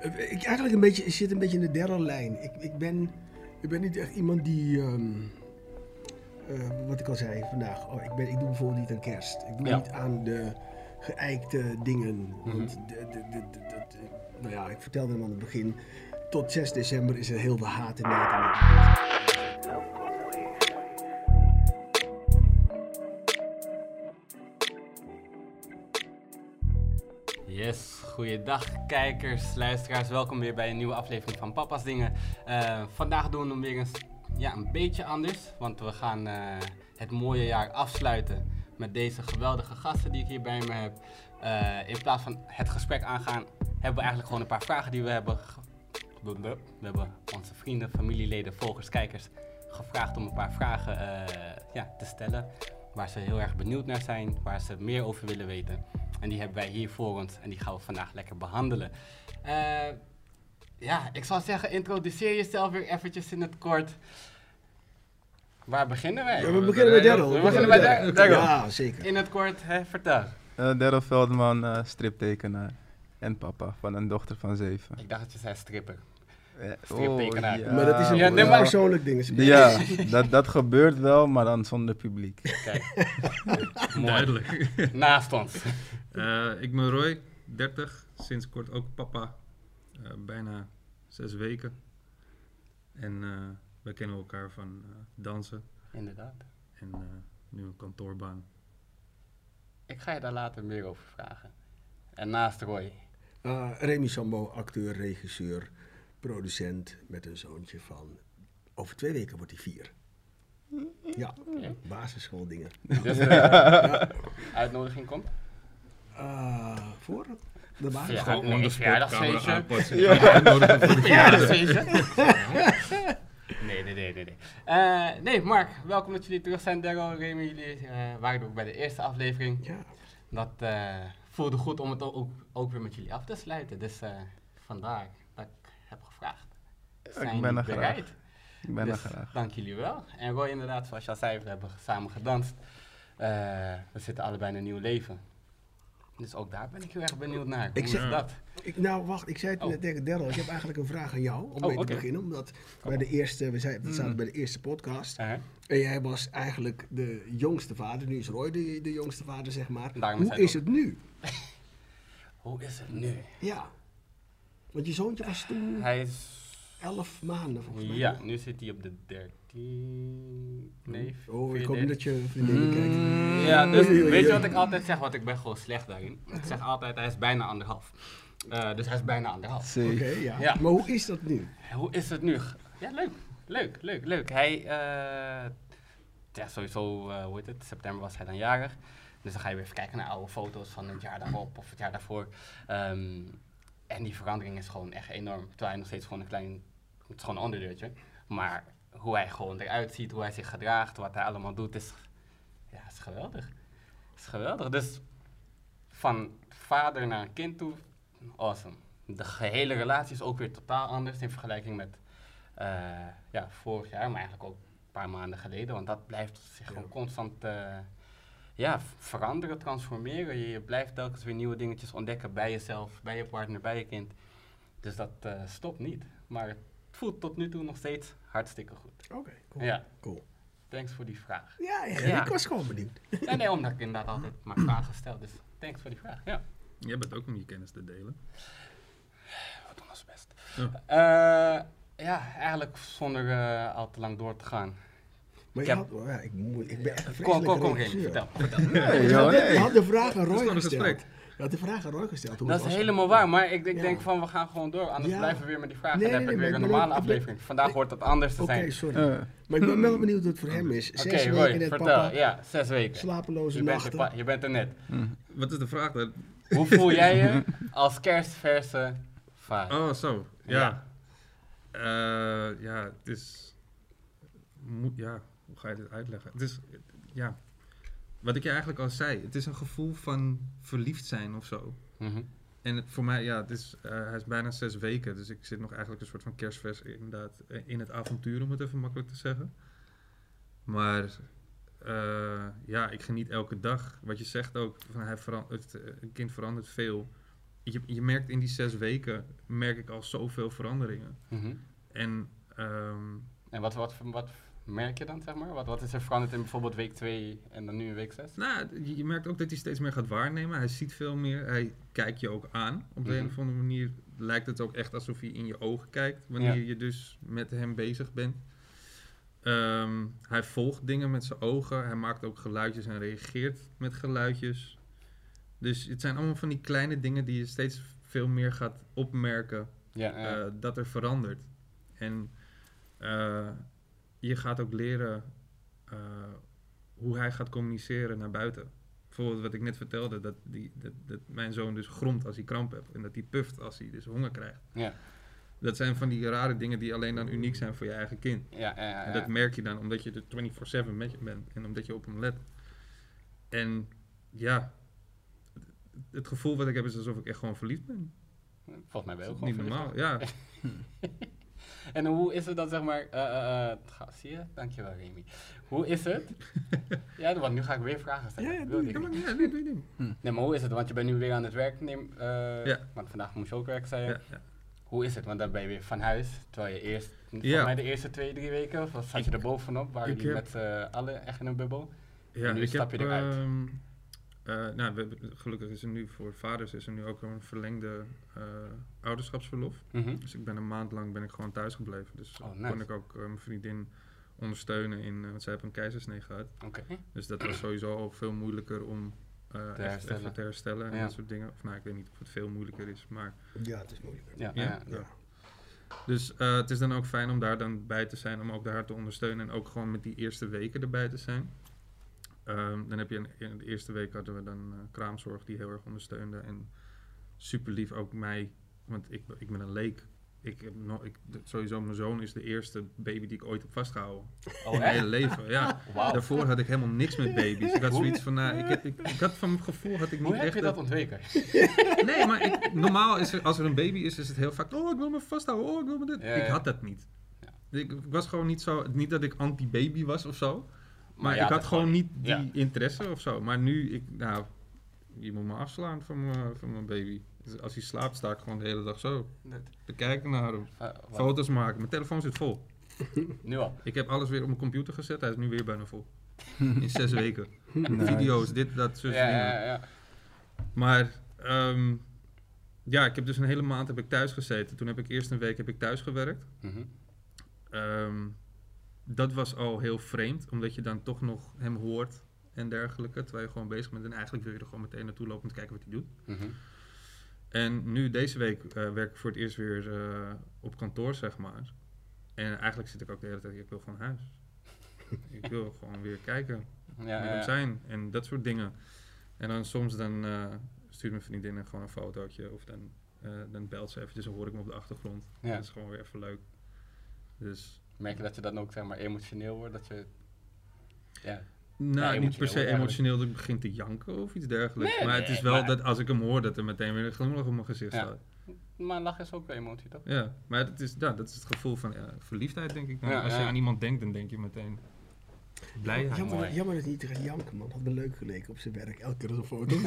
Eh, Ik eigenlijk een beetje, zit een beetje in de derde lijn. Ik, ik, ben, ik ben niet echt iemand die, ehm, eh, wat ik al zei vandaag, oh, ik, ben, ik doe bijvoorbeeld niet aan kerst. Ik doe Ja. niet aan de geëikte dingen. Mhm. Want de, de, de, de- de- de- nou ja, ik vertelde hem aan het begin, tot 6 december is er heel veel haat in Nederland. Goeiedag kijkers, luisteraars. Welkom weer bij een nieuwe aflevering van Papa's Dingen. Eh, vandaag doen we hem weer eens ja, een beetje anders, want we gaan eh, het mooie jaar afsluiten met deze geweldige gasten die ik hier bij me heb. Eh, in plaats van het gesprek aangaan, hebben we eigenlijk gewoon een paar vragen die we hebben. We hebben onze vrienden, familieleden, volgers, kijkers gevraagd om een paar vragen ja, te stellen. Waar ze heel erg benieuwd naar zijn, waar ze meer over willen weten. En die hebben wij hier voor ons en die gaan we vandaag lekker behandelen. Eh, ja, ik zou zeggen, introduceer jezelf weer eventjes in het kort. Waar beginnen wij? Ja, we beginnen bij Daryl. We beginnen bij Daryl. Ja, zeker. In het kort, hè, vertel. Uh, Daryl Veldman, eh, striptekenaar. En papa van een dochter van zeven. Ik dacht dat je zei stripper. Eh, Striptekenaar. ja, maar dat is een Ja, nee, maar- persoonlijk ding. Ja, dat, dat gebeurt wel, maar dan zonder publiek. Kijk. Duidelijk. Naast ons. Eh, ik ben Roy, 30, sinds kort ook papa. Eh, bijna zes weken. En eh we kennen elkaar van eh, dansen Inderdaad. en eh, nu een kantoorbaan. Ik ga je daar later meer over vragen. En naast Roy. Uh, Remy Sambo, acteur, regisseur, producent met een zoontje van. Over twee weken wordt hij vier. Ja, basisschooldingen. Dus de uitnodiging komt. Uh, voor de Ja, basisschool. gewoon een verjaardagsfeestje. aanpassen. Ja. Verjaardagsfeestje. Nee, nee, nee, nee. Nee, Eh, nee, Mark, welkom dat jullie terug zijn. Daryl, Remy, jullie eh, waren ook bij de eerste aflevering. Ja, Dat eh, voelde goed om het ook, ook weer met jullie af te sluiten. Dus eh, vandaar dat ik heb gevraagd. Zijn ben jullie er graag. bereid? Ik ben Dus er graag. Dank jullie wel. En Roy inderdaad, zoals je al zei, we hebben samen gedanst. Eh, we zitten allebei in een nieuw leven. Dus ook daar ben ik heel erg benieuwd naar. Ik zeg- dat? ik, nou wacht, ik zei het Oh. net tegen Daryl. Ik heb eigenlijk een vraag aan jou om Oh, mee te beginnen. Omdat bij de eerste, we, zijn, we zaten bij de eerste podcast. Eh, En jij was eigenlijk de jongste vader. Nu is Roy de, de jongste vader, zeg maar. Daarom Hoe is ook. het nu? hoe is het nu? Ja. Want je zoontje was toen Hij is... elf maanden volgens mij. Ja, nu zit hij op de 13... Nee, Oh, ik 14. hoop niet dat je vriendin kijkt. Ja, dus weet je wat ik altijd zeg? Want ik ben gewoon slecht daarin. Ik zeg altijd, hij is bijna anderhalf. Eh, dus hij is bijna anderhalf. Oké, ja. Ja. Maar hoe is dat nu? Hoe is het nu? Ja, leuk. Leuk, leuk, leuk. Hij, eh, ja, sowieso, eh, hoe heet het? September was hij dan jarig. Dus dan ga je weer even kijken naar oude foto's van het jaar daarop of het jaar daarvoor. Ehm, en die verandering is gewoon echt enorm. Terwijl hij nog steeds gewoon een klein, het is gewoon een onderdeurtje. Maar hoe hij gewoon eruit ziet, hoe hij zich gedraagt, wat hij allemaal doet, is, ja, is geweldig. Is geweldig. Dus van vader naar een kind toe, awesome. De gehele relatie is ook weer totaal anders in vergelijking met eh, ja, vorig jaar, maar eigenlijk ook een paar maanden geleden. Want dat blijft zich gewoon constant eh, ja, veranderen, transformeren. Je, je blijft telkens weer nieuwe dingetjes ontdekken bij jezelf, bij je partner, bij je kind. Dus dat eh, stopt niet. Maar het voelt tot nu toe nog steeds hartstikke goed. Oké, cool. Ja, cool. thanks voor die vraag. Ja, ja, Ja. ik was gewoon benieuwd. Ja, nee, omdat ik inderdaad altijd maar vragen stel. Dus thanks voor die vraag. Ja, Jij bent ook om je kennis te delen. we doen ons best. Ja. Eh, ja, eigenlijk zonder eh, al te lang door te gaan. Maar Ik heb- had, ja, ik, moet, ik ben echt Kom, kom, kom, Remy, vertel. vertel. Nee, Je joh, had, nee. je had de vraag aan Roy gesteld. Je had de vraag aan Roy gesteld. hoe Dat is was. helemaal waar, maar ik, ik Ja. denk van we gaan gewoon door, anders Ja. blijven we weer met die vragen. Nee, dan nee, heb ik weer een normale aflevering. Vandaag wordt het anders te Oké, zijn. sorry. Eh, Maar ik ben wel benieuwd wat het voor hem is. Oké, Zes weken net vertel. papa, Ja, zes weken. slapeloze Je bent, er, nachten. pa- je bent er net. mm. Wat is de vraag dan? Hoe voel jij je als kerstverse vader? Oh, zo. Ja. Eh, ja, het is... Moet, ja, hoe ga je dit uitleggen? Het is, ja... Wat ik je eigenlijk al zei, het is een gevoel van verliefd zijn of zo. Mhm. En het, voor mij, ja, het is, eh, hij is bijna zes weken, dus ik zit nog eigenlijk een soort van kerstvers inderdaad eh, in het avontuur, om het even makkelijk te zeggen. Maar eh, ja, ik geniet elke dag. Wat je zegt ook, van hij verandert, het een kind verandert veel. je, je merkt in die zes weken, merk ik al zoveel veranderingen. Mhm. En ehm, En wat, wat, wat merk je dan, zeg maar? Wat, wat is er veranderd in bijvoorbeeld week 2 en dan nu in week 6? nou, je, je merkt ook dat hij steeds meer gaat waarnemen. Hij ziet veel meer. Hij kijkt je ook aan. Op de Mhm. een of andere manier lijkt het ook echt alsof hij in je ogen kijkt. Wanneer Ja. je dus met hem bezig bent. Ehm, hij volgt dingen met zijn ogen. Hij maakt ook geluidjes en reageert met geluidjes. Dus het zijn allemaal van die kleine dingen die je steeds veel meer gaat opmerken Ja, ja. eh, dat er verandert. En eh, je gaat ook leren eh, hoe hij gaat communiceren naar buiten. Bijvoorbeeld wat ik net vertelde, dat, die, dat, dat mijn zoon dus gromt als hij kramp heeft. En dat hij puft als hij dus honger krijgt. ja. Dat zijn van die rare dingen die alleen dan uniek zijn voor je eigen kind. Ja, ja, ja, En dat merk je dan omdat je er 24-7 met je bent en omdat je op hem let. En ja, het, gevoel wat ik heb is alsof ik echt gewoon verliefd ben. Volgens mij is gewoon niet normaal. Ja, En hoe is het dan, zeg maar... eh eh, eh, ga- zie je? Dankjewel, Remy. Hoe is het? ja, want nu ga ik weer vragen stellen. Ja, ja, doe ik ja, maar, niet. ja nee, nee, maar hoe is het? Want je bent nu weer aan het werk. Neem, eh, Ja. Want vandaag moest je ook werk zijn. Ja, ja. Hoe is het? Want dan ben je weer van huis. Terwijl je eerst, Ja. mij de eerste twee, drie weken, of zat je er bovenop? Waren jullie met z'n allen echt in een bubbel? Ja, En nu ik stap heb, je eruit. ehm, eh, nou, we, hebben- gelukkig is er nu voor vaders is er nu ook een verlengde eh, ouderschapsverlof. Mhm. Dus ik ben een maand lang ben ik gewoon thuis gebleven. Dus Oh, kon ik ook eh, mijn vriendin ondersteunen in, eh, want zij heeft een keizersnee gehad. Oké. Dus dat was sowieso al veel moeilijker om eh, echt herstellen. even te herstellen en Ja. dat soort dingen. Of nou, ik weet niet of het veel moeilijker is, maar Ja, het is moeilijk. Ja, Ja. ja. Ja. Dus eh, het is dan ook fijn om daar dan bij te zijn, om ook daar te ondersteunen en ook gewoon met die eerste weken erbij te zijn. Ehm, dan heb je een, in de eerste week hadden we dan eh, kraamzorg die heel erg ondersteunde en super lief ook mij, want ik, ben- ik ben een leek. Ik heb nog, ik, sowieso mijn zoon is de eerste baby die ik ooit heb vastgehouden. Oh, in mijn hele leven, ja. Daarvoor had ik helemaal niks met baby's. Ik had zoiets van, nou, ik, heb, ik, ik had van mijn gevoel had ik niet Hoe heb echt... je dat ontweken? Nee, maar ik, normaal is er, als er een baby is, is het heel vaak, oh, ik wil me vasthouden, oh, ik wil me dit. Ja, Ik had dat niet. Ja. Ik, ik was gewoon niet zo, niet dat ik anti-baby was of zo, maar, ja, ik had gewoon niet die ja. interesse of zo. Maar nu, ik, nou, je moet me afslaan van mijn, van mijn baby. Dus als hij slaapt, sta ik gewoon de hele dag zo Dat- te kijken naar hem. eh? Foto's maken, mijn telefoon zit vol. Nu al. Ik heb alles weer op mijn computer gezet, hij is nu weer bijna vol. In zes weken. Nice. Video's, dit, dat, soort Ja, ja, ja. Maar ehm, ja, ik heb dus een hele maand heb ik thuis gezeten. Toen heb ik eerst een week heb ik thuis gewerkt. Mhm. Ehm, dat was al heel vreemd, omdat je dan toch nog hem hoort en dergelijke. Terwijl je gewoon bezig bent en eigenlijk wil je er gewoon meteen naartoe lopen om te kijken wat hij doet. Mhm. En nu deze week eh, werk ik voor het eerst weer eh, op kantoor, zeg maar. En eigenlijk zit ik ook de hele tijd, ik wil gewoon huis. ik wil gewoon weer kijken Ja, ja, hem zijn en dat soort dingen. En dan soms dan eh, stuurt mijn vriendin gewoon een fotootje of dan, dan belt ze eventjes en hoor ik hem op de achtergrond. Ja. Dat is gewoon weer even leuk. Dus Merk je dat je dan ook zeg maar emotioneel wordt? Dat je... Ja. nou, niet per se emotioneel dat ik begin te janken of iets dergelijks. Nee, maar het is wel maar- dat als ik hem hoor dat er meteen weer een glimlach op mijn gezicht Ja. staat. Maar lach is ook een emotie, toch? Ja, maar het is, ja, dat is het gevoel van ja, verliefdheid denk ik. dan. Als je aan iemand denkt, dan denk je meteen blijheid. Jammer, mooi. jammer dat hij niet gaat janken, man. Had me leuk geleken op zijn werk. Elke keer een foto.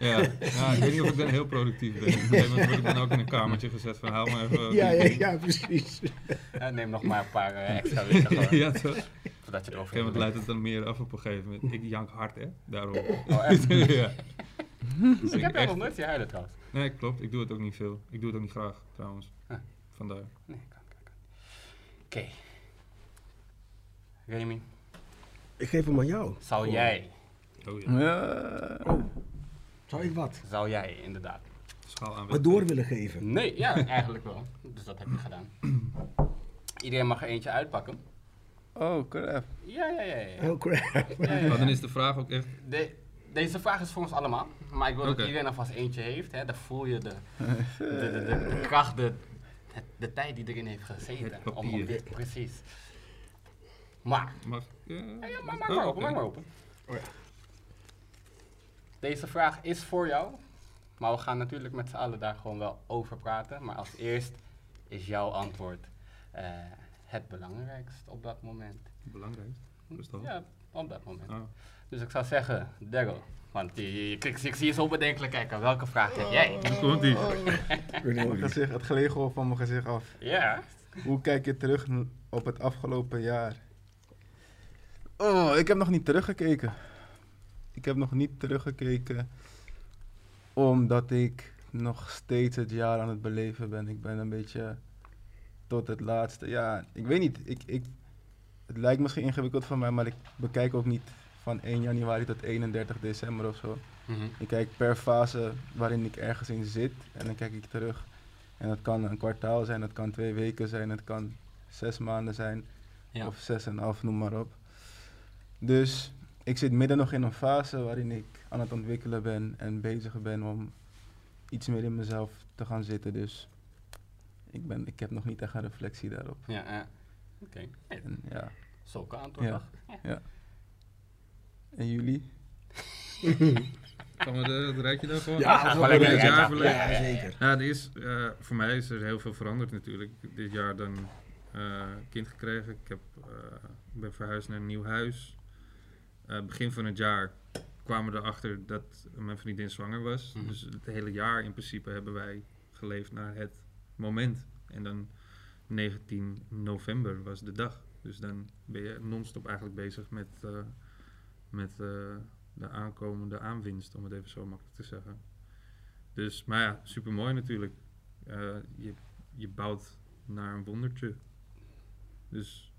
Ja, ja, ik weet niet of ik dan heel productief ben. Op een gegeven moment word ik dan ook in een kamertje gezet van me even... ja, ja, ja, precies. Ja, neem nog maar een paar eh, extra weken gewoon. ja, toch? Op een Voordat je erover gegeven moment leidt het dan meer af op een gegeven moment. Ik jank hard, hè? Daarom. Oh, echt? ja. Dus Ik heb jou echt- nog nooit zien huilen trouwens. Nee, klopt. Ik doe het ook niet veel. Ik doe het ook niet graag, trouwens. Ah. Vandaar. Nee, kan, kan, kan. Oké. Remy, Ik geef hem aan jou. zou jij, Oh ja. Zou ik wat? zou jij inderdaad. Schaal aan Wat door willen geven? Nee, ja, eigenlijk wel. Dus dat heb je gedaan. Iedereen mag er eentje uitpakken. Oh, crap. Ja, ja, ja. ja. Oh crap. ja, ja, Maar dan ja. is de vraag ook echt... De, deze vraag is voor ons allemaal. Maar ik wil dat iedereen alvast eentje heeft. Hè. Dan voel je de, de, de, de, de kracht, de, de tijd die erin heeft gezeten. Het om, dit, precies. Maar, Mag ik, eh, ja, ja, maak, maak oh, maar open, maak maar open. Oh ja. Deze vraag is voor jou. Maar we gaan natuurlijk met z'n allen daar gewoon wel over praten. Maar als eerst is jouw antwoord eh, het belangrijkst op dat moment. Belangrijk. Is dat? Ja, Op dat moment. Oh. Dus ik zou zeggen, Daryl. Want je, ik, ik zie je zo bedenkelijk kijken. Welke vraag heb jij? Hoe komt die? Ik weet gezicht, het gleegel van mijn gezicht af. Ja. Hoe kijk je terug op het afgelopen jaar? Oh, ik heb nog niet teruggekeken. Ik heb nog niet teruggekeken omdat ik nog steeds het jaar aan het beleven ben. Ik ben een beetje tot het laatste. Ja, ik weet niet. Ik, ik, het lijkt misschien ingewikkeld van mij, maar ik bekijk ook niet van 1 januari tot 31 december of zo. Mhm. Ik kijk per fase waarin ik ergens in zit en dan kijk ik terug. En dat kan een kwartaal zijn, dat kan twee weken zijn, het kan zes maanden zijn Ja. of zes en een half, noem maar op. Dus ik zit midden nog in een fase waarin ik aan het ontwikkelen ben en bezig ben om iets meer in mezelf te gaan zitten. Dus ik, ben, ik heb nog niet echt een reflectie daarop. Ja, ja. Oké. En, ja. Zulke antwoord, Ja. toch? Ja. En jullie? Gaan we de, het rijtje dan gewoon? Ja, wel lekker, jaar verleden. Ja, zeker. Ja, er is, eh, voor mij is er heel veel veranderd natuurlijk. Dit jaar dan eh, kind gekregen. Ik heb, eh, ik ben verhuisd naar een nieuw huis. Eh, begin van het jaar kwamen we erachter dat mijn vriendin zwanger was. Mhm. Dus het hele jaar in principe hebben wij geleefd naar het moment. En dan 19 november was de dag. Dus dan ben je non-stop eigenlijk bezig met, eh, met eh, de aankomende aanwinst, om het even zo makkelijk te zeggen. Dus, maar ja, super mooi natuurlijk. Je, je bouwt naar een wondertje. Dus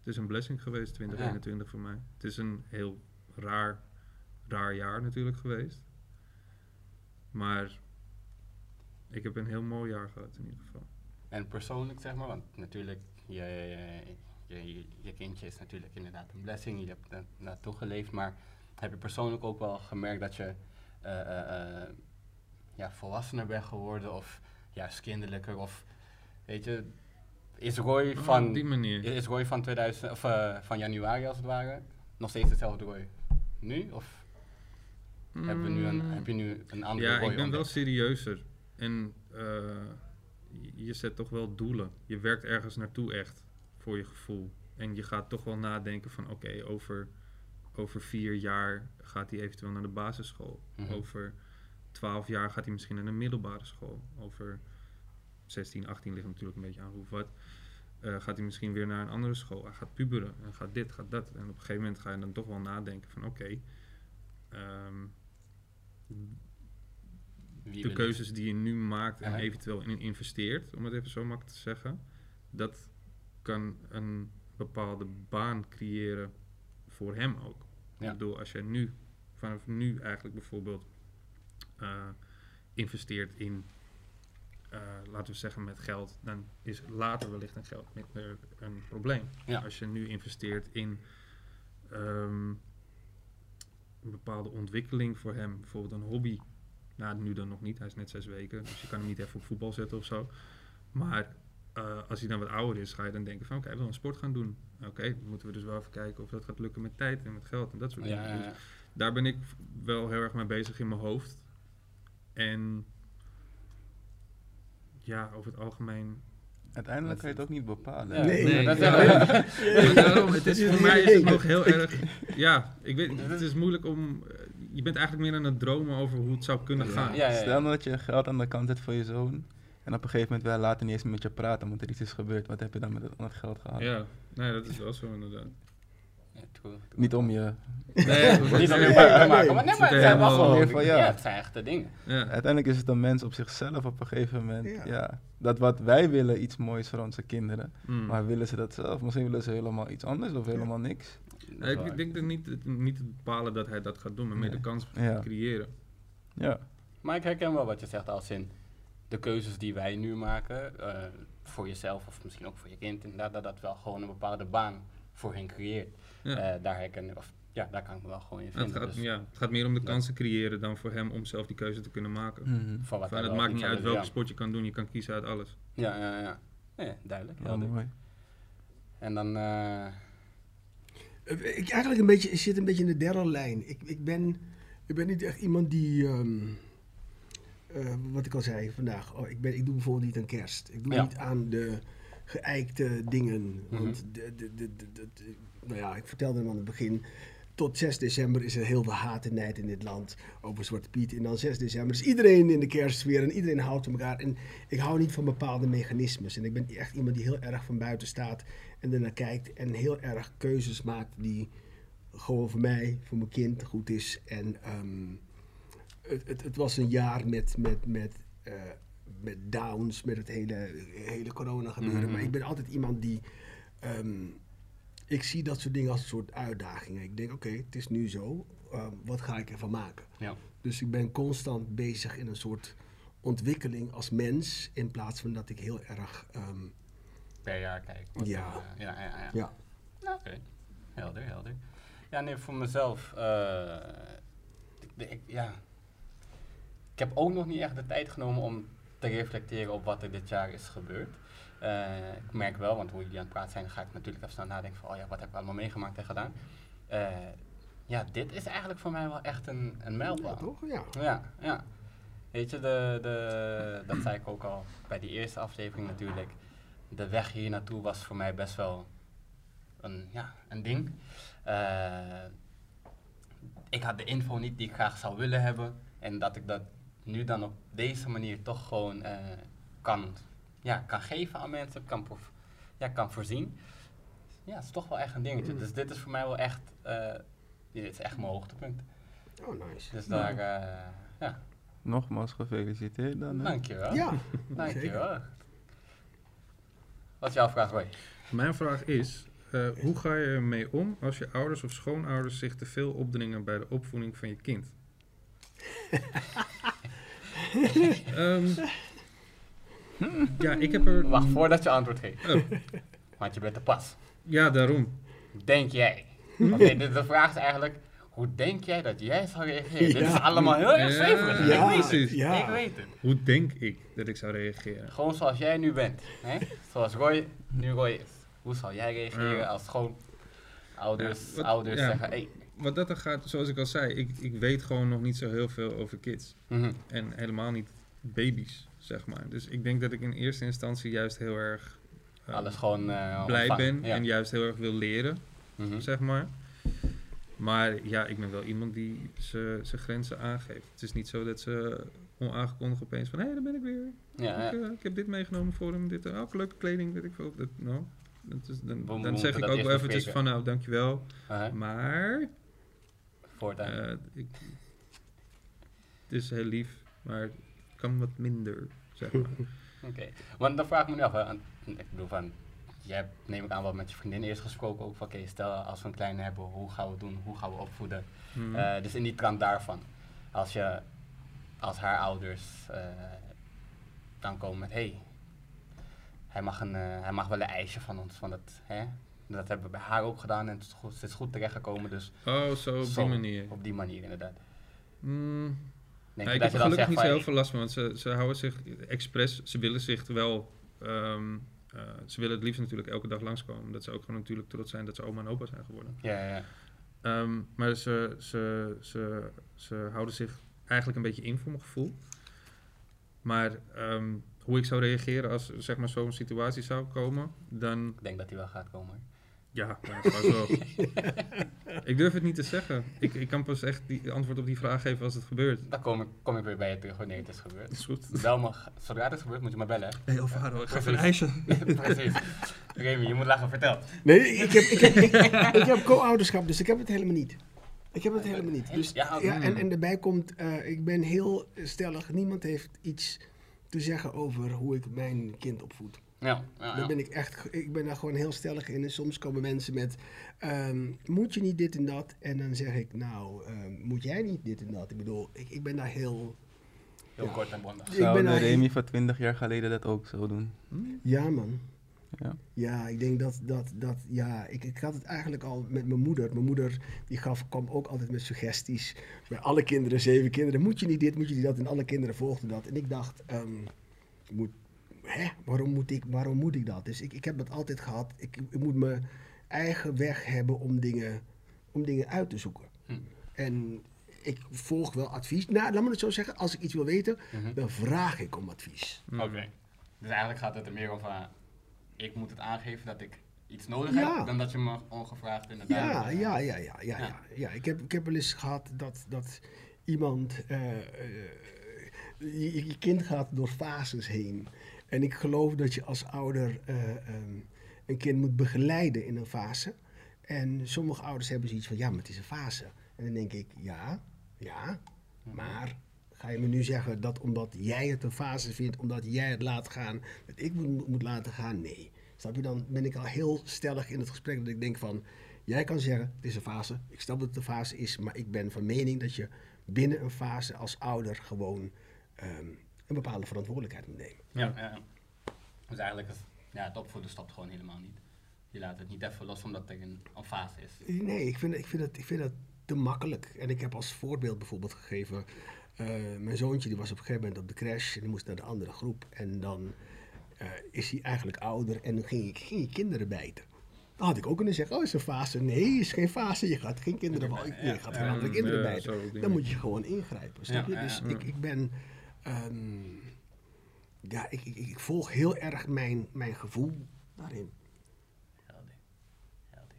het is een blessing geweest, 2021 voor mij. Het is een heel raar, raar jaar natuurlijk geweest. Maar ik heb een heel mooi jaar gehad in ieder geval. En persoonlijk, zeg maar, want natuurlijk, je, je, je, je kindje is natuurlijk inderdaad een blessing. Je hebt er naartoe geleefd, maar heb je persoonlijk ook wel gemerkt dat je eh, eh, eh, ja, volwassener bent geworden of juist kinderlijker? Of weet je, is Roy Oh, van, op die manier. is Roy van, 2000, of, eh, van januari als het ware nog steeds dezelfde Roy nu? Of hebben we nu een, Mm. heb je nu een andere Ja, Roy ik ben wel serieuzer. En eh, je- je zet toch wel doelen. Je werkt ergens naartoe echt, voor je gevoel. En je gaat toch wel nadenken van, oké, over, over vier jaar gaat hij eventueel naar de basisschool. Mhm. Over twaalf jaar gaat hij misschien naar de middelbare school. Over 16, 18 ligt natuurlijk een beetje aan hoe wat. Eh, gaat hij misschien weer naar een andere school. Hij gaat puberen en gaat dit, gaat dat. En op een gegeven moment ga je dan toch wel nadenken van, oké... ehm, de ik? keuzes die je nu maakt en Ja. eventueel in investeert, om het even zo makkelijk te zeggen, dat kan een bepaalde baan creëren voor hem ook. Ja. Ik bedoel, als je nu, vanaf nu eigenlijk bijvoorbeeld eh, investeert in, eh, laten we zeggen met geld, dan is later wellicht een geld minder een probleem. Ja. Als je nu investeert in ehm, een bepaalde ontwikkeling voor hem, bijvoorbeeld een hobby, nou, nu dan nog niet. Hij is net zes weken, dus je kan hem niet even op voetbal zetten of zo. Maar eh, als hij dan wat ouder is, ga je dan denken van... Oké, hij wil een sport gaan doen. Oké, dan moeten we dus wel even kijken of dat gaat lukken met tijd en met geld en dat soort Ja, dingen. Dus ja. daar ben ik wel heel erg mee bezig in mijn hoofd. En ja, over het algemeen... Uiteindelijk kan je het ook niet bepalen. Ja. Nee, Nee, dat ja, ja. Ja, daarom, het is, Dat is voor mij is het nog heel erg... Ja, ik weet, het is moeilijk om... Je bent eigenlijk meer aan het dromen over hoe het zou kunnen Ja. gaan. Ja, ja, ja. Stel nou dat je geld aan de kant zet voor je zoon. En op een gegeven moment wil hij later niet eens met je praten, omdat er iets is gebeurd. Wat heb je dan met het geld gehad? Ja, nee, dat is wel zo inderdaad. Niet om je. Nee, Niet om je bang te maken, maar nee, maar het zijn wel gewoon, Meer van, ja. ja. het zijn echte dingen. Ja. Uiteindelijk is het een mens op zichzelf op een gegeven moment. Ja. Ja. dat wat wij willen iets moois voor onze kinderen. Mm. Maar willen ze dat zelf? Misschien willen ze helemaal iets anders of helemaal niks. Ik denk dat niet, niet te bepalen dat hij dat gaat doen, maar meer de kans Ja. creëren. Ja. Maar ik herken wel wat je zegt als in de keuzes die wij nu maken, eh, voor jezelf of misschien ook voor je kind, inderdaad, dat dat wel gewoon een bepaalde baan voor hen creëert. Ja. Eh, daar herken of ja, daar kan ik me wel gewoon in het, vinden. gaat, dus ja, het gaat meer om de kansen creëren dan voor hem om zelf die keuze te kunnen maken. Mhm. voor wat Van, het maakt niet uit welke sport je kan doen, je kan kiezen uit alles. Ja, ja, ja. ja. Nee, duidelijk. Helder. mooi. En dan, eh, Eh, Ik eigenlijk een beetje, ik zit een beetje in de derde lijn. Ik, ik, ben, ik ben niet echt iemand die, ehm, eh, wat ik al zei vandaag, oh, ik, ben, ik doe bijvoorbeeld niet aan kerst. Ik doe Ja. niet aan de geëikte dingen. Mhm. Want de, de, de, de, de- de- nou ja, ik vertelde hem aan het begin. Tot 6 december is er heel veel haat en nijd in dit land over Zwarte Piet. En dan 6 december is iedereen in de kerstsfeer en iedereen houdt van elkaar. En ik hou niet van bepaalde mechanismes. En ik ben echt iemand die heel erg van buiten staat en ernaar kijkt. En heel erg keuzes maakt die gewoon voor mij, voor mijn kind goed is. En ehm, het, het, het was een jaar met, met, met, eh, met downs, met het hele, hele corona gebeuren. Mhm. Maar ik ben altijd iemand die... ehm, ik zie dat soort dingen als een soort uitdagingen. Ik denk, oké, het is nu zo. ehm, wat ga ik ervan maken? Ja. Dus ik ben constant bezig in een soort ontwikkeling als mens. In plaats van dat ik heel erg... ehm, Per jaar kijken. Wat, Ja. eh, ja, ja, ja. ja, Nou, Oké, helder, helder. Ja, nee, voor mezelf. eh, ik, ik- ja. ik heb ook nog niet echt de tijd genomen om te reflecteren op wat er dit jaar is gebeurd. Eh, ik merk wel, want hoe jullie aan het praten zijn, ga ik natuurlijk even snel nadenken van, oh ja, wat heb ik allemaal meegemaakt en gedaan. Eh, ja, dit is eigenlijk voor mij wel echt een, een mijlpaal. ja toch? Ja. Ja, ja. Weet je, de, de, dat zei ik ook al bij die eerste aflevering natuurlijk. De weg hier naartoe was voor mij best wel een, ja, een ding. Eh, ik had de info niet die ik graag zou willen hebben. En dat ik dat nu dan op deze manier toch gewoon kan, ja, kan geven aan mensen, kan, prof- ja, kan voorzien. Ja, het is toch wel echt een dingetje. Dus dit is voor mij wel echt, eh, dit is echt mijn hoogtepunt. Oh, nice. Dus daar, eh, ja, Nogmaals gefeliciteerd dan. hè. dankjewel. Ja, Dankjewel. Wat is jouw vraag, Roy? Mijn vraag is, eh, hoe ga je ermee om als je ouders of schoonouders zich te veel opdringen bij de opvoeding van je kind? Ehm, ja, ik heb er... Wacht, voordat je antwoord geeft. Oh, Want je bent te pas. ja, daarom. Denk jij? Oké, de, de vraag is eigenlijk, hoe denk jij dat jij zou reageren? Dit is allemaal heel erg Ja, zweverig. ja, ik weet het. precies. Ja. Ik weet het. Hoe denk ik dat ik zou reageren? Gewoon zoals jij nu bent. Hè? Zoals Roy nu Roy is. Hoe zal jij reageren Ja. als gewoon ouders, Ja, wat- ouders ja. zeggen, hey. Wat dat er gaat, zoals ik al zei, ik, ik weet gewoon nog niet zo heel veel over kids. mhm, En helemaal niet baby's, zeg maar. Dus ik denk dat ik in eerste instantie juist heel erg eh, Alles gewoon eh, blij ontvangen. ben Ja. en juist heel erg wil leren, Mhm. zeg maar. Maar ja, ik ben wel iemand die zijn grenzen aangeeft. Het is niet zo dat ze onaangekondigd opeens van... hé, hey, daar ben ik weer. Ja, ik, ja. eh, ik heb dit meegenomen voor hem. Dit, uh, leuke kleding, weet ik veel. Dat, nou, dat is, dan, dan zeg ik ook wel eventjes van... nou, dankjewel. Uh-huh. Maar... Voortaan. eh, ik, het is heel lief, maar kan wat minder, zeg maar. Oké, want dan vraag ik me nu af, hè, aan- ik bedoel van, jij hebt neem ik aan wel met je vriendin eerst gesproken ook van, oké, stel als we een kleine hebben, hoe gaan we het doen, hoe gaan we opvoeden? Hmm. Eh, dus in die trant daarvan, als je, als haar ouders eh, dan komen met, hey, hij mag, een, eh, hij mag wel een ijsje van ons, want dat, hè, dat hebben we bij haar ook gedaan en het is goed, het is goed terechtgekomen, dus oh, zo op zo, die manier. op die manier inderdaad. Hmm. Denk Ja, ik dat heb er gelukkig niet zo heel veel last van, want ze, ze houden zich expres, ze willen zich wel, ehm, eh, ze willen het liefst natuurlijk elke dag langskomen, omdat ze ook gewoon natuurlijk trots zijn dat ze oma en opa zijn geworden. ja, ja. Ehm, maar ze, ze, ze, ze houden zich eigenlijk een beetje in voor mijn gevoel. Maar ehm, hoe ik zou reageren als zeg maar, zo'n situatie zou komen, dan ik denk dat hij wel gaat komen. Ja, maar dat is wel. ik durf het niet te zeggen. Ik, ik kan pas echt die antwoord op die vraag geven als het gebeurt. Dan kom ik, kom ik weer bij je terug wanneer het is gebeurd. Dat is goed. Bel me, zodra het is gebeurd moet je me bellen. hè? Hey, Alvaro, ik ga even een Precies. ijsje. Precies. Remy, je moet lachen, vertel. Nee, ik heb, ik heb, ik, ik heb co-ouderschap, dus ik heb het helemaal niet. Ik heb het helemaal niet. Dus, Ja, ja, en, mm. en daarbij komt, eh, ik ben heel stellig, niemand heeft iets te zeggen over hoe ik mijn kind opvoed. Ja, ja, Daar ben ik echt, ik ben daar gewoon heel stellig in. En soms komen mensen met, ehm, moet je niet dit en dat? En dan zeg ik, nou, ehm, moet jij niet dit en dat? Ik bedoel, ik, ik ben daar heel, Heel Ja. kort en bondig. ik Zou ben de daar Remy van 20 jaar geleden dat ook zo doen? ja man. Ja. Ja, ik denk dat, dat, dat ja, ik, ik had het eigenlijk al met mijn moeder. Mijn moeder die gaf, kwam ook altijd met suggesties. Bij alle kinderen, zeven kinderen, moet je niet dit, moet je niet dat. En alle kinderen volgden dat. En ik dacht, ehm, moet, hè, waarom, moet ik, waarom moet ik dat? Dus ik, ik heb dat altijd gehad. Ik, ik moet mijn eigen weg hebben om dingen, om dingen uit te zoeken. Hm. En ik volg wel advies. Nou, laat me het zo zeggen. Als ik iets wil weten, Mhm. dan vraag ik om advies. Oké. Dus eigenlijk gaat het er meer over, uh, ik moet het aangeven dat ik iets nodig Ja. hebt, dan dat je me ongevraagd inderdaad... Ja, ja, ja, ja, ja, Ja. ja. ja. Ik, heb, ik heb wel eens gehad dat, dat iemand. eh, eh, je, je kind gaat door fases heen. En ik geloof dat je als ouder eh, ehm, een kind moet begeleiden in een fase. En sommige ouders hebben zoiets van: ja, maar het is een fase. En dan denk ik: ja, ja, maar. Ga je me nu zeggen dat omdat jij het een fase vindt, omdat jij het laat gaan, dat ik moet, moet laten gaan? Nee. Snap je? Dan ben ik al heel stellig in het gesprek dat ik denk van, jij kan zeggen, het is een fase, ik snap dat het een fase is, maar ik ben van mening dat je binnen een fase als ouder gewoon ehm, een bepaalde verantwoordelijkheid moet nemen. Ja, ja. Dus eigenlijk is ja, het opvoeden stopt gewoon helemaal niet. Je laat het niet even los omdat er een, een fase is. Nee, ik vind, ik, vind het, ik vind het te makkelijk. En ik heb als voorbeeld bijvoorbeeld gegeven, eh, mijn zoontje die was op een gegeven moment op de crash en die moest naar de andere groep. En dan eh, is hij eigenlijk ouder en dan ging ik, ging ik kinderen bijten. Dan had ik ook kunnen zeggen, oh is een fase? Nee, is geen fase. Je gaat geen kinderen, je gaat geen andere kinderen bijten. Dan moet je gewoon ingrijpen, snap Ja, je? ja, Dus ik, ik ben, ehm, ja, ik, ik, ik volg heel erg mijn, mijn gevoel daarin. Helder. Helder.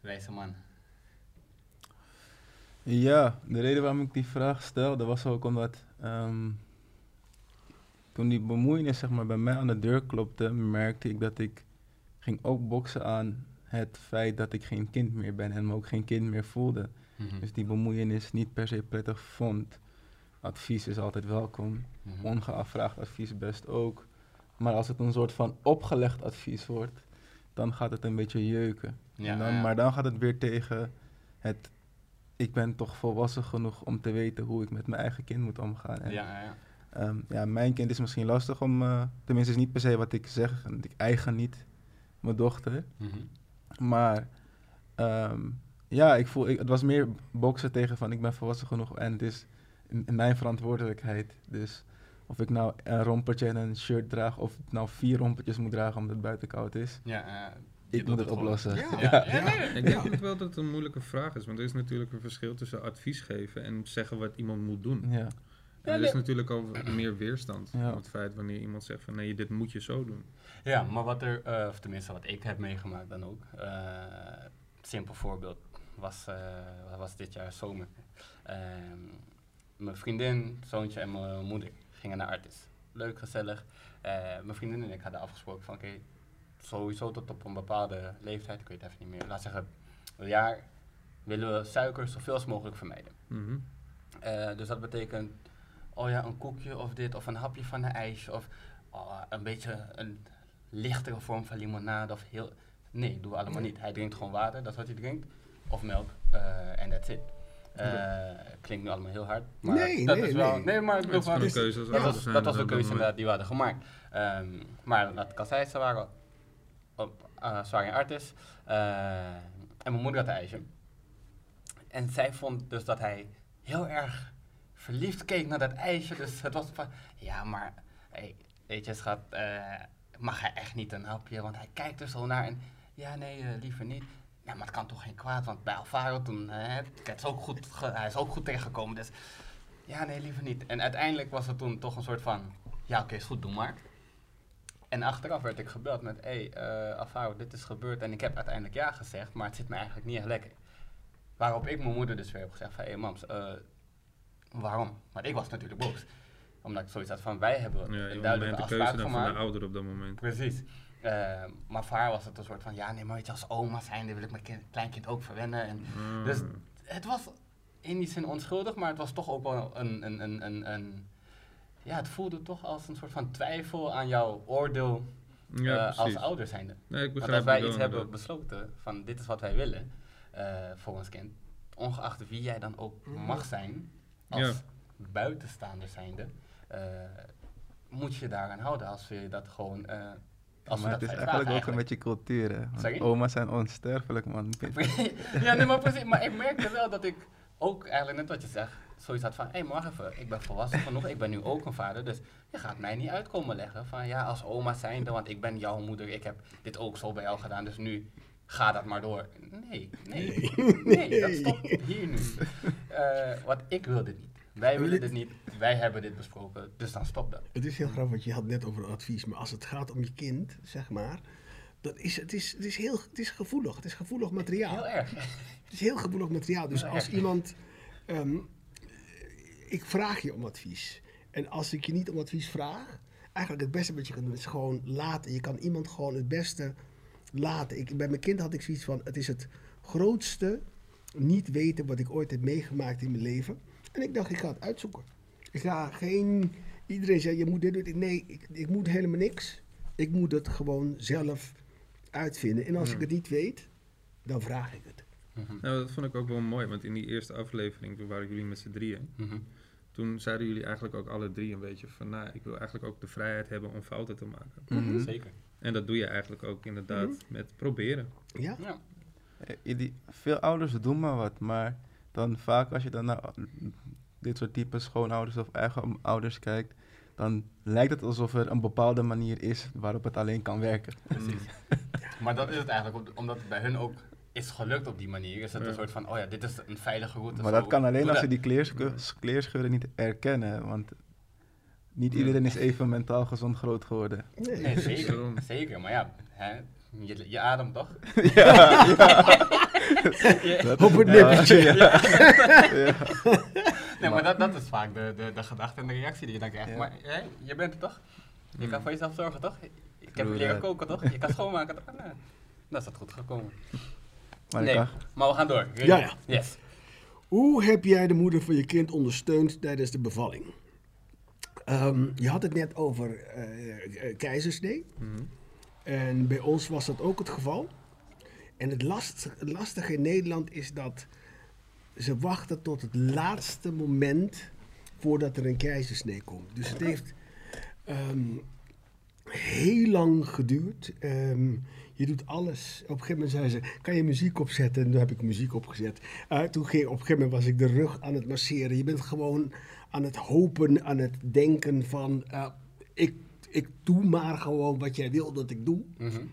Wijze man. Ja, de reden waarom ik die vraag stelde was ook omdat ehm, toen die bemoeienis zeg maar, bij mij aan de deur klopte, merkte ik dat ik ging ook boksen aan het feit dat ik geen kind meer ben en me ook geen kind meer voelde. Mhm. Dus die bemoeienis niet per se prettig vond. Advies is altijd welkom, Mhm. ongevraagd advies best ook. Maar als het een soort van opgelegd advies wordt, dan gaat het een beetje jeuken. Ja, En dan, ja. Maar dan gaat het weer tegen het, ik ben toch volwassen genoeg om te weten hoe ik met mijn eigen kind moet omgaan. En, Ja, ehm, ja, mijn kind is misschien lastig om, eh, tenminste is niet per se wat ik zeg, en ik eigen niet mijn dochter. Mhm. Maar ehm, ja, ik voel, ik, het was meer boksen tegen van ik ben volwassen genoeg en het is mijn verantwoordelijkheid. Dus of ik nou een rompertje en een shirt draag of ik nou vier rompertjes moet dragen omdat het buiten koud is. Ja, eh, Ik moet het oplossen. Ja. Ja, ja, nee. Ik denk ook wel dat het een moeilijke vraag is, want er is natuurlijk een verschil tussen advies geven en zeggen wat iemand moet doen. Ja, En er is natuurlijk ook meer weerstand Ja. op het feit wanneer iemand zegt van nee, dit moet je zo doen. Ja, maar wat er, eh, of tenminste wat ik heb meegemaakt dan ook. eh, simpel voorbeeld was, eh, wat was dit jaar zomer. Ehm, mijn vriendin, zoontje en mijn moeder gingen naar Artis. Leuk, gezellig. Eh, mijn vriendin en ik hadden afgesproken van oké, sowieso tot op een bepaalde leeftijd, ik weet het even niet meer, laat zeggen een jaar, willen we suiker zoveel als mogelijk vermijden. Mhm. Eh, dus dat betekent, oh ja, een koekje of dit, of een hapje van een ijsje, of oh, een beetje een lichtere vorm van limonade, of heel... Nee, doen we allemaal niet. Hij drinkt gewoon water, dat is wat hij drinkt, of melk, eh, en that's it. Eh, Klinkt nu allemaal heel hard, maar Nee, dat nee, is wel... nee. Nee, maar ik is dat ouders was, dat was een keuze inderdaad die we hadden gemaakt. Ehm, maar laat ik al zei, ze waren op uh, Artis. eh, en mijn moeder had een ijsje. En zij vond dus dat hij heel erg verliefd keek naar dat ijsje. Dus het was van, ja maar, hey, weet je schat, eh, mag hij echt niet een hapje? Want hij kijkt er zo naar en, ja nee, liever niet. Ja, maar het kan toch geen kwaad, want bij Alvaro toen, eh, het is ook goed hij is ook goed tegengekomen. Dus ja, nee, liever niet. En uiteindelijk was het toen toch een soort van, ja oké, is goed, doe maar. En achteraf werd ik gebeld met, hé, hey, eh, Alvaro, dit is gebeurd. En ik heb uiteindelijk ja gezegd, maar het zit me eigenlijk niet echt lekker. Waarop ik mijn moeder dus weer heb gezegd van, hé hey, mams, eh, waarom? Want ik was natuurlijk boos. Omdat ik zoiets had van, wij hebben Ja, een duidelijke de keuze afspraak dan van de gemaakt. ouder op dat moment. Precies. Eh, maar voor haar was het een soort van, ja nee, maar weet je, als oma zijnde wil ik mijn kind, kleinkind ook verwennen. En Ah. dus het was in die zin onschuldig, maar het was toch ook wel een, een, een, een, een ja, het voelde toch als een soort van twijfel aan jouw oordeel ja, eh, als ouder zijnde. Nee, ik Want begrijp als wij iets hebben besloten van dit is wat wij willen eh, voor ons kind, ongeacht wie jij dan ook mag zijn, als Ja. buitenstaander zijnde, eh, moet je daaraan houden als we dat gewoon, eh als maar dat het is eigenlijk ook een beetje cultuur, hè. Want Sorry? Oma's zijn onsterfelijk, man. ja, nee, maar precies. Maar ik merkte wel dat ik ook eigenlijk net wat je zegt, zoiets had van, hé, hey, maar even, ik ben volwassen genoeg, ik ben nu ook een vader, dus je gaat mij niet uitkomen leggen van, ja, als oma zijnde, want ik ben jouw moeder, ik heb dit ook zo bij jou gedaan, dus nu ga dat maar door. Nee, nee, nee, dat stopt hier nu. Eh, want ik wilde niet. Wij willen dit- niet, wij hebben dit besproken, dus dan stop dat. Het is heel grappig, want je had net over advies, maar als het gaat om je kind, zeg maar, dat is, het, is, het, is heel, het is gevoelig. Het is gevoelig materiaal. Heel erg. Het is heel gevoelig materiaal. Dus Heel als erg. iemand. ehm, ik vraag je om advies. En als ik je niet om advies vraag, eigenlijk het beste wat je kan doen is gewoon laten. Je kan iemand gewoon het beste laten. Ik, bij mijn kind had ik zoiets van: het is het grootste niet weten wat ik ooit heb meegemaakt in mijn leven. En ik dacht, ik ga het uitzoeken. Ik ga geen. Iedereen zei: je moet dit doen. Nee, ik, ik moet helemaal niks. Ik moet het gewoon zelf uitvinden. En als ik het niet weet, dan vraag ik het. Mhm. Nou, dat vond ik ook wel mooi, want in die eerste aflevering, toen waren jullie met z'n drieën. Mhm. Toen zeiden jullie eigenlijk ook alle drie een beetje van, nou, ik wil eigenlijk ook de vrijheid hebben om fouten te maken. Mhm. Zeker. En dat doe je eigenlijk ook inderdaad met proberen. Ja? Ja. Eh, veel ouders doen maar wat, maar dan vaak als je dan naar dit soort type schoonouders of eigen ouders kijkt, dan lijkt het alsof er een bepaalde manier is waarop het alleen kan werken. Precies. Maar dat is het eigenlijk, om- omdat het bij hun ook is gelukt op die manier. Is het Ja. een soort van, oh ja, dit is een veilige route. Maar zo, dat kan alleen doe als ze die kleerscheur- kleerscheuren niet erkennen, want niet iedereen is even mentaal gezond groot geworden. Nee. Nee, zeker. Zeker, maar ja, hè, je, je ademt toch? ja, ja. Dat- Op het ja, nippertje. ja. Ja. Nee, maar dat, dat is vaak de, de, de gedachte en de reactie die je dan krijgt. Ja. Maar hè, je bent er toch? Je kan Mm. voor jezelf zorgen toch? Ik heb leren eh. koken toch? Je kan schoonmaken toch? Nee. Dat is dat goed gekomen. Maar Nee, maar we gaan door. Ja, ja. Yes. Hoe heb jij de moeder van je kind ondersteund tijdens de bevalling? Ehm, je had het net over eh, eh, keizersnee. Mhm. En bij ons was dat ook het geval. En het, last, het lastige in Nederland is dat ze wachten tot het laatste moment voordat er een keizersnee komt. Dus het heeft ehm, heel lang geduurd. Ehm, je doet alles. Op een gegeven moment zei ze, kan je muziek opzetten? En toen heb ik muziek opgezet. Eh, toen ging, op een gegeven moment was ik de rug aan het masseren. Je bent gewoon aan het hopen, aan het denken van... eh, ik, ik doe maar gewoon wat jij wil dat ik doe, Mhm.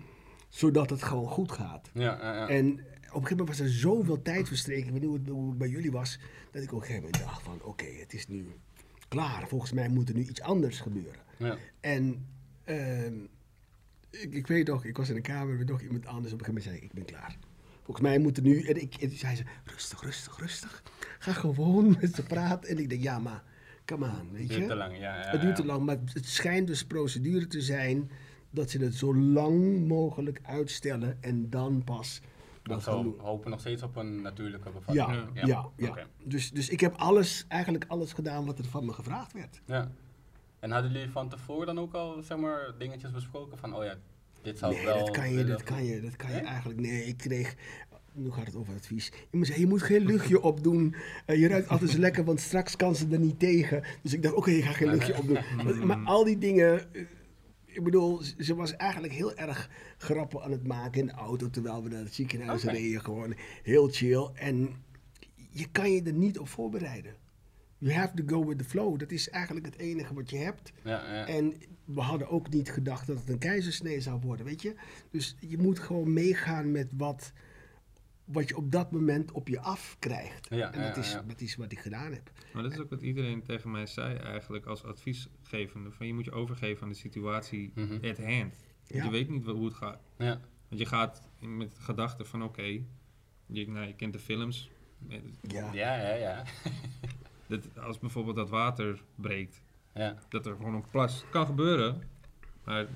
zodat het gewoon goed gaat. Ja, ja, ja. En op een gegeven moment was er zoveel tijd verstreken, ik weet niet hoe het, bij jullie was, dat ik op een gegeven moment dacht van, oké, het is nu klaar. Volgens mij moet er nu iets anders gebeuren. ja. En ehm, ik, ik weet nog, ik was in een kamer met nog iemand anders. Op een gegeven moment zei ik, ik ben klaar. Volgens mij moet er nu... En, ik, en zei ze, rustig, rustig, rustig. Ga gewoon met ze praten. En ik denk, ja, maar, come on, weet Het je. duurt te lang, ja. ja Het duurt te lang, maar het schijnt dus procedure te zijn dat ze het zo lang mogelijk uitstellen en dan pas dat doen. hopen nog steeds op een natuurlijke bevalling. Ja, Ja. ja. Dus, dus ik heb alles, eigenlijk alles gedaan wat er van me gevraagd werd. Ja. En hadden jullie van tevoren dan ook al, zeg maar, dingetjes besproken van, oh ja, dit zou Nee, wel dat kan je, dat kan je, dat kan je eigenlijk. Nee, ik kreeg. Nu gaat het over advies. Iemand zei: Je moet geen luchtje opdoen. Eh, je ruikt altijd zo lekker, want straks kan ze er niet tegen. Dus ik dacht: Oké, ik ga geen luchtje opdoen. Maar, maar al die dingen. eh, Ik bedoel, ze was eigenlijk heel erg grappen aan het maken in de auto. Terwijl we naar het ziekenhuis Oké. reden. Gewoon heel chill. En je kan je er niet op voorbereiden. You have to go with the flow. Dat is eigenlijk het enige wat je hebt. Ja, ja. En we hadden ook niet gedacht dat het een keizersnee zou worden, weet je. Dus je moet gewoon meegaan met wat, wat je op dat moment op je af krijgt. Ja, en dat, ja, is, ja. dat is wat ik gedaan heb. Maar dat is ook wat iedereen tegen mij zei eigenlijk als adviesgevende. Van je moet je overgeven aan de situatie Mhm. at hand. Want Ja. Je weet niet hoe het gaat. ja. Want je gaat met de gedachte van oké, je, nou, je kent de films. Eh, Ja. Ja, ja, ja. Dat, als bijvoorbeeld dat water breekt, Ja, dat er gewoon een plas... Kan gebeuren, maar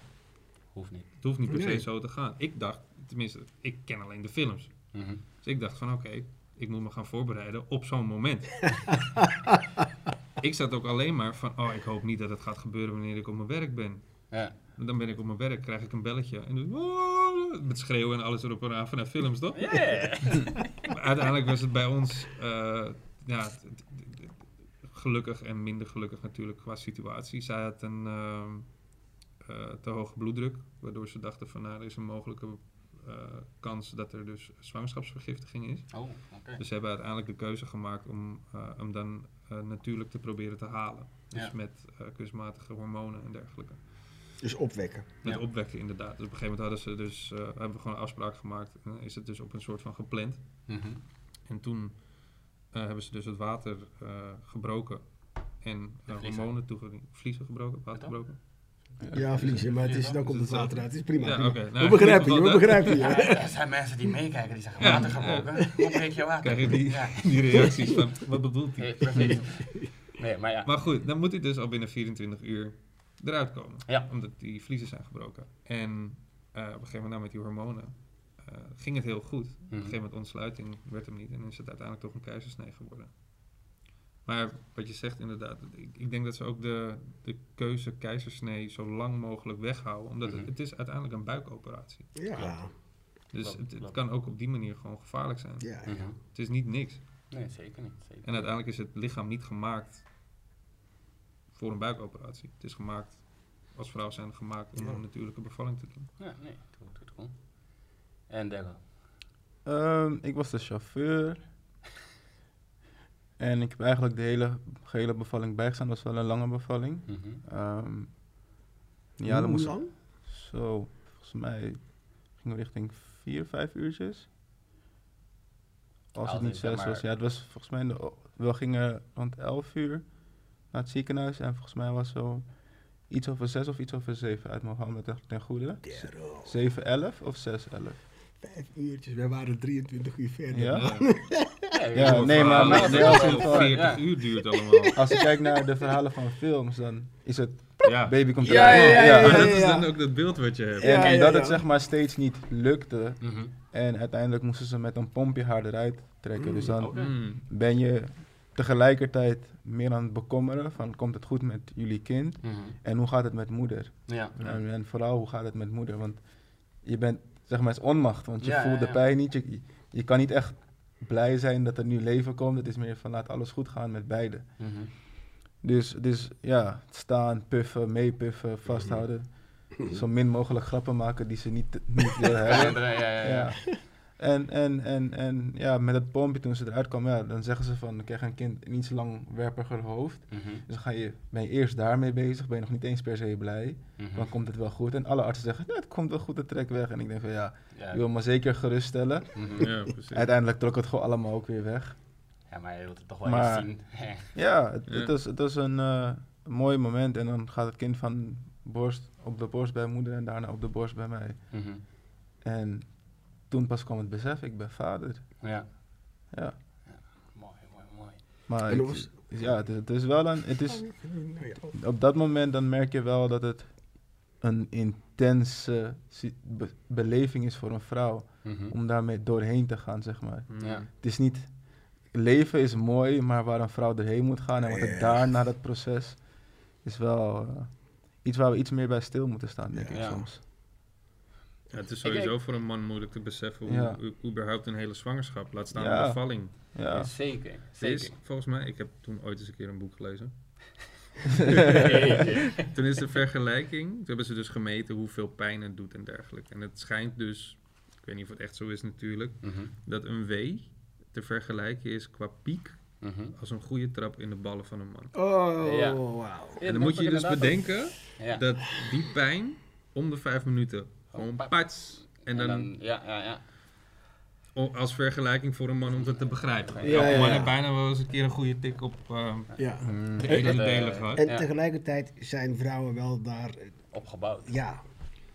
hoeft niet. het hoeft niet per Nee. se zo te gaan. Ik dacht, tenminste, ik ken alleen de films. Mhm. Dus ik dacht van oké, ik moet me gaan voorbereiden op zo'n moment. ik zat ook alleen maar van, oh ik hoop niet dat het gaat gebeuren wanneer ik op mijn werk ben. Ja. En dan ben ik op mijn werk, krijg ik een belletje. En "Oh," met schreeuwen en alles erop en aan vanuit films, toch? Maar uiteindelijk was het bij ons, eh, ja, gelukkig en minder gelukkig natuurlijk qua situatie. Zij had een ehm, eh, te hoge bloeddruk, waardoor ze dachten van, nou, er is een mogelijke kans dat er dus zwangerschapsvergiftiging is. Oh, oké. Dus ze hebben uiteindelijk de keuze gemaakt om eh, hem dan eh, natuurlijk te proberen te halen. Dus Ja. met eh, kunstmatige hormonen en dergelijke. Dus opwekken. Met Ja. opwekken inderdaad. Dus op een gegeven moment hadden ze dus, eh, hebben we gewoon een afspraak gemaakt. En is het dus op een soort van gepland. Mhm. En toen eh, hebben ze dus het water eh, gebroken. en uh, hormonen toegediend. Vliezen gebroken, Wat dan? gebroken. Ja, vliezen, maar het is, dan komt het water uit. Het is prima. Ja, prima. oké. Nou, we begrijpen je, we begrijpen Ja, je. er zijn mensen die meekijken, die zeggen water gebroken. Hoe breek je water? Krijg je die, Ja. die reacties van, wat bedoelt hij? Nee, precies. Nee, maar ja. Maar goed, dan moet hij dus al binnen 24 uur eruit komen. Ja. Omdat die vliezen zijn gebroken. En eh, op een gegeven moment nou, met die hormonen eh, ging het heel goed. Op een Mhm. gegeven moment ontsluiting werd hem niet. En is het uiteindelijk toch een keizersnee geworden. Maar wat je zegt inderdaad, ik, ik denk dat ze ook de, de keuze keizersnee zo lang mogelijk weghouden. Omdat Mhm. het, het is uiteindelijk een buikoperatie. Ja, Dus Klopt, het, het klopt. kan ook op die manier gewoon gevaarlijk zijn. ja. Mhm. Het is niet niks. Nee, zeker niet. Zeker. En uiteindelijk is het lichaam niet gemaakt voor een buikoperatie. Het is gemaakt, als vrouw zijn gemaakt om Ja. een natuurlijke bevalling te doen. Ja, nee, goed. En Daryl? Ehm, ik was de chauffeur. En ik heb eigenlijk de hele gehele bevalling bijgestaan. Dat was wel een lange bevalling. Mhm. Ehm, ja, Hoe moest lang? Zo, volgens mij gingen we richting vier, vijf uurtjes. Als het niet zes maar- was. Ja, het was volgens mij... de we gingen rond elf uur naar het ziekenhuis. En volgens mij was zo iets over zes of iets over zeven uit handen ten, goede. Daryl. Zeven, elf of zes, elf? Vijf uurtjes, we waren 23 uur verder. Ja? Nee, Ja, nee, maar- maar- als verhaal- in Al geval- 40 ja. uur duurt allemaal. Als je kijkt naar de verhalen van films, dan is het Ja. baby komt Ja, eruit. ja, ja, Maar ja, dat ja, is ja. dan ook dat beeld wat je hebt. En Ja, ja, omdat ja. het zeg maar steeds niet lukte. Mhm. En uiteindelijk moesten ze met een pompje haar eruit trekken. Dus dan. Mm. ben je tegelijkertijd meer aan het bekommeren van komt het goed met jullie kind Mhm. en hoe gaat het met moeder. Ja. Ja. En, en vooral hoe gaat het met moeder, want je bent zeg maar het is onmacht, want je Ja, voelt ja, de ja. pijn niet. Je, je kan niet echt blij zijn dat er nu leven komt. Het is meer van laat alles goed gaan met beide. Mhm. Dus, dus ja, staan, puffen, meepuffen, vasthouden. Zo min mogelijk grappen maken die ze niet, niet willen hebben. Ja, ja, ja. ja. Ja. En, en, en, en ja, met het pompje toen ze eruit kwam, ja, dan zeggen ze van, dan krijg je een kind een iets langwerpiger hoofd. Mhm. Dus dan ga je, ben je eerst daarmee bezig, ben je nog niet eens per se blij. Mhm. Dan komt het wel goed. En alle artsen zeggen, ja, het komt wel goed, het trekt weg. En ik denk van, ja, Ja. je wil me zeker geruststellen. Mhm. Ja, precies. Uiteindelijk trok het gewoon allemaal ook weer weg. Ja, maar je wilt het toch wel Maar- eens zien. Ja, het, Ja. het is, het is een, eh, een mooi moment. En dan gaat het kind van borst op de borst bij moeder en daarna op de borst bij mij. Mhm. En toen pas kwam het besef, ik ben vader. Ja. Ja, Mooi, mooi, mooi. maar En ik- hoe was- ja, het, het is wel een, het is, Nou op dat moment dan merk je wel dat het een intense be- beleving is voor een vrouw. Mhm. Om daarmee doorheen te gaan, zeg maar. Ja. Het is niet, leven is mooi, maar waar een vrouw doorheen moet gaan en wat er Ja. daarna dat proces is wel eh, iets waar we iets meer bij stil moeten staan, denk Ja. ik Ja. soms. Ja, het is Ik sowieso voor een man moeilijk te beseffen hoe, Ja. hoe überhaupt een hele zwangerschap, laat staan Ja. een bevalling. Ja. Zeker, Er zeker. Is, volgens mij, ik heb toen ooit eens een keer een boek gelezen. Toen is de vergelijking, toen hebben ze dus gemeten hoeveel pijn het doet en dergelijke. En het schijnt dus, ik weet niet of het echt zo is natuurlijk, Mhm. dat een W te vergelijken is qua piek Mhm. als een goede trap in de ballen van een man. Oh, Ja. Ja, en dan moet je je dus bedenken Ja. dat die pijn om de vijf minuten gewoon pats. pats. En dan ja, ja, ja. als vergelijking voor een man om het te bijgrijpen. Ja, Ja, ja, man ja. heeft bijna wel eens een keer een goede tik op eh, Ja. De En- en- delen eh, gehad. En Ja. tegelijkertijd zijn vrouwen wel daar, eh, Opgebouwd. ja,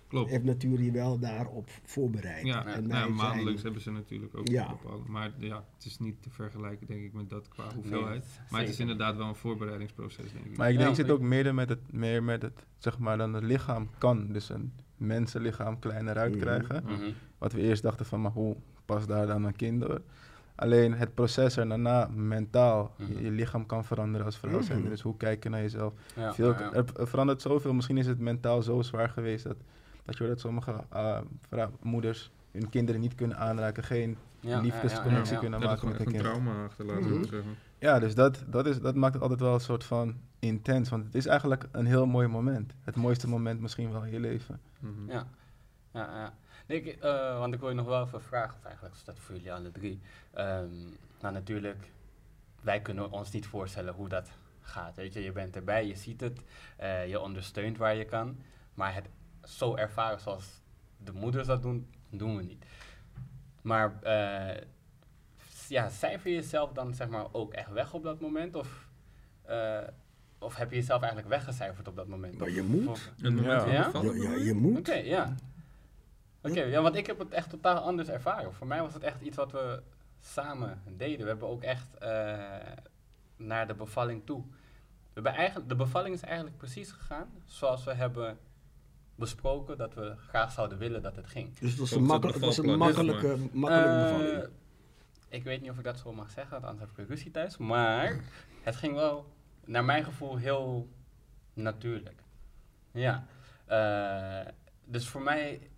Klopt. heeft natuur je wel daarop voorbereid. Ja, en nou, maandelijks zijn, hebben ze natuurlijk ook Ja. bepaalde. Maar ja, het is niet te vergelijken, denk ik, met dat qua hoeveelheid. Nee, maar het is inderdaad wel een voorbereidingsproces, denk ik. Maar ik Ja, denk, het zit ook meer met het, meer met het, zeg maar, dan het lichaam kan. Dus een mensenlichaam kleiner uitkrijgen. Mhm. Wat we eerst dachten van, maar hoe past daar dan een kind door? Alleen het proces er daarna, mentaal, je, Mhm. je lichaam kan veranderen als vrouw zijn. Mhm. Dus hoe kijk je naar jezelf? Ja, Veel, ja, ja. Er, er verandert zoveel. Misschien is het mentaal zo zwaar geweest dat, dat je hoort dat sommige ah, moeders hun kinderen niet kunnen aanraken, geen Ja, liefdesconnectie ja, ja, ja. kunnen maken met een kind. trauma achterlaten, zou ik zeggen. Ja, dus dat, dat, is, dat maakt het altijd wel een soort van intens. Want het is eigenlijk een heel mooi moment. Het mooiste moment misschien wel in je leven. Mhm. Ja, ja, ja. Nee, ik, eh, want ik wil je nog wel even vragen, of eigenlijk is dat voor jullie alle drie. Ehm, nou, natuurlijk, wij kunnen ons niet voorstellen hoe dat gaat. Weet je, je bent erbij, je ziet het, eh, je ondersteunt waar je kan. Maar het zo ervaren zoals de moeders dat doen, doen we niet. Maar eh, ja, cijfer je jezelf dan zeg maar ook echt weg op dat moment? Of eh, of heb je jezelf eigenlijk weggecijferd op dat moment? Maar je moet. of- Een moment Ja. van Ja? Ja, ja, je moet. Oké, ja. Oké, ja, want ik heb het echt totaal anders ervaren. Voor mij was het echt iets wat we samen deden. We hebben ook echt eh, naar de bevalling toe. We hebben eigenlijk, de bevalling is eigenlijk precies gegaan zoals we hebben besproken dat we graag zouden willen dat het ging. Dus het was een, het makkelijk, het was een makkelijke, makkelijke Eh, bevalling. Ik weet niet of ik dat zo mag zeggen, want anders heb ik ruzie thuis. Maar het ging wel, naar mijn gevoel, heel natuurlijk. Ja. eh, dus voor mij,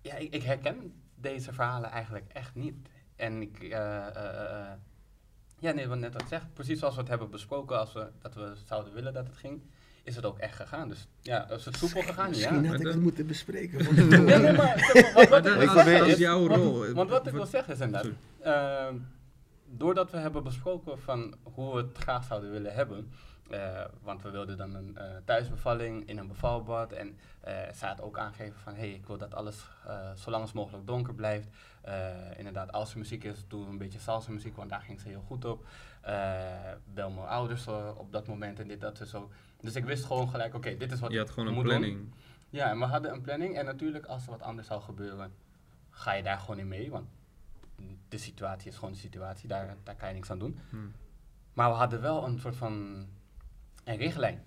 ja, ik, herken deze verhalen eigenlijk echt niet. En ik, eh, eh, ja, nee, wat net wat ik zeg, precies zoals we het hebben besproken, als we, dat we zouden willen dat het ging, is het ook echt gegaan. Dus ja, is het soepel gegaan? Ja. Misschien had ik het moeten bespreken. Nee, nee, maar wat, wat ik wil zeggen is jouw want- rol. Want wat ik wil zeggen is inderdaad, Ehm, doordat we hebben besproken van hoe we het graag zouden willen hebben, eh, want we wilden dan een eh, thuisbevalling in een bevalbad en eh zij had ook aangegeven van hé, hey, ik wil dat alles eh, zo lang als mogelijk donker blijft. Eh, inderdaad, als er muziek is, doen we een beetje salsa muziek, want daar ging ze heel goed op. Eh, bel mijn ouders op dat moment en dit, dat en zo. Dus ik wist gewoon gelijk, oké, dit is wat Je had gewoon een moet doen. planning. Ja, en we hadden een planning. En natuurlijk, als er wat anders zou gebeuren, ga je daar gewoon in mee. Want de situatie is gewoon de situatie. Daar, daar kan je niks aan doen. Hmm. Maar we hadden wel een soort van een richtlijn.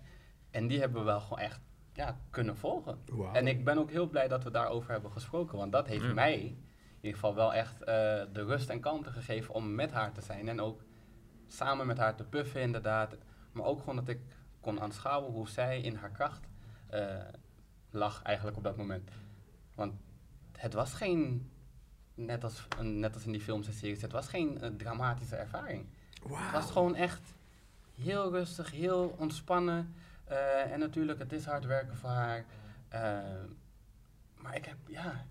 En die hebben we wel gewoon echt ja, kunnen volgen. En ik ben ook heel blij dat we daarover hebben gesproken. Want dat heeft Ja. mij in ieder geval wel echt eh, de rust en kalmte gegeven om met haar te zijn. En ook samen met haar te puffen inderdaad. Maar ook gewoon dat ik kon aanschouwen hoe zij in haar kracht eh, lag eigenlijk op dat moment. Want het was geen, net als, net als in die films en series, het was geen eh, dramatische ervaring. Het was gewoon echt heel rustig, heel ontspannen. Eh, en natuurlijk, het is hard werken voor haar. Maar ik heb, ja...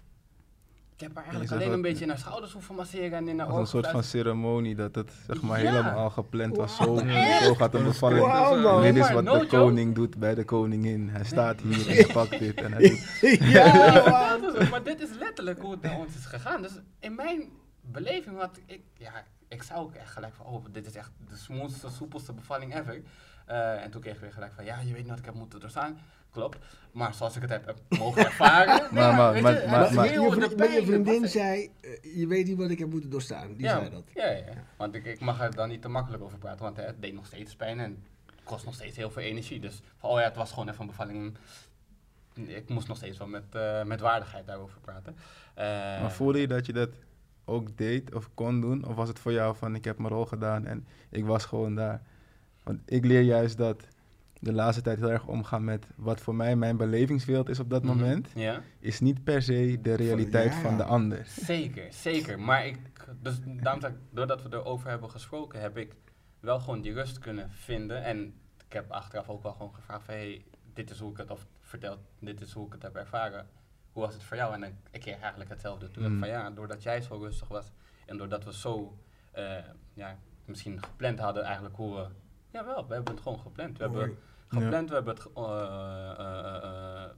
Ik heb haar eigenlijk alleen een wat- beetje in haar schouders hoeven masseren en in haar Als een ogen soort van ceremonie, dat het zeg maar Ja. helemaal gepland was. Zo, zo gaat een bevalling. Wauw, man. Dit is wat no de joke. koning doet bij de koningin. Hij staat hier en hij pakt dit en hij doet... ja, maar dit is letterlijk hoe het bij ons is gegaan. Dus in mijn beleving had ik, ja, ik zou ook echt gelijk van, oh, dit is echt de smoothste, soepelste bevalling ever. Eh, en toen kreeg ik weer gelijk van, ja, je weet niet wat ik heb moeten doorstaan. Klopt. Maar zoals ik het heb, heb mogen ervaren. nee, Maar- maar- maar- maar- Maar, maar, schreeuwen, je, vriendin zei, eh, je weet niet wat ik heb moeten doorstaan. Die ja, zei dat. Ja, ja, ja. want ik, ik mag er dan niet te makkelijk over praten, want hè, het deed nog steeds pijn en kost nog steeds heel veel energie. Dus oh ja, het was gewoon even een bevalling. Ik moest nog steeds wel met, eh, met waardigheid daarover praten. Eh, Maar voelde je dat je dat ook deed of kon doen? Of was het voor jou van ik heb mijn rol gedaan en ik was gewoon daar? Want ik leer juist dat de laatste tijd heel erg omgaan met wat voor mij mijn belevingswereld is op dat mhm, moment. Ja, Is niet per se de realiteit ja. van de ander. zeker, zeker. Maar ik, dus daarom doordat we erover hebben gesproken, heb ik wel gewoon die rust kunnen vinden. En ik heb achteraf ook wel gewoon gevraagd van, hey, dit is hoe ik het, of verteld, dit is hoe ik het heb ervaren. Hoe was het voor jou? En dan, ik kreeg eigenlijk hetzelfde terug Mm. van, ja, doordat jij zo rustig was en doordat we zo, eh, ja, misschien gepland hadden eigenlijk hoe we, jawel, we hebben het gewoon gepland. We hebben. Gepland, we hebben het eh, eh, eh,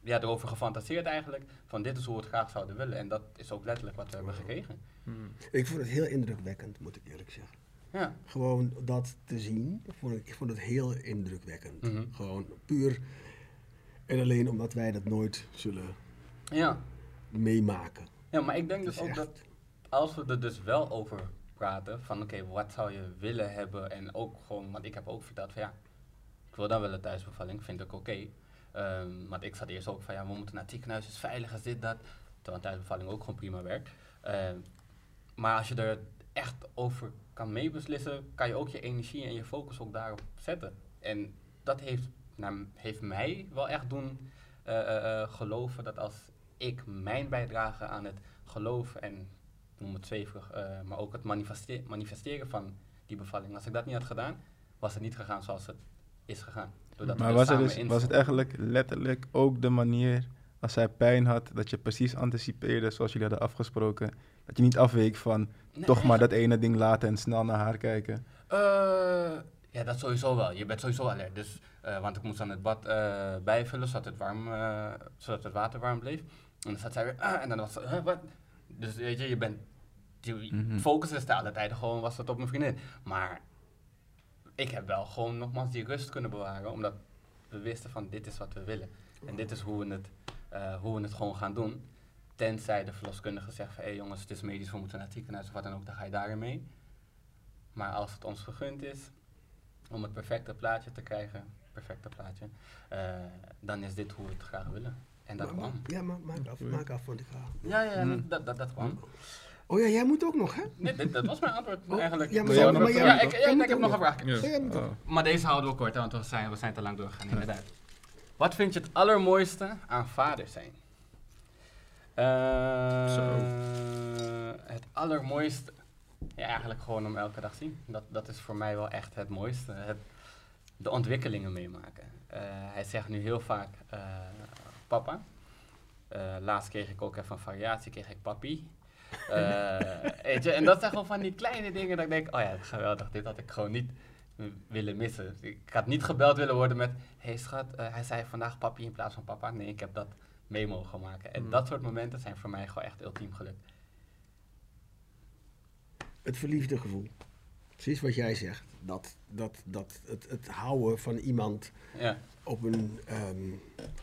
ja, erover gefantaseerd eigenlijk, van dit is hoe we het graag zouden willen. En dat is ook letterlijk wat we hebben gekregen. Hmm. Ik vond het heel indrukwekkend, moet ik eerlijk zeggen. Ja. Gewoon dat te zien, vond ik, ik vond het heel indrukwekkend. Mhm. Gewoon puur en alleen omdat wij dat nooit zullen Ja. meemaken. ja, maar ik denk dus ook echt- dat als we er dus wel over praten, van oké, wat zou je willen hebben? En ook gewoon, want ik heb ook verteld van ja, ik wil dan wel een thuisbevalling, vind ik oké. Ehm, want ik zat eerst ook van ja, we moeten naar het ziekenhuis, is veilig, is dit, dat. Terwijl een thuisbevalling ook gewoon prima werkt. Ehm, maar als je er echt over kan meebeslissen, kan je ook je energie en je focus ook daarop zetten. En dat heeft, nou, heeft mij wel echt doen eh, eh, eh, geloven dat als ik mijn bijdrage aan het geloven en noem het zweverig, maar ook het manifeste- manifesteren van die bevalling, als ik dat niet had gedaan, was het niet gegaan zoals het is gegaan. Doordat Maar was, samen dus, was het eigenlijk letterlijk ook de manier als zij pijn had, dat je precies anticipeerde zoals jullie hadden afgesproken? Dat je niet afweek van Nee, toch maar dat ene ding laten en snel naar haar kijken? Eh, ja, dat sowieso wel. Je bent sowieso alert. Dus, eh, want ik moest dan het bad eh, bijvullen zodat het, warm, zodat het water warm bleef. En dan zat zij weer, ah, en dan was ze, "Huh, wat? Dus weet je, je bent, je Mhm. focus is de alle tijden gewoon, was dat op mijn vriendin. Maar ik heb wel gewoon nogmaals die rust kunnen bewaren, omdat we wisten van dit is wat we willen. En dit is hoe we het, eh, hoe we het gewoon gaan doen. Tenzij de verloskundige zegt van, hé jongens, het is medisch, we moeten naar het ziekenhuis of wat dan ook, dan ga je daarin mee. Maar als het ons vergund is om het perfecte plaatje te krijgen, perfecte plaatje, eh, dan is dit hoe we het graag willen. En dat Maar- maar- kwam. Ja, maar maak af, maak af van die vraag. Ja, ja, Hmm. dat, dat, dat kwam. Oh ja, jij moet ook nog, hè? Nee, dit- dat was mijn antwoord Oh, eigenlijk. ja, maar jij- ja, maar ik, ik heb nog een vraag. Oh. Maar deze houden we kort, hè, want we zijn, we zijn te lang doorgegaan, inderdaad. Wat vind je het allermooiste aan vader zijn? Eh, Zo. Het allermooiste, ja, eigenlijk gewoon om elke dag zien. Dat, dat is voor mij wel echt het mooiste. Het, de ontwikkelingen meemaken. Eh, hij zegt nu heel vaak eh, papa. Eh, laatst kreeg ik ook even een variatie, kreeg ik papi. Eh, weet je, en dat zijn gewoon van die kleine dingen dat ik denk, oh ja, geweldig, dit had ik gewoon niet willen missen. Ik had niet gebeld willen worden met, hey schat, eh, hij zei vandaag papi in plaats van papa. Nee, ik heb dat mee mogen maken. En Mm. dat soort momenten zijn voor mij gewoon echt ultiem geluk. Het verliefde gevoel. Precies wat jij zegt. Dat, dat, dat het, het houden van iemand Ja, op een ehm,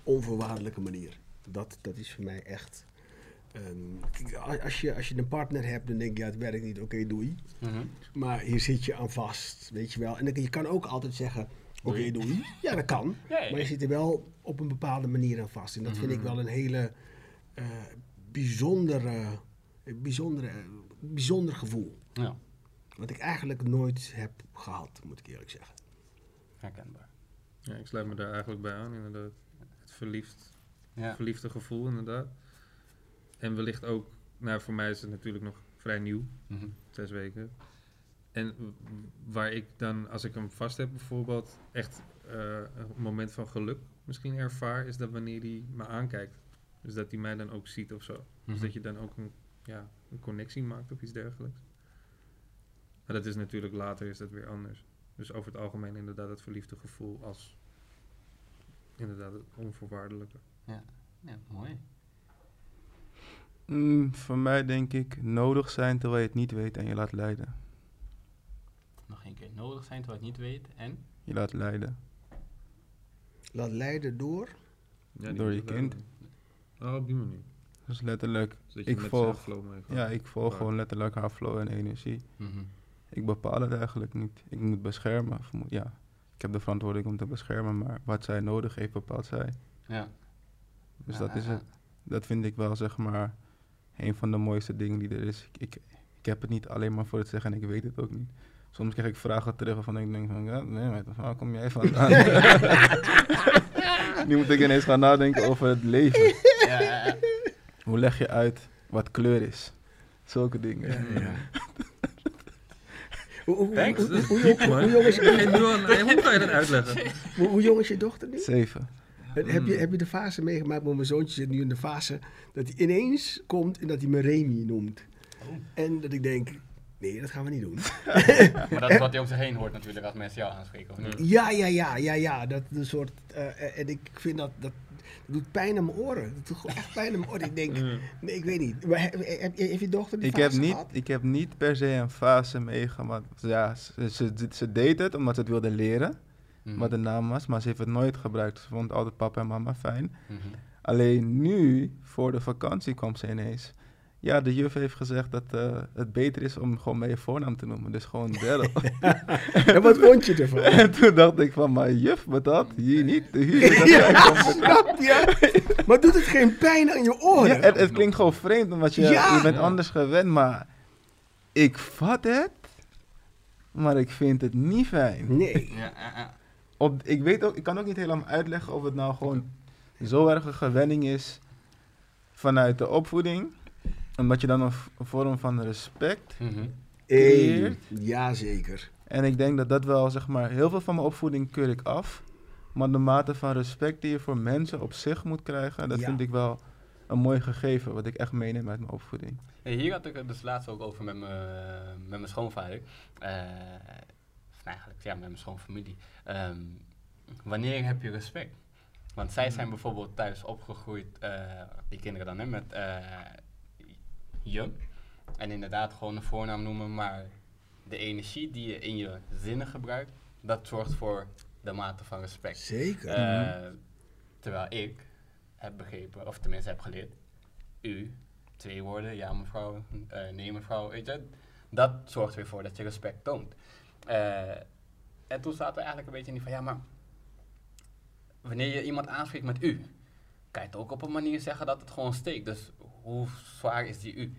onvoorwaardelijke manier. Dat, dat is voor mij echt. Ehm, kijk, als, je, als je een partner hebt, dan denk je, ja, het werkt niet, oké, doei. Mhm. Maar hier zit je aan vast, weet je wel. En dan, je kan ook altijd zeggen, oké, Doei. doei. Ja, dat kan. Ja, ja. Maar je zit er wel op een bepaalde manier aan vast. En dat vind ik Mhm. wel een hele eh, bijzondere, bijzondere, bijzonder gevoel. ja, Wat ik eigenlijk nooit heb gehad, moet ik eerlijk zeggen. herkenbaar. Ja, ik sluit me daar eigenlijk bij aan, inderdaad. Het verliefd, Ja. verliefde gevoel, inderdaad. En wellicht ook, nou voor mij is het natuurlijk nog vrij nieuw, Mhm. zes weken. En waar ik dan, als ik hem vast heb bijvoorbeeld, echt eh, een moment van geluk misschien ervaar, is dat wanneer hij me aankijkt. Dus dat hij mij dan ook ziet of zo. Dus Mhm. dat je dan ook een, ja, een connectie maakt of iets dergelijks. Maar dat is natuurlijk later is dat weer anders. Dus over het algemeen inderdaad het verliefde gevoel als inderdaad het onvoorwaardelijke. Ja, mooi. Mm, voor mij denk ik nodig zijn terwijl je het niet weet en je laat leiden. Nog één keer nodig zijn terwijl je het niet weet. En? Je laat leiden. Laat leiden door. Ja, Door je kind. Oh, op die manier. Dus letterlijk, Dus Ik volg- ja, ik volg Ja. gewoon letterlijk haar flow en energie. Mhm. Ik bepaal het eigenlijk niet. Ik moet beschermen. of moet- Ja, ik heb de verantwoording om te beschermen, maar wat zij nodig heeft, bepaalt zij. Ja. Dus Ja, dat is ja, het. Dat vind ik wel, zeg maar, een van de mooiste dingen die er is. Ik, ik, ik heb het niet alleen maar voor het zeggen en ik weet het ook niet. Soms krijg ik vragen terug waarvan ik denk van, ja, nee, maar waar kom jij vandaan? nu moet ik ineens gaan nadenken over het leven. Ja, ja, ja. Hoe leg je uit wat kleur is? Zulke dingen. Hoe, hoe, Thanks. hoe, hoe, hoe jong- Man. hoe jong is, je hoe, hoe jong is je dochter nu? Zeven. Heb je, heb je de fase meegemaakt, want mijn zoontje zit nu in de fase dat hij ineens komt en dat hij me Remy noemt. En dat ik denk, nee, dat gaan we niet doen. Maar dat is wat hij om zich heen hoort natuurlijk als mensen jou aanspreken. Of niet? Ja, ja, ja, ja, ja. Dat is een soort. eh, en ik vind dat, dat. Dat doet pijn aan mijn oren. Dat doet gewoon echt pijn aan mijn oren. Ik denk, Mm. nee, ik weet niet. Maar heb, heb, je- dochter die Ik heb, fase niet, gehad? ik heb niet per se een fase meegemaakt. Ja, ze, ze, ze deed het omdat ze het wilde leren, Mhm. wat de naam was, maar ze heeft het nooit gebruikt. Ze vond altijd papa en mama fijn. Mhm. Alleen nu, voor de vakantie, kwam ze ineens. Ja, de juf heeft gezegd dat eh, het beter is om gewoon met je voornaam te noemen. Dus gewoon Daryl. En wat vond je ervan? en toen dacht ik van, maar juf, wat dat? Hier niet. Hier, ja, snap je? Maar doet het geen pijn aan je oren? Ja, het, het klinkt gewoon vreemd, omdat je, Ja. je bent anders gewend, maar ik vat het, maar ik vind het niet fijn. Nee. Ja, ja, ja. Op, ik, weet ook, ik kan ook niet helemaal uitleggen of het nou gewoon zo erg een gewenning is vanuit de opvoeding, omdat je dan een, v- een vorm van respect. Mhm. Eén. Jazeker. En ik denk dat dat wel, zeg maar, heel veel van mijn opvoeding keur ik af, maar de mate van respect die je voor mensen op zich moet krijgen, dat Ja. vind ik wel een mooi gegeven, wat ik echt meeneem uit mijn opvoeding. Hey, hier had ik het dus laatst ook over met mijn met mijn schoonvader. Eh, of eigenlijk, ja, met mijn schoonfamilie. Ehm, wanneer heb je respect? Want zij zijn bijvoorbeeld thuis opgegroeid, eh, die kinderen dan, hè, met eh, je. En inderdaad gewoon een voornaam noemen, maar de energie die je in je zinnen gebruikt, dat zorgt voor de mate van respect. Zeker. Eh, terwijl ik heb begrepen, of tenminste heb geleerd, u, twee woorden, ja mevrouw, eh, nee mevrouw, weet je, dat zorgt weer voor dat je respect toont. Eh, en toen zaten we eigenlijk een beetje in die van, ja maar, wanneer je iemand aanspreekt met u, kan je het ook op een manier zeggen dat het gewoon steekt. Dus hoe zwaar is die u?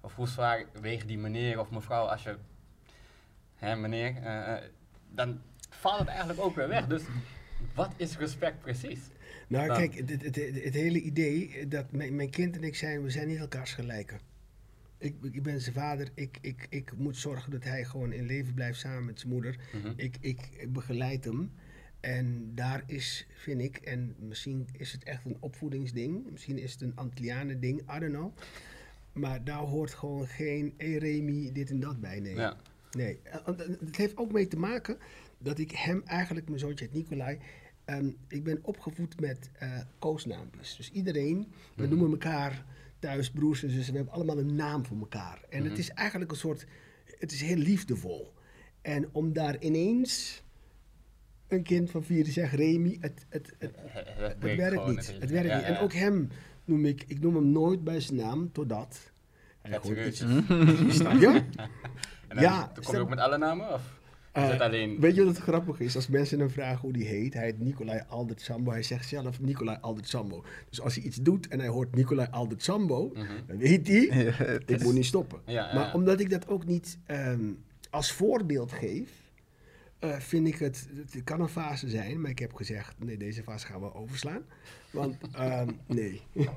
Of hoe zwaar weegt die meneer of mevrouw als je, hè meneer, eh, eh, dan valt het eigenlijk ook weer weg. Dus wat is respect precies? Nou, Dan- kijk, het, het, het, het hele idee dat mijn, mijn kind en ik zijn, we zijn niet elkaars gelijken. Ik, ik ben zijn vader, ik, ik, ik moet zorgen dat hij gewoon in leven blijft samen met zijn moeder. Mhm. Ik, ik begeleid hem. En daar is, vind ik, en misschien is het echt een opvoedingsding, misschien is het een Antillianen ding, I don't know. Maar daar hoort gewoon geen hey Remy, dit en dat bij. Nee. Ja. Nee, eh, eh, het heeft ook mee te maken dat ik hem eigenlijk, mijn zoontje heet Nicolai, ehm, ik ben opgevoed met eh koosnaampjes. Dus iedereen, we Mhm. noemen elkaar thuis broers en zussen, we hebben allemaal een naam voor elkaar. En Mhm. het is eigenlijk een soort, het is heel liefdevol. En om daar ineens een kind van vier te zeggen, Remy, het, het, het, Het, werkt niet. Het werkt Ja, niet. En ja. ook hem noem ik, ik noem hem nooit bij zijn naam, totdat... hij Ja, iets- Snap je? En dan, Ja, dan kom stel- je ook met alle namen? Of is Eh, alleen... Weet je wat het grappig is? Als mensen hem vragen hoe die heet, hij heet Nicolai Aldert Sambo. Hij zegt zelf Nicolai Aldert Sambo. Dus als hij iets doet en hij hoort Nicolai Aldert Sambo, Mhm. dan weet hij, ik is- moet niet stoppen. Ja, ja, Maar ja. omdat ik dat ook niet ehm, als voorbeeld geef, eh, vind ik het, het kan een fase zijn, maar ik heb gezegd, nee, deze fase gaan we overslaan. Want ehm, nee, Nee.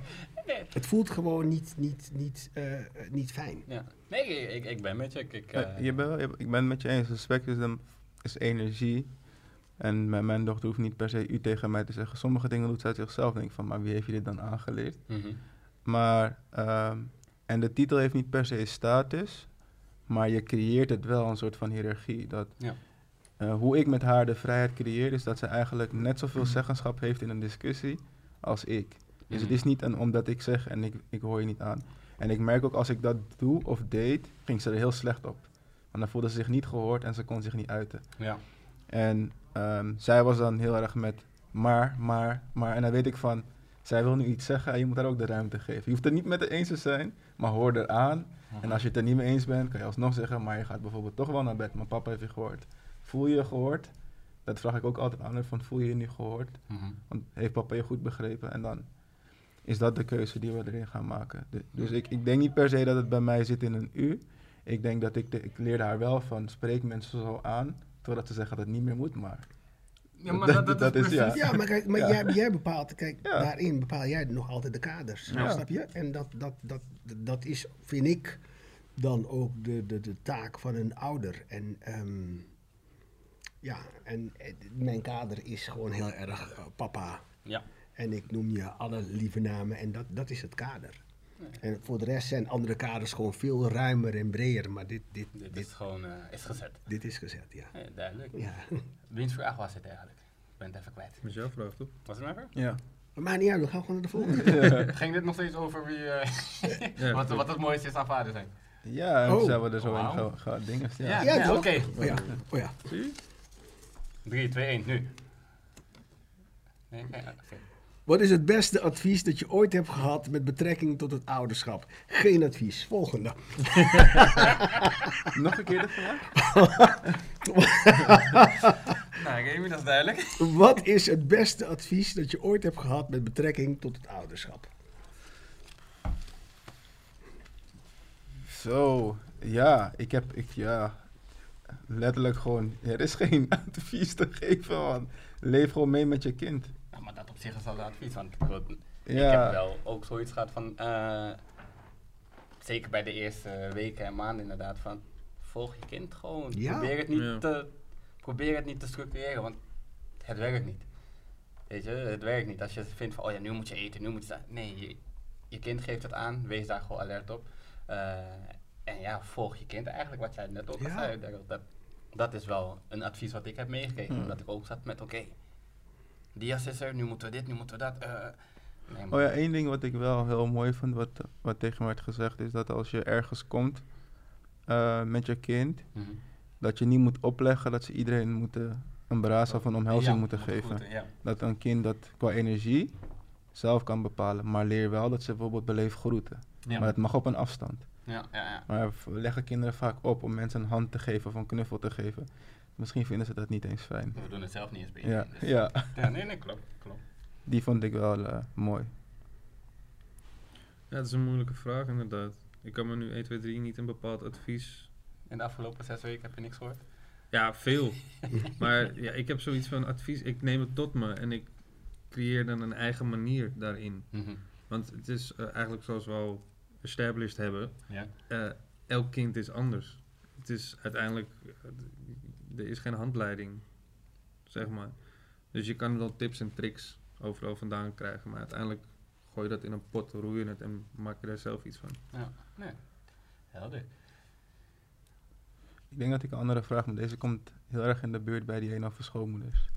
het voelt gewoon niet, niet, niet, eh, niet fijn. Ja. Nee, ik, ik ben met je. Ik, eh, je je- ik ben het met je eens. Respect is, een, is energie. En mijn, mijn dochter hoeft niet per se u tegen mij te zeggen. Sommige dingen doet zij uit zichzelf. denk ik van, maar wie heeft je dit dan aangeleerd? mhm. Maar, ehm, en de titel heeft niet per se status. Maar je creëert het wel, een soort van hiërarchie. Dat, Ja. eh, hoe ik met haar de vrijheid creëer, is dat ze eigenlijk net zoveel zeggenschap heeft in een discussie als ik. Dus het Mhm. is niet een, omdat ik zeg en ik, ik hoor je niet aan. En ik merk ook als ik dat doe of deed, ging ze er heel slecht op. Want dan voelde ze zich niet gehoord en ze kon zich niet uiten. Ja. En ehm, zij was dan heel erg met maar, maar, maar. En dan weet ik van, zij wil nu iets zeggen en je moet haar ook de ruimte geven. Je hoeft het niet met haar eens te zijn, maar hoor eraan. En als je het er niet mee eens bent, kan je alsnog zeggen, maar je gaat bijvoorbeeld toch wel naar bed. Maar papa heeft je gehoord. Voel je je gehoord? Dat vraag ik ook altijd aan haar, van voel je je nu gehoord? Mhm. Want heeft papa je goed begrepen? En dan is dat de keuze die we erin gaan maken. De- dus ik, ik denk niet per se dat het bij mij zit in een u. Ik denk dat ik, de, ik leerde haar wel van spreek mensen zo aan, totdat ze zeggen dat het niet meer moet, maar... Ja, maar Dat- dat, dat, dat is is- ja. Ja, maar, kijk, maar Ja. jij, jij bepaalt, kijk, Ja. daarin bepaal jij nog altijd de kaders. Ja. Snap je? En dat, dat, dat, dat is, vind ik, dan ook de, de, de taak van een ouder. En ehm, ja, en eh, mijn kader is gewoon heel erg eh, papa. Ja. En ik noem je alle lieve namen en dat, dat is het kader. En voor de rest zijn andere kaders gewoon veel ruimer en breder. Maar dit, dit, Dit dit, is gewoon eh, is gezet. dit is gezet, ja. Ja, duidelijk. ja. Wiens vraag was het eigenlijk? Ik ben het even kwijt. Dat is jouw vraag, toch? Was het vraag? Ja. Maar maakt niet uit, we gaan gewoon naar de volgende. Ging dit nog steeds over wie, eh, Ja, wat, wat het mooiste is aan vader zijn? Ja, Oh. zijn we er zo Oh, in wauw. ge- ge- dingen. Ja. Ja, oké. Oh ja, oh ja. 3, 2, 1, nu. Nee, oké. Wat is het beste advies dat je ooit hebt gehad met betrekking tot het ouderschap? Geen advies. Volgende. Nog een keer de vraag? Nou, Remy, dat is duidelijk. Wat is het beste advies dat je ooit hebt gehad met betrekking tot het ouderschap? Zo, ja, ik heb, ik, ja, letterlijk gewoon, er is geen advies te geven, man. Leef gewoon mee met je kind. Ja, maar dat op zich is al een advies, want ik Ja. heb wel ook zoiets gehad van, eh, zeker bij de eerste weken en maanden inderdaad, van volg je kind gewoon. Ja. Probeer, het niet Ja. te, probeer het niet te structureren, want het werkt niet. Weet je, het werkt niet. Als je vindt van, oh ja, nu moet je eten, nu moet je... dat- Nee, je, je kind geeft het aan, wees daar gewoon alert op. Eh, en ja, volg je kind eigenlijk, wat jij net ook al Ja. zei. Dat, dat is wel een advies wat ik heb meegekregen, Hmm. omdat ik ook zat met, oké, is er, nu moeten we dit, nu moeten we dat. eh. nee, maar- Oh ja, één ding wat ik wel heel mooi vond, wat, wat tegen me werd gezegd, is dat als je ergens komt eh, met je kind, Mhm. dat je niet moet opleggen dat ze iedereen moeten een beraad of een omhelzing Ja, moeten moet geven. Ja. Dat een kind dat qua energie zelf kan bepalen. Maar leer wel dat ze bijvoorbeeld beleefd groeten. Ja. Maar het mag op een afstand. Ja, ja, ja. Maar we leggen kinderen vaak op om mensen een hand te geven of een knuffel te geven. Misschien vinden ze dat niet eens fijn. We doen het zelf niet eens beter. Ja, dus- ja. ja. Nee, nee, klopt. klopt. die vond ik wel eh, mooi. Ja, dat is een moeilijke vraag inderdaad. Ik kan me nu 1, 2, 3 niet een bepaald advies... In de afgelopen zes weken heb je niks gehoord? Ja, veel. maar ja, ik heb zoiets van advies. Ik neem het tot me en ik creëer dan een eigen manier daarin. Mhm. Want het is eh, eigenlijk zoals we al established hebben. Ja. eh, elk kind is anders. Het is uiteindelijk... eh, er is geen handleiding, zeg maar. Dus je kan wel tips en tricks overal vandaan krijgen. Maar uiteindelijk gooi je dat in een pot, roei je het en maak je daar zelf iets van. Ja, nee. Helder. Ik denk dat ik een andere vraag, maar deze komt heel erg in de buurt bij die een over schoonmoeders.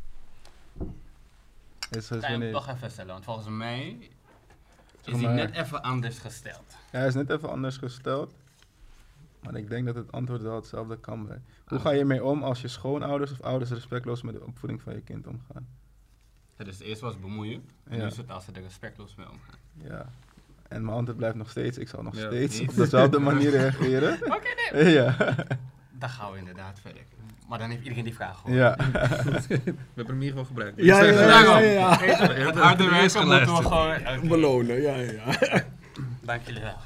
Is, is Kan je hem wanneer- toch even stellen? Want volgens mij Zeg is hij net even anders gesteld. Ja, hij is net even anders gesteld. Maar ik denk dat het antwoord wel hetzelfde kan zijn. Hoe Ah. ga je mee om als je schoonouders of ouders respectloos met de opvoeding van je kind omgaan? Ja, dus eerst was het bemoeien. En Ja. nu is het als ze er respectloos mee omgaan. Ja. En mijn antwoord blijft nog steeds, ik zal nog Ja. steeds Niet? op dezelfde manier reageren. Oké, nee. Ja. Dan gaan we inderdaad verder. Maar dan heeft iedereen die vraag gehoord. ja. We hebben hem hier gewoon gebruikt. Ja, ja, ja, ja, ja. Het harde werken moeten we gewoon... Belonen, ja, ja. Dank jullie wel.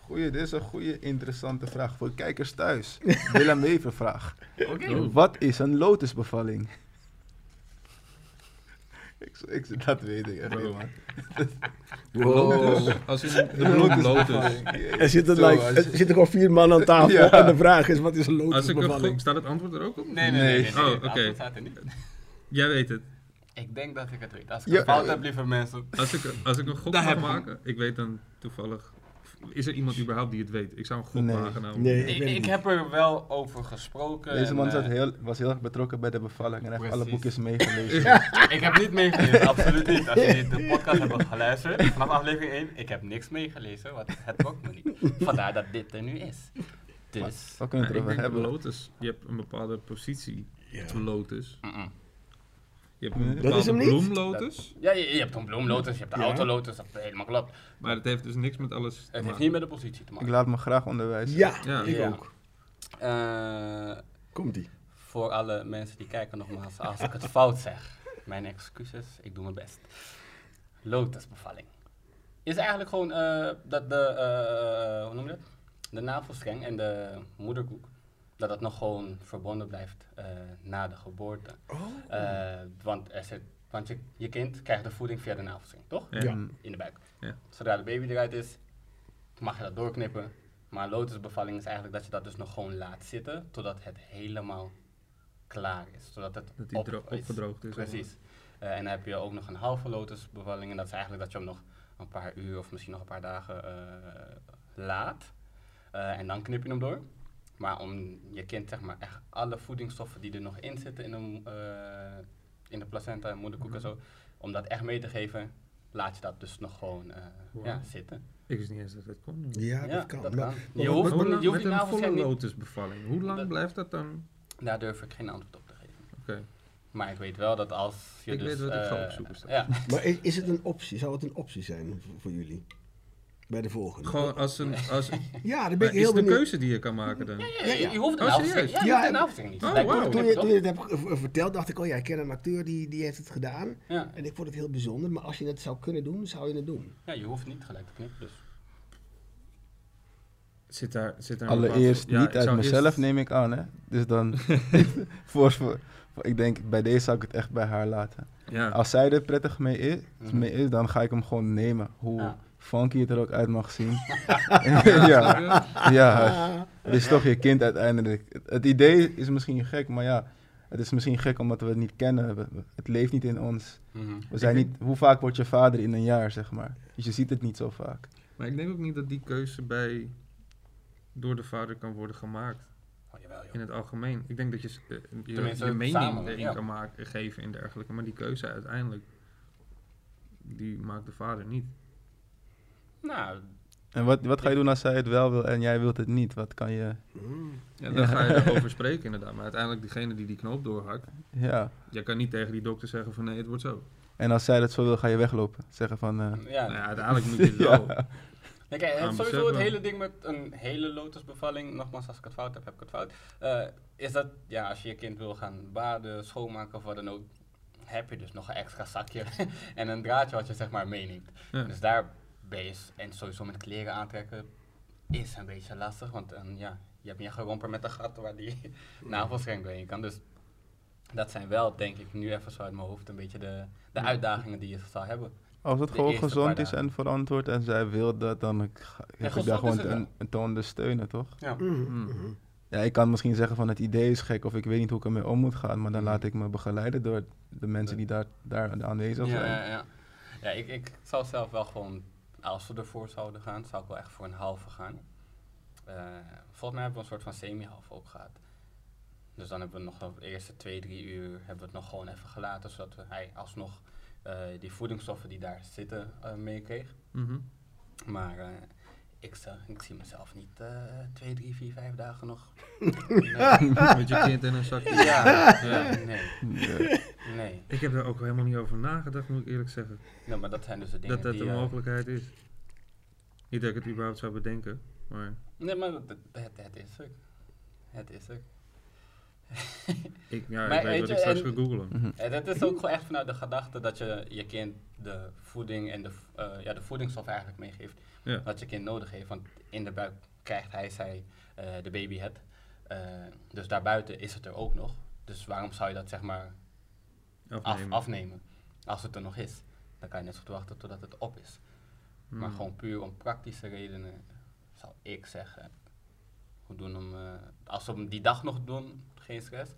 Goeie, dit is een goede, interessante vraag voor kijkers thuis. Willem Wever vraag. Oké. Oh. Wat is een lotusbevalling? Ik, ik, dat weet ik echt niet, man. Lotus. Als in de bloem lotus. Er zitten, like, er zitten gewoon vier man aan tafel Ja. en de vraag is, wat is een een lotusbevalling? staat het antwoord er ook op? Nee, nee, nee. Nee. nee, nee, Oh, oké. antwoord staat er niet. Jij weet het. Ik denk dat ik het weet. Als ik Ja. een fout heb, lieve mensen. Als ik, als ik een gok hem. maken, ik weet dan toevallig... Is er iemand überhaupt die het weet? Ik zou een gok Nee. maken nou. Nee. Ik, heb er wel over gesproken. Deze en, man zat eh, heel, was heel erg betrokken bij de bevalling en heeft alle boekjes meegelezen. Ik heb niet meegelezen, absoluut niet. Als jullie de podcast hebben geluisterd, vanaf aflevering 1, ik heb niks meegelezen, want het trok me niet. Vandaar dat dit er nu is. Dus, Wat kunnen we erover hebben? lotus. Je hebt een bepaalde positie lotus. Je hebt een Dat bepaalde is hem niet? bloemlotus. ja, je, je hebt een bloemlotus, je hebt de Ja. autolotus, dat helemaal klopt. Maar het heeft dus niks met alles te Het heeft maken. niet met de positie te Ik maken. laat me graag onderwijzen. Ja, Ja. ik Ja. ook. Eh, Komt-ie. voor alle mensen die kijken nogmaals, als ik het fout zeg, mijn excuses, ik doe mijn best. Lotusbevalling. Is eigenlijk gewoon eh, dat de, eh, hoe noem je dat? De navelstreng en de moederkoek, dat dat nog gewoon verbonden blijft eh, na de geboorte. Oh. Eh, want er zit, want je, je kind krijgt de voeding via de navelstreng, toch? Ja. Ja. In de buik. Ja. Zodra de baby eruit is, mag je dat doorknippen. Maar lotusbevalling is eigenlijk dat je dat dus nog gewoon laat zitten, totdat het helemaal klaar is. Zodat het Dat die op is. opgedroogd is. Precies. Eh, en dan heb je ook nog een halve lotusbevalling. En dat is eigenlijk dat je hem nog een paar uur of misschien nog een paar dagen eh, laat. Eh, en dan knip je hem door. Maar om je kind zeg maar echt alle voedingsstoffen die er nog in zitten in de, eh, in de placenta en moederkoek en zo, om dat echt mee te geven, laat je dat dus nog gewoon eh, ja, zitten. Ik wist niet eens dat dat kon. Ja, dat kan. dat Maar- kan. maar Je hoeft, Hoe lang, je hoeft met een volle lotusbevalling. Hoe lang Dat- blijft dat dan? Daar durf ik geen antwoord op te geven. Oké. Maar ik weet wel dat als je Ik dus... weet wat ik ga eh, opzoeken. Ja, Maar is, is het een optie? Zou het een optie zijn voor, voor jullie? Bij de volgende? Gewoon als een... Als, Ja, daar ben ik is heel de benieuwd. keuze die je kan maken dan? Ja, Ja, ja, ja. je hoeft de Oh, navelstreng serieus? ja, je Ja, hoeft de en- navelstreng niet. Oh, Toen je, toen je het hebt verteld, dacht ik, oh ja, ik ken een acteur die, die heeft het gedaan. Ja. En ik vond het heel bijzonder. Maar als je het zou kunnen doen, zou je het doen. ja, je hoeft niet gelijk te knippen, dus... Zit daar, zit daar een Allereerst niet uit mezelf, eerst- neem ik aan. Hè? Dus dan, voor, voor, ik denk, bij deze zou ik het echt bij haar laten. Ja. Als zij er prettig mee is, Mhm. mee is dan ga ik hem gewoon nemen. Hoe Ja. Funky het er ook uit mag zien. ja, ja, het is toch je kind uiteindelijk. Het, het idee is misschien gek, maar ja, het is misschien gek omdat we het niet kennen. We- we- het leeft niet in ons. Mhm. We zijn niet, hoe vaak wordt je vader in een jaar, zeg maar? Dus je ziet het niet zo vaak. Maar ik denk ook niet dat die keuze bij door de vader kan worden gemaakt. Oh, jawel. In het algemeen. Ik denk dat je eh, je, mening samen, erin ja. kan maken, geven en dergelijke. Maar die keuze uiteindelijk, die maakt de vader niet. Nou, En wat, wat ga je doen als zij het wel wil en jij wilt het niet? Wat kan je... Ja, dan ga je erover spreken inderdaad. Maar uiteindelijk diegene die die knoop doorhakt, Ja. jij kan niet tegen die dokter zeggen van nee, het wordt zo. En als zij dat zo wil, ga je weglopen. Zeggen van... eh, Ja, Nou ja, uiteindelijk moet je het wel. Nee, kijk, het, sowieso beseffen. het hele ding met een hele lotusbevalling, nogmaals als ik het fout heb, heb ik het fout. eh, is dat, ja, als je je kind wil gaan baden, schoonmaken of wat dan ook, heb je dus nog een extra zakje en een draadje wat je zeg maar meeneemt. Ja. Dus daar je, en sowieso met kleren aantrekken, is een beetje lastig, want eh, ja, je hebt niet geromper met een gat waar die navelstreng doorheen kan. Dus dat zijn wel, denk ik, nu even zo uit mijn hoofd, een beetje de, de Ja. uitdagingen die je zal hebben. Als het De gewoon gezond is en verantwoord en zij wil dat, dan ga- heb ik daar gewoon een, een te ondersteunen, toch? Ja. Mm, Mm. mm. Ja, ik kan misschien zeggen van het idee is gek of ik weet niet hoe ik ermee om moet gaan, maar dan Mhm. laat ik me begeleiden door de mensen die daar, daar aanwezig Ja, zijn. ja, ja. ja ik, ik zou zelf wel gewoon, als we ervoor zouden gaan, zou ik wel echt voor een halve gaan. Eh, volgens mij hebben we een soort van semi-half ook gehad. Dus dan hebben we nog de eerste twee, drie uur hebben we het nog gewoon even gelaten, zodat hij alsnog eh, die voedingsstoffen die daar zitten eh, meekreeg. Mhm. Maar ik, ik zie mezelf niet eh, twee, drie, vier, vijf dagen nog. Nee. Met je kind in een zakje. ja, Ja. nee, nee. Ik heb daar ook helemaal niet over nagedacht, moet ik eerlijk zeggen. Nou, maar dat zijn dus de dingen Dat dat die... een eh, mogelijkheid is. Niet dat ik het überhaupt zou bedenken, maar Nee, maar het, het, is er. Het is er. ik, ja, Maar ik weet weet wat je, ik straks ga googlen. Mhm. En het is ook gewoon echt vanuit de gedachte dat je je kind de voeding en de, eh, ja, de voedingsstof eigenlijk meegeeft. Ja. Wat je kind nodig heeft. Want in de buik krijgt hij, zij, eh, de baby het. Eh, dus daarbuiten is het er ook nog. Dus waarom zou je dat zeg maar af, Afnemen. afnemen? Als het er nog is. Dan kan je net zo goed wachten totdat het op is. Maar Hmm. gewoon puur om praktische redenen zou ik zeggen. We doen hem, eh, als we hem die dag nog doen, geen stress.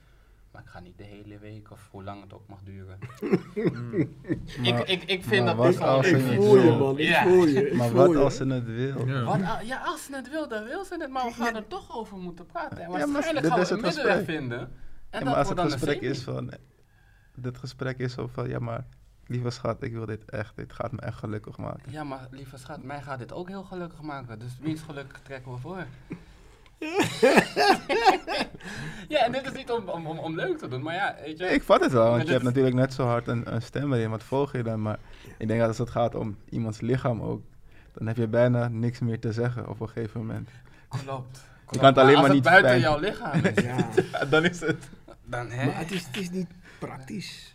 Maar ik ga niet de hele week of hoe lang het ook mag duren. Hmm. ik, ik, ik vind maar dat wat gewoon als Ik ze niet voel je, man. Ik Ja. voel je. Maar voel wat je. als ze het wil? Ja. Wat, ja, als ze het wil, dan wil ze het. Maar we gaan er toch over moeten praten. En Ja, maar waarschijnlijk gaan is we een het middenweg vinden. En Ja, dat maar als het dan gesprek is van... Dit gesprek is zo van, ja maar, lieve schat, ik wil dit echt. Dit gaat me echt gelukkig maken. Ja, maar lieve schat, mij gaat dit ook heel gelukkig maken. Dus wiens geluk trekken we voor? ja, en dit is niet om, om, om, om leuk te doen, maar ja, weet je. Ik vat het wel, want Maar je hebt natuurlijk net zo hard een, een stem erin. Wat volg je dan? Maar ik denk dat als het gaat om iemands lichaam ook, dan heb je bijna niks meer te zeggen op een gegeven moment. Klopt. Je kan het alleen maar als niet het buiten fijn- jouw lichaam is, Ja, dan is het. dan hè? maar het is, het is niet praktisch.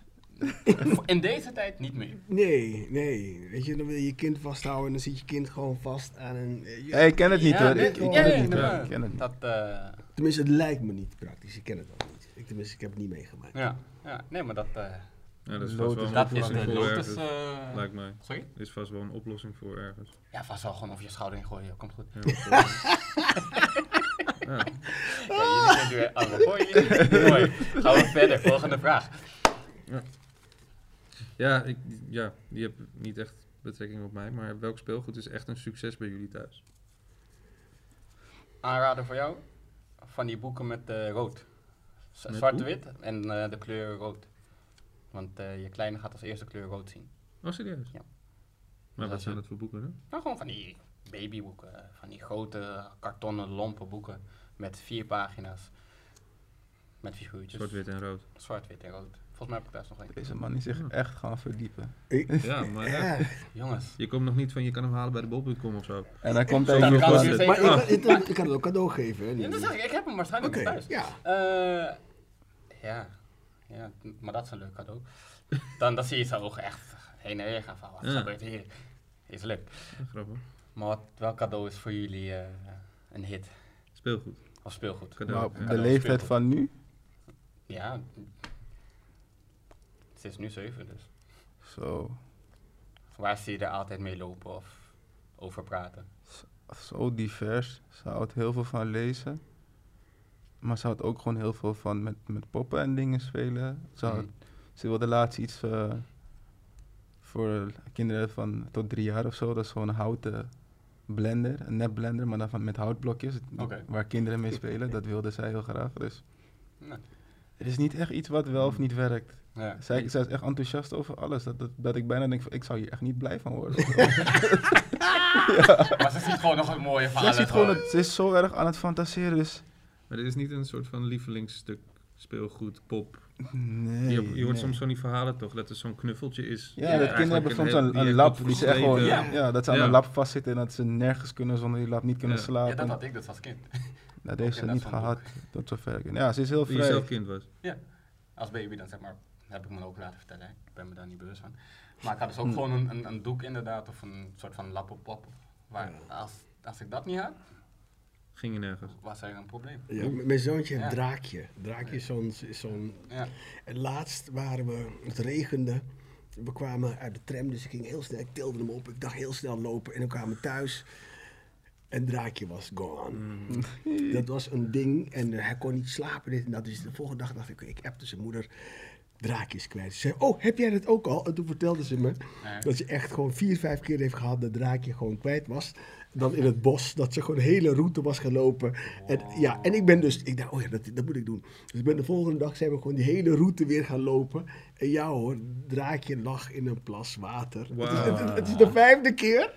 In deze tijd niet meer. Nee, nee. Weet je, dan wil je je kind vasthouden en dan zit je kind gewoon vast aan een... eh, je- Hey, ik ken het niet Ja, hoor. Ik, ik ja, ken het ja, niet hoor. Ik ken het niet. Dat, eh, Tenminste, het lijkt me niet praktisch. Ik ken het ook niet. Ik, tenminste, ik heb het niet meegemaakt. ja, ja, nee, maar dat, eh, Ja, dat is Lotus- vast wel een dat is oplossing de voor lotus. ergens. eh, Lijkt mij. sorry? Is vast wel een oplossing voor ergens. Ja, vast wel gewoon over je schouder heen gooien, komt goed. Ja, ja. Ja, jullie weer aan Mooi. Gaan we verder, volgende vraag. Ja, ik, ja, die heeft niet echt betrekking op mij, maar welk speelgoed is echt een succes bij jullie thuis? Aanrader voor jou? Van die boeken met eh, rood. Zwart-wit en eh, de kleur rood. Want eh, je kleine gaat als eerste kleur rood zien. Oh, serieus? Ja. Maar Dus wat zijn als dat voor boeken dan? Nou, gewoon van die babyboeken. Van die grote kartonnen lompe boeken. Met vier pagina's. Met figuurtjes. Zwart, wit en rood. Zwart-wit en rood. Volgens mij heb ik thuis nog één. Deze man is zich echt gaan verdiepen. Ik, Ja, maar ja. Jongens. Je komt nog niet van je kan hem halen bij de bol.com of zo. En dan komt hij zeker- Maar ik, kan- ik, ik kan het ook cadeau geven. Hè, Ja, dat zeg ik, ik heb hem waarschijnlijk nog thuis. ja. Eh, ja. ja, maar dat is een leuk cadeau. Dan, dan zie je zijn ogen echt heen en weer gaan van, wat Ja. gebeurt hier? Is leuk. Grappig. Maar wat, welk cadeau is voor jullie eh, een hit? Speelgoed. Of speelgoed? Cadeau. De leeftijd speelgoed. van nu? Ja. Ze is nu zeven, dus. Zo, Waar zie je er altijd mee lopen of over praten? zo divers. Ze houdt heel veel van lezen. Maar ze houdt ook gewoon heel veel van met, met poppen en dingen spelen. Ze, houdt- Mhm. ze wilde laatst iets eh, voor kinderen van tot drie jaar of zo. Dat is gewoon een houten blender, een nepblender, maar dan van, met houtblokjes. Waar kinderen mee spelen. Dat wilde zij heel graag. Dus Nee. het is niet echt iets wat wel of niet werkt. Ja. Zij, zij is echt enthousiast over alles. Dat, dat, dat ik bijna denk van, ik zou hier echt niet blij van worden. Maar ze ziet gewoon nog een mooie van Zij alles. ziet gewoon, het, ze is zo erg aan het fantaseren, dus... Maar dit is niet een soort van lievelingsstuk speelgoed, pop. Nee, je, je hoort nee. soms van die verhalen toch, dat er zo'n knuffeltje is. Ja, Ja, dat kinderen hebben soms een, lap, die ze echt gewoon, ja. dat ze aan Ja. een lap vastzitten en dat ze nergens kunnen zonder die lap niet kunnen Ja. slapen. Ja, dat had ik dus als kind. Dat heeft ze Ja, niet gehad, tot zover. Ja, ze is heel Toen je vrij. zelf kind was. Als baby dan zeg maar, heb ik me ook laten vertellen. hè. Ik ben me daar niet bewust van. Maar ik had dus ook Hm. gewoon een, een, een doek inderdaad, of een soort van lap op pop. Waar, als, als ik dat niet had, Ging je nergens. was er een probleem. Ja, mijn zoontje heeft Ja. Draakje. Draakje is zo'n... zo'n Ja. En laatst waren we, het regende. We kwamen uit de tram, dus ik ging heel snel, ik tilde hem op. Ik dacht heel snel lopen en dan kwamen we thuis. En Draakje was gone. Dat was een ding en hij kon niet slapen. Dit en dat. Dus de volgende dag dacht ik, ik appte zijn moeder. Draakje is kwijt. Ze zei, oh, heb jij dat ook al? En toen vertelde ze me Ja. dat ze echt gewoon vier, vijf keer heeft gehad dat Draakje gewoon kwijt was. Dan in het bos, dat ze gewoon een hele route was gelopen. En, ja, en ik ben dus, ik dacht, oh ja, dat, dat moet ik doen. Dus ik ben de volgende dag zijn we gewoon die hele route weer gaan lopen. En ja hoor, Draakje lag in een plas water. Het, is, Wauw. het, het is de vijfde keer,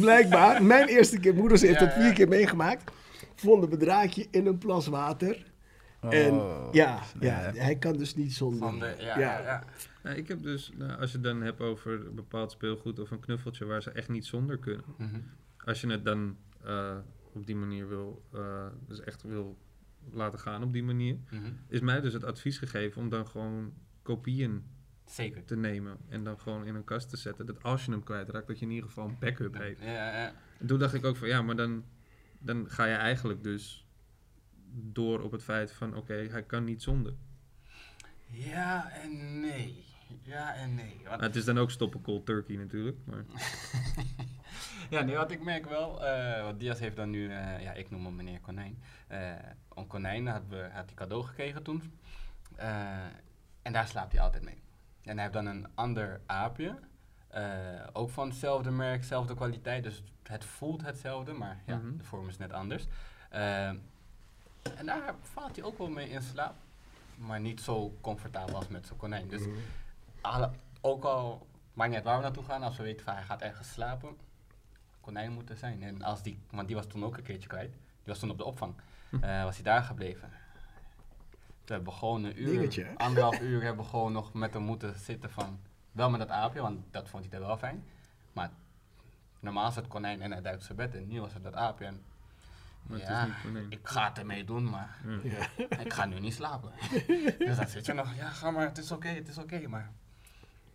blijkbaar. Mijn eerste keer, moeder ze heeft Ja, dat vier ja. keer meegemaakt. Vonden we Draakje in een plas water. En Oh, ja, ja, hij kan dus niet zonder. Van de, ja, Ja. ja. Ja, Nou, ik heb dus, nou, als je het dan hebt over een bepaald speelgoed of een knuffeltje waar ze echt niet zonder kunnen. Mhm. Als je het dan eh, op die manier wil, eh, dus echt wil laten gaan op die manier, Mhm. is mij dus het advies gegeven om dan gewoon kopieën Zeker. te nemen en dan gewoon in een kast te zetten. Dat als je hem kwijtraakt, dat je in ieder geval een backup heeft. Ja, ja. En toen dacht ik ook van ja, maar dan, dan ga je eigenlijk dus door op het feit van oké, hij kan niet zonder. ja en nee. Ja en nee. Want- Nou, het is dan ook stoppen cold turkey natuurlijk. Maar Ja, nee, wat ik merk wel, want Diaz heeft dan nu, eh, ja, ik noem hem meneer Konijn. Eh een konijn had, we, had hij cadeau gekregen toen. En daar slaapt hij altijd mee. En hij heeft dan een ander aapje, ook van hetzelfde merk, dezelfde kwaliteit. Dus het voelt hetzelfde, maar ja, Mhm. de vorm is net anders. En daar valt hij ook wel mee in slaap. Maar niet zo comfortabel als met zo'n konijn. Dus Mhm. alle, ook al, maakt niet uit waar we naartoe gaan, als we weten van hij gaat ergens slapen, konijn moet er zijn. En als die, want die was toen ook een keertje kwijt, die was toen op de opvang, Eh, was hij daar gebleven. We hebben gewoon een uur, Dingetje, anderhalf uur hebben we gewoon nog met hem moeten zitten van, wel met dat aapje, want dat vond hij er wel fijn. Maar normaal is het konijn en hij duikt zijn bed in, nu was het dat aapje. En, Maar het ja, is niet konijn. ik ga het ermee doen, maar Ja. ik ga nu niet slapen. dus dan zit je nog, ja, ga maar, het is oké, het is oké, maar...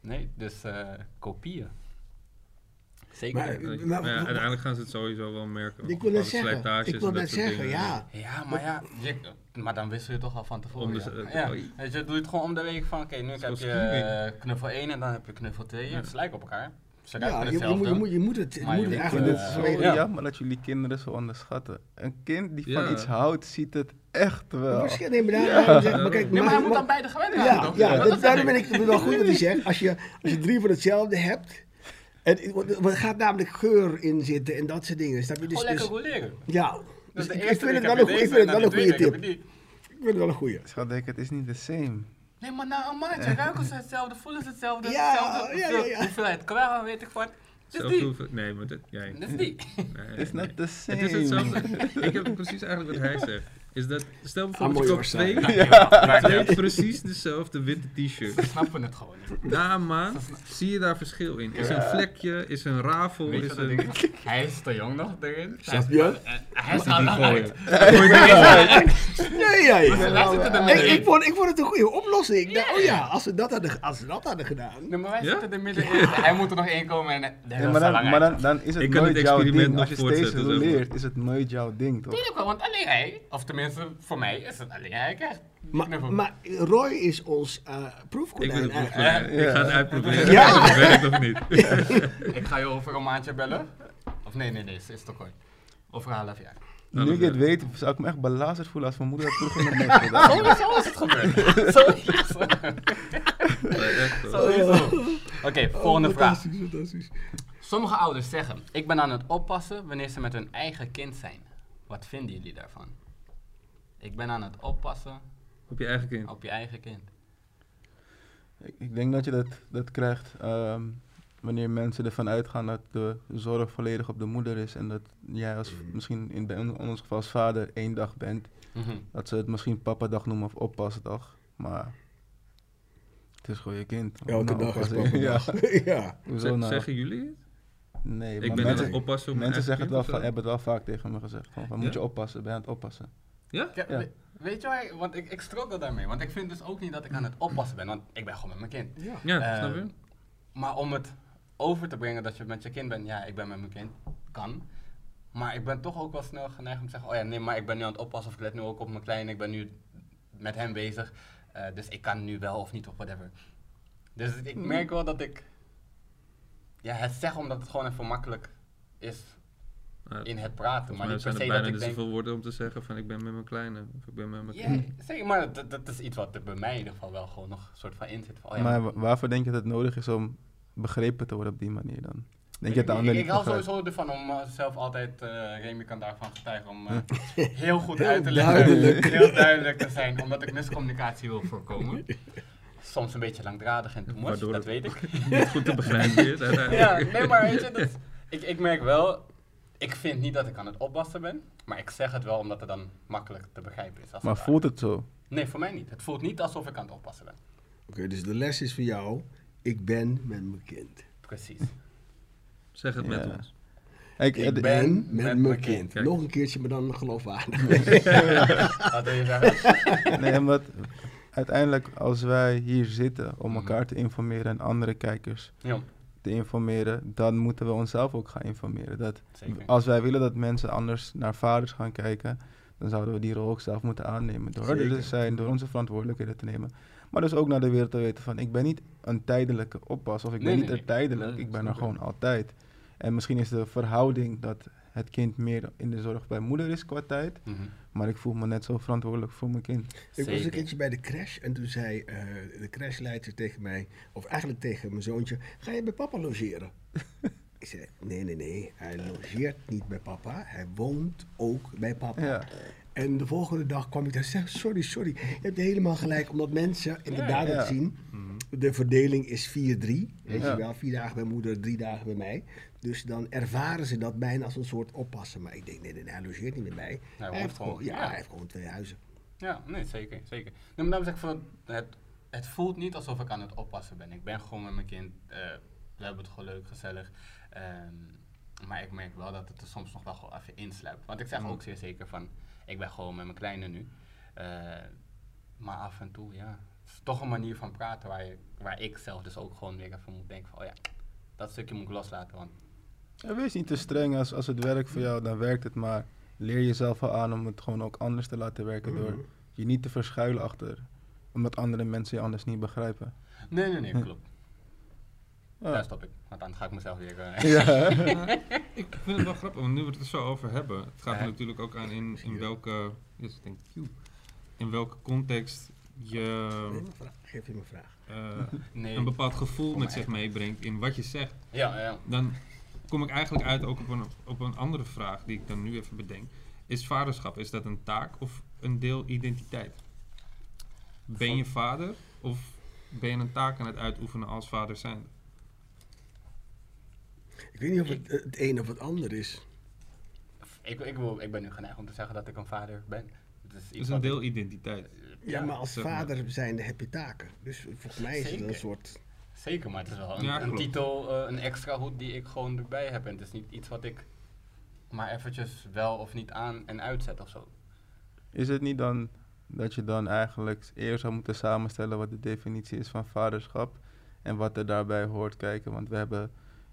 Nee, dus eh kopieën. Zeker. Maar- weten. Maar, Maar- ja, uiteindelijk gaan ze het sowieso wel merken. Ik wil net zeggen, ik wil dat zeggen, dingen. ja. ja, maar ja, je, maar dan wissel je toch al van tevoren. Ja. oh, je, doe je het gewoon om de week van, oké, nu heb je eh, knuffel 1 en dan heb je knuffel 2. Ja. Het is lijkt op elkaar. Ze Ja, je, moet, je, moet, je moet het, je Maar moet je het eigenlijk... het eh, zo vanwege- ja. jammer dat jullie kinderen zo onderschatten. Een kind die van Ja. iets houdt, ziet het echt wel. Misschien daarom zeg, maar kijk, Nee, maar hij moet maar- dan beide gewend zijn, Ja, ja Dat dat, daarom ik. ben ik het wel goed wat hij zegt. Als je, als je drie van hetzelfde hebt. En, er gaat namelijk geur in zitten en dat soort dingen. Je? Dus, Gewoon lekker dus, roleren. ja, Dus dus de ik, vind het wel een, goede tip. Ik vind het wel een goede. Schat, het is niet the same. Nee, maar na een maandje ruiken ze hetzelfde, voelen ze hetzelfde, Ja, hetzelfde ja, ja, hoeveel- ja. hoeveelheid kwaal, weet ik wat. Het is Zelfs die. Nee, maar dat, jij. Het is die. Nee, It's nee. not the same. Het is hetzelfde. ik heb precies eigenlijk wat hij zegt. Is dat, stel bijvoorbeeld, je hoor, koopt twee, Ja. twee precies dezelfde witte t-shirts. Ze snappen het gewoon niet. Na een maand zie je daar verschil in. Is een vlekje, is een rafel, Weet is een... Hij is te jong nog erin. Hij Snap je? Hij is al lang uit. Nee, ja, ja. Ik, ik, vond, ik vond het een goede oplossing. Ik dacht, oh ja, als ze dat hadden, als dat hadden gedaan. Nee, maar wij Ja? zitten er middenin. Hij moet er nog één komen en... Ja, is maar dan, lang maar dan, dan is het Ik nooit jouw experiment ding. nog Als je steeds roleert, is het nooit jouw ding, toch? Tuurlijk wel, want alleen hij, of tenminste voor mij, is het alleen hij krijgt. Maar, maar Roy is ons uh, Ik ben proefkonijn. het eigenlijk. proefkonijn. Ik ga het uitproberen. Ja. Ja. Dat werkt of niet. Ik ga je over een maandje bellen. Of nee, nee, nee, ze is te kort. Over een half jaar. Nu ik het weet, zou ik me echt belazerd voelen als mijn moeder dat vroeger mij gedaan. Sowieso is het gebeurd. Nee, echt hoor. Sowieso. Oké, volgende Oh, vraag. fantastisch, fantastisch. Sommige ouders zeggen, ik ben aan het oppassen wanneer ze met hun eigen kind zijn. Wat vinden jullie daarvan? Ik ben aan het oppassen Op je eigen kind. op je eigen kind. Ik, ik denk dat je dat, dat krijgt ehm, wanneer mensen ervan uitgaan dat de zorg volledig op de moeder is. En dat jij als Mm. misschien in, in ons geval als vader één dag bent. Mhm. Dat ze het misschien papadag noemen of oppasdag. Maar het is gewoon je kind. Elke Nou, dag is oppassen. ja. ja. Hoezo nou? Zeggen jullie het? Nee, Ik maar ben aan mensen, het oppassen op mensen zeggen het wel, hebben het wel vaak tegen me gezegd. Van, van, moet je oppassen, ben je aan het oppassen. Ja? Ja, Ja. we- Weet je waar, want ik, ik struggle daarmee. Want ik vind dus ook niet dat ik aan het oppassen ben, want ik ben gewoon met mijn kind. Ja. Eh, snap je? Maar om het over te brengen dat je met je kind bent, ja, ik ben met mijn kind, kan. Maar ik ben toch ook wel snel geneigd om te zeggen, oh ja, nee, maar ik ben nu aan het oppassen of ik let nu ook op mijn kleine, ik ben nu met hem bezig. eh, dus ik kan nu wel of niet of whatever. Dus ik merk wel dat ik, ja, het zeg omdat het gewoon even makkelijk is in het praten. Maar niet per zijn se er dat bijna ik niet denk, zoveel woorden om te zeggen van ik ben met mijn kleine of ik ben met mijn ja, kind. zeker, maar dat, dat is iets wat er bij mij in ieder geval wel gewoon nog een soort van in zit. Van, oh ja, maar wa- waarvoor denk je dat het nodig is om begrepen te worden op die manier dan? Denk je ik, dat de ik, ik niet hou sowieso ervan om uh, zelf altijd, uh, Remy kan daarvan getuigen, om uh, heel goed Heel uit te leggen. duidelijk. Heel duidelijk te zijn, omdat ik miscommunicatie wil voorkomen. Soms een beetje langdradig en too much, dat weet ik. Niet goed te begrijpen is uiteindelijk. ja, nee, maar weet je, dat, ik, ik merk wel, ik vind niet dat ik aan het oppassen ben, maar ik zeg het wel omdat het dan makkelijk te begrijpen is. als Maar het voelt het zo? Nee, voor mij niet. Het voelt niet alsof ik aan het oppassen ben. Oké, dus de les is voor jou, ik ben met mijn kind. Precies. Zeg het met Ja. ons. Ik, Ik ben- Ben met met mijn mijn kind. Nog een keertje, maar dan geloofwaardig. Wat wil je zeggen? Nee, uiteindelijk als wij hier zitten om Mhm. elkaar te informeren en andere kijkers Ja, te informeren, dan moeten we onszelf ook gaan informeren. Dat zeker. als wij willen dat mensen anders naar vaders gaan kijken, dan zouden we die rol ook zelf moeten aannemen. Door er te zijn, door onze verantwoordelijkheden te nemen. Maar dus ook naar de wereld te weten van, ik ben niet een tijdelijke oppas of ik Nee, ben nee, niet er tijdelijk, Nee, ik ben er gewoon altijd. En misschien is de verhouding dat het kind meer in de zorg bij moeder is qua tijd, Mhm. maar ik voel me net zo verantwoordelijk voor mijn kind. Ik was een keertje bij de crash en toen zei eh, de crashleidster tegen mij, of eigenlijk tegen mijn zoontje, ga je bij papa logeren? ik zei, nee, nee, nee, hij logeert niet bij papa, hij woont ook bij papa. Ja. En de volgende dag kwam ik daar en zei, sorry, sorry, je hebt helemaal gelijk, omdat mensen inderdaad Ja. het zien. Mhm. De verdeling is 4-3, weet Ja. je wel, vier dagen bij moeder, drie dagen bij mij. Dus dan ervaren ze dat bijna als een soort oppassen. Maar ik denk, nee, nee, nee, hij logeert niet bij mij. Hij heeft gewoon, gewoon, ja, ja. hij heeft gewoon twee huizen. Ja, nee, zeker, zeker. Nee, maar daarom zeg ik van, het, het voelt niet alsof ik aan het oppassen ben. Ik ben gewoon met mijn kind, eh, we hebben het gewoon leuk, gezellig. Ehm, maar ik merk wel dat het er soms nog wel gewoon even insluipt. Want ik zeg Mm. ook zeer zeker van, ik ben gewoon met mijn kleine nu. Eh, maar af en toe, ja, het is toch een manier van praten waar, je, waar ik zelf dus ook gewoon weer even moet denken van, oh ja, dat stukje moet ik loslaten. Want Ja, wees niet te streng. Als, als het werkt voor jou, dan werkt het. Maar leer jezelf wel aan om het gewoon ook anders te laten werken. Mhm. Door je niet te verschuilen achter. Omdat andere mensen je anders niet begrijpen. nee, nee, nee, klopt. Ja. Daar stop ik. Want dan ga ik mezelf weer... eh, Ja. Ja, ik vind het wel grappig, want nu we het er zo over hebben, het gaat Ja. er natuurlijk ook aan in, in wel. welke, yes, thank you. in welke context je. Geef je mijn vraag. eh, nee. een bepaald gevoel met zich echt. meebrengt in wat je zegt. Ja, ja. Dan kom ik eigenlijk uit ook op een, op een andere vraag die ik dan nu even bedenk. Is vaderschap, is dat een taak of een deel identiteit? Ben je vader of ben je een taak aan het uitoefenen als vader zijn? Ik weet niet of het eh, het een of het ander is. Ik, ik, wil, ik ben nu geneigd om te zeggen dat ik een vader ben. Het is een deel ik- identiteit. Ja, maar als zeg maar. vader zijnde heb je taken. Dus volgens mij is het een soort... Zeker, maar het is wel een, Ja, een klopt. titel, eh, een extra hoed die ik gewoon erbij heb. En het is niet iets wat ik maar eventjes wel of niet aan en uitzet of zo. Is het niet dan dat je dan eigenlijk eerst zou moeten samenstellen wat de definitie is van vaderschap en wat er daarbij hoort kijken? Want we hebben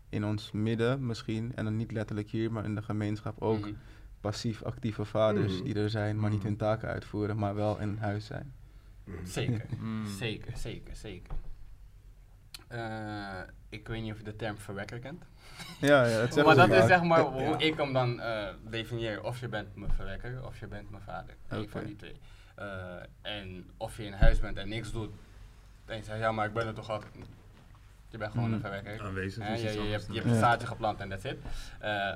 in ons midden misschien, en dan niet letterlijk hier, maar in de gemeenschap ook Mhm. passief-actieve vaders Mhm. die er zijn, maar niet Mhm. hun taken uitvoeren, maar wel in huis zijn. Zeker, Mm. zeker, zeker, zeker. Eh, ik weet niet of je de term verwekker kent. Ja, ja, dat maar dat is zeg maar Ja. hoe ik hem dan eh definieer. Of je bent mijn verwekker of je bent mijn vader. Eén van die twee. Eh, en of je in huis bent en niks doet. En je zegt, ja maar ik ben er toch altijd niet. Je bent gewoon Mm. een verwekker. Aanwezig Hè, is je, hebt, je hebt een zaadje geplant en that's it. Eh,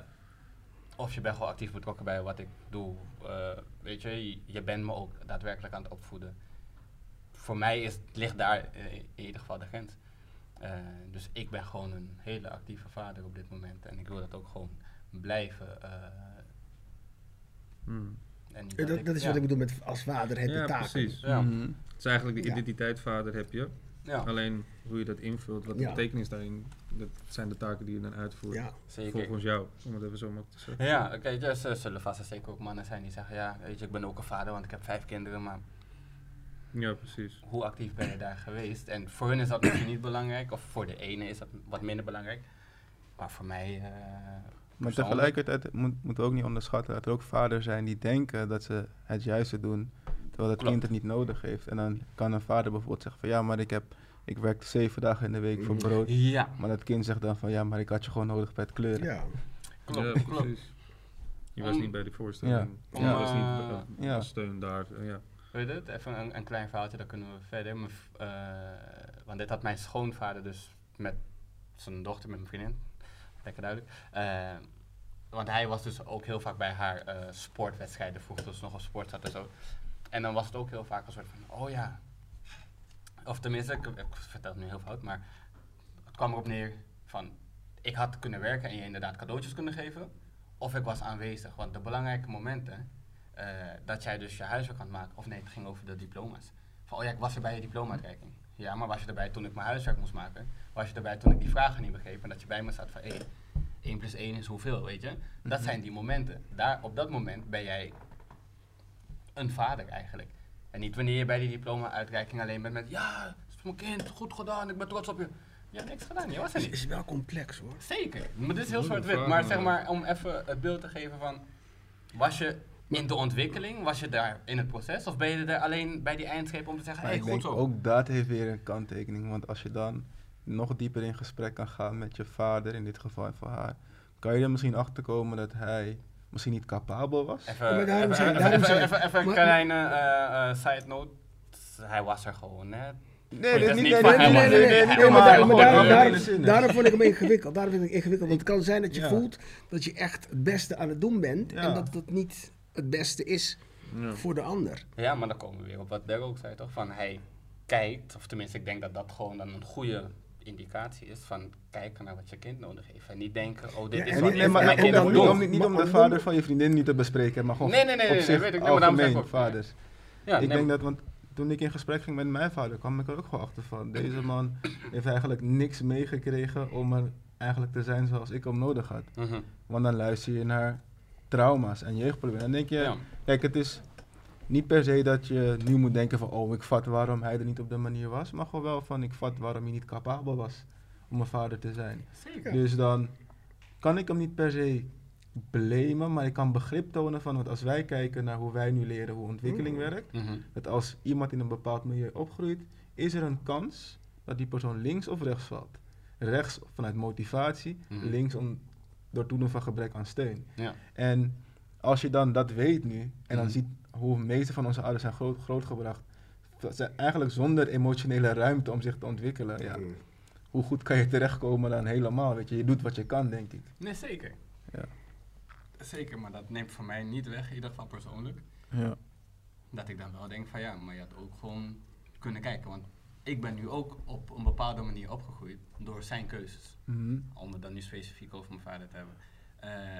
of je bent gewoon actief betrokken bij wat ik doe. Eh, weet je, je, bent me ook daadwerkelijk aan het opvoeden. voor mij is, ligt daar in ieder geval de grens. Eh, dus ik ben gewoon een hele actieve vader op dit moment. En ik wil dat ook gewoon blijven. eh, Hmm. en Dat, ik- dat is ja. wat ik bedoel met als vader heb je Ja, taken. precies. Ja. Mhm. Het is eigenlijk de Ja. identiteit vader heb je. Ja, Alleen hoe je dat invult, wat de Ja. betekenis daarin, dat zijn de taken die je dan uitvoert. Ja. zeker. Volgens jou, om het even zo maar te zeggen. Ja, oké, dus er zullen vast en zeker ook mannen zijn die zeggen, ja, weet je, ik ben ook een vader, want ik heb vijf kinderen, maar Ja, precies. hoe actief ben je daar geweest? En voor hun is dat misschien niet belangrijk, of voor de ene is dat wat minder belangrijk. Maar voor mij, eh, Maar tegelijkertijd moet, moeten we ook niet onderschatten dat er ook vaders zijn die denken dat ze het juiste doen, terwijl het Klopt. kind het niet nodig heeft. En dan kan een vader bijvoorbeeld zeggen van ja, maar ik, heb, ik werk zeven dagen in de week voor brood. Ja, Maar dat kind zegt dan van ja, maar ik had je gewoon nodig bij het kleuren. Ja. klopt, ja, klopt. Je was Om- niet bij die voorstelling. Ja. Je was Om, niet als steun daar. ja. Weet het? Even een, klein verhaaltje, dan kunnen we verder. Eh, want dit had mijn schoonvader dus met zijn dochter, met mijn vriendin. Lekker duidelijk. Eh, want hij was dus ook heel vaak bij haar eh, sportwedstrijden vroeger, ze nog op sport zat en zo. En dan was het ook heel vaak een soort van, oh ja. Of tenminste, ik, ik vertel het nu heel fout, maar het kwam erop neer van, ik had kunnen werken en je inderdaad cadeautjes kunnen geven. Of ik was aanwezig, want de belangrijke momenten, eh, dat jij dus je huiswerk aan het maken, of nee, het ging over de diploma's. Van, oh ja, ik was er bij je diploma-uitreiking. Ja, maar was je erbij toen ik mijn huiswerk moest maken? Was je erbij toen ik die vragen niet begreep en dat je bij me zat van, hé, 1 plus 1 is hoeveel, weet je? Dat zijn die momenten. Daar, op dat moment ben jij een vader eigenlijk. En niet wanneer je bij die diploma-uitreiking alleen bent met, ja, het is mijn kind, goed gedaan, ik ben trots op je. Je hebt niks gedaan, je was er Het niet. is wel complex hoor. Zeker, maar dit is heel zwart-wit. Maar zeg maar, om even het beeld te geven van, was je in de ontwikkeling, was je daar in het proces? Of ben je er alleen bij die eindstreep om te zeggen, hé, hey, goed denk zo. ook dat heeft weer een kanttekening. Want als je dan nog dieper in gesprek kan gaan met je vader, in dit geval en voor haar, kan je er misschien achter komen dat hij misschien niet capabel was. Even, daarom even, zei- even, even, zei- even, even een kleine eh, eh, side note. Hij was er gewoon, hè. Nee, dat dit is niet, niet nee, nee, daarom, vond ik hem ingewikkeld. Daarom vind ik ingewikkeld. Want het kan zijn dat je Ja. voelt dat je echt het beste aan het doen bent. Ja. En dat het niet het beste is Ja. voor de ander. Ja, maar dan komen we weer op wat Derek ook zei, toch? Van hij kijkt, of tenminste, ik denk dat dat gewoon dan een goede indicatie is van kijken naar wat je kind nodig heeft. En niet denken, oh, dit Ja, is wat voor maar- mijn en kind dan moet niet, doen. om, niet maar om de vader van je vriendin niet te bespreken, maar gewoon Nee, nee, nee, op nee, zich weet ik. Nee, zeg ik algemeen vaders. Ja, ik nee, denk dat, want toen ik in gesprek ging met mijn vader, kwam ik er ook gewoon achter van. Deze man heeft eigenlijk niks meegekregen om er eigenlijk te zijn zoals ik hem nodig had. Mhm. Want dan luister je naar trauma's en jeugdproblemen. Dan denk je, Ja. kijk, het is niet per se dat je nu moet denken van, oh, ik vat waarom hij er niet op de manier was. Maar gewoon wel van, ik vat waarom hij niet capabel was om een vader te zijn. Zeker. Dus dan kan ik hem niet per se blamen, maar ik kan begrip tonen van, want als wij kijken naar hoe wij nu leren hoe ontwikkeling Mm. werkt, Mhm. dat als iemand in een bepaald milieu opgroeit, is er een kans dat die persoon links of rechts valt. Rechts vanuit motivatie, Mhm. links om, door toedoen van gebrek aan steun. Ja. En als je dan dat weet nu, en dan Mhm. ziet hoe de meeste van onze ouders zijn groot, grootgebracht, dat ze eigenlijk zonder emotionele ruimte om zich te ontwikkelen, ja, Mm. hoe goed kan je terechtkomen dan helemaal, weet je, je doet wat je kan, denk ik. Nee, zeker. Ja. Zeker, maar dat neemt voor mij niet weg, in ieder geval persoonlijk. Ja. Dat ik dan wel denk van ja, maar je had ook gewoon kunnen kijken. Want ik ben nu ook op een bepaalde manier opgegroeid door zijn keuzes. Mhm. Om het dan nu specifiek over mijn vader te hebben. Eh,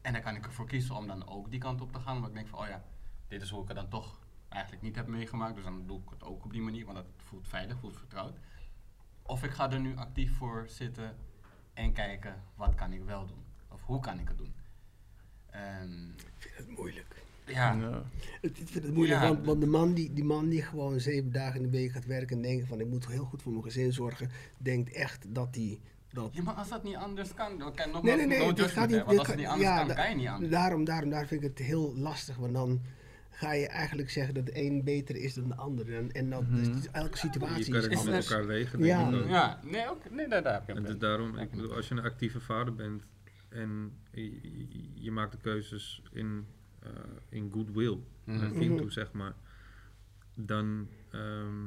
en dan kan ik ervoor kiezen om dan ook die kant op te gaan. Omdat ik denk van, oh ja, dit is hoe ik het dan toch eigenlijk niet heb meegemaakt. Dus dan doe ik het ook op die manier, want dat voelt veilig, voelt vertrouwd. Of ik ga er nu actief voor zitten en kijken, wat kan ik wel doen? Of hoe kan ik het doen? Ehm, Ik vind het moeilijk. Ja, Ja. Het- Ik vind het moeilijk, Ja. want, want de, man die, die man die gewoon zeven dagen in de week gaat werken en denkt van ik moet heel goed voor mijn gezin zorgen, denkt echt dat hij dat Ja, maar als dat niet anders kan, dan kan nog Nee, nee, nee, gaat niet- Want als het niet kan- anders ja, kan, da- kan je niet anders. Daarom, daarom, daar vind ik het heel lastig, want dan ga je eigenlijk zeggen dat de een beter is dan de ander. En, en dat, dus Mhm. elke Je situatie kan is het niet met elkaar wegen, Ja. denk ik. Ja, nee, ook, nee daar, daar heb je En een dus daarom, Ja, ik bedoel, als je een actieve vader bent en je, je- je maakt de keuzes in, eh, in goodwill naar het Mhm. kind Mhm. toe, zeg maar, dan, ehm,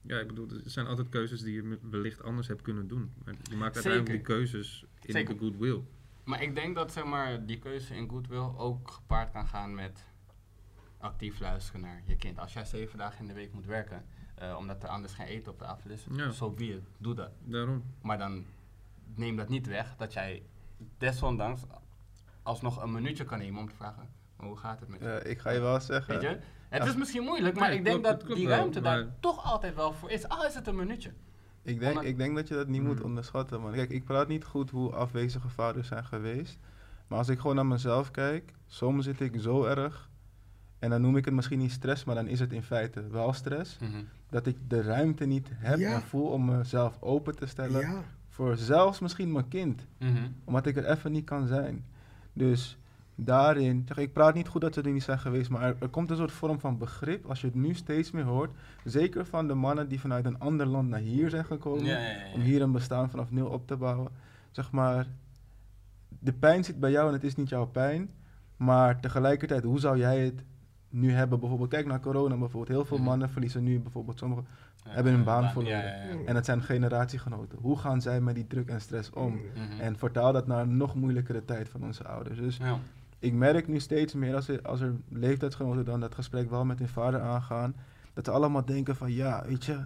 ja, ik bedoel, er zijn altijd keuzes die je wellicht anders hebt kunnen doen. Maar je maakt uiteindelijk die keuzes in Zeker. de goodwill. Maar ik denk dat zeg maar, die keuze in goodwill ook gepaard kan gaan met actief luisteren naar je kind. Als jij zeven dagen in de week moet werken, eh, omdat er anders geen eten op tafel is. Ja. Zo be it, doe dat. Daarom. Maar dan neem dat niet weg dat jij desondanks alsnog een minuutje kan nemen om te vragen, "Maar hoe gaat het met je? Ja, ik ga je wel zeggen. Weet je? Het Ja. is misschien moeilijk, maar Nee, ik denk klopt, dat klopt die wel, ruimte daar toch altijd wel voor is. Al is het een minuutje. Ik denk, Omdat- ik denk dat je dat niet moet Mm. onderschatten, man. Kijk, ik praat niet goed hoe afwezige vaders zijn geweest. Maar als ik gewoon naar mezelf kijk, soms zit ik zo erg. En dan noem ik het misschien niet stress, maar dan is het in feite wel stress. Dat ik de ruimte niet heb Ja. en voel om mezelf open te stellen. Ja, Voor zelfs misschien mijn kind. Mhm. Omdat ik er even niet kan zijn. Dus daarin, zeg, ik praat niet goed dat ze er niet zijn geweest, maar er, er komt een soort vorm van begrip als je het nu steeds meer hoort. Zeker van de mannen die vanuit een ander land naar hier zijn gekomen. Ja, ja, ja, ja. Om hier een bestaan vanaf nul op te bouwen. Zeg maar, de pijn zit bij jou en het is niet jouw pijn. Maar tegelijkertijd, hoe zou jij het nu hebben? Bijvoorbeeld, kijk naar corona bijvoorbeeld. Heel veel Mhm. mannen verliezen nu bijvoorbeeld sommige. Ja, hebben hun baan verloren. Ja, ja, ja. En het zijn generatiegenoten. Hoe gaan zij met die druk en stress om? Mhm. En vertaal dat naar een nog moeilijkere tijd van onze ouders. Dus ik merk nu steeds meer als er, als er leeftijdsgenoten dan dat gesprek wel met hun vader aangaan, dat ze allemaal denken van ja, weet je,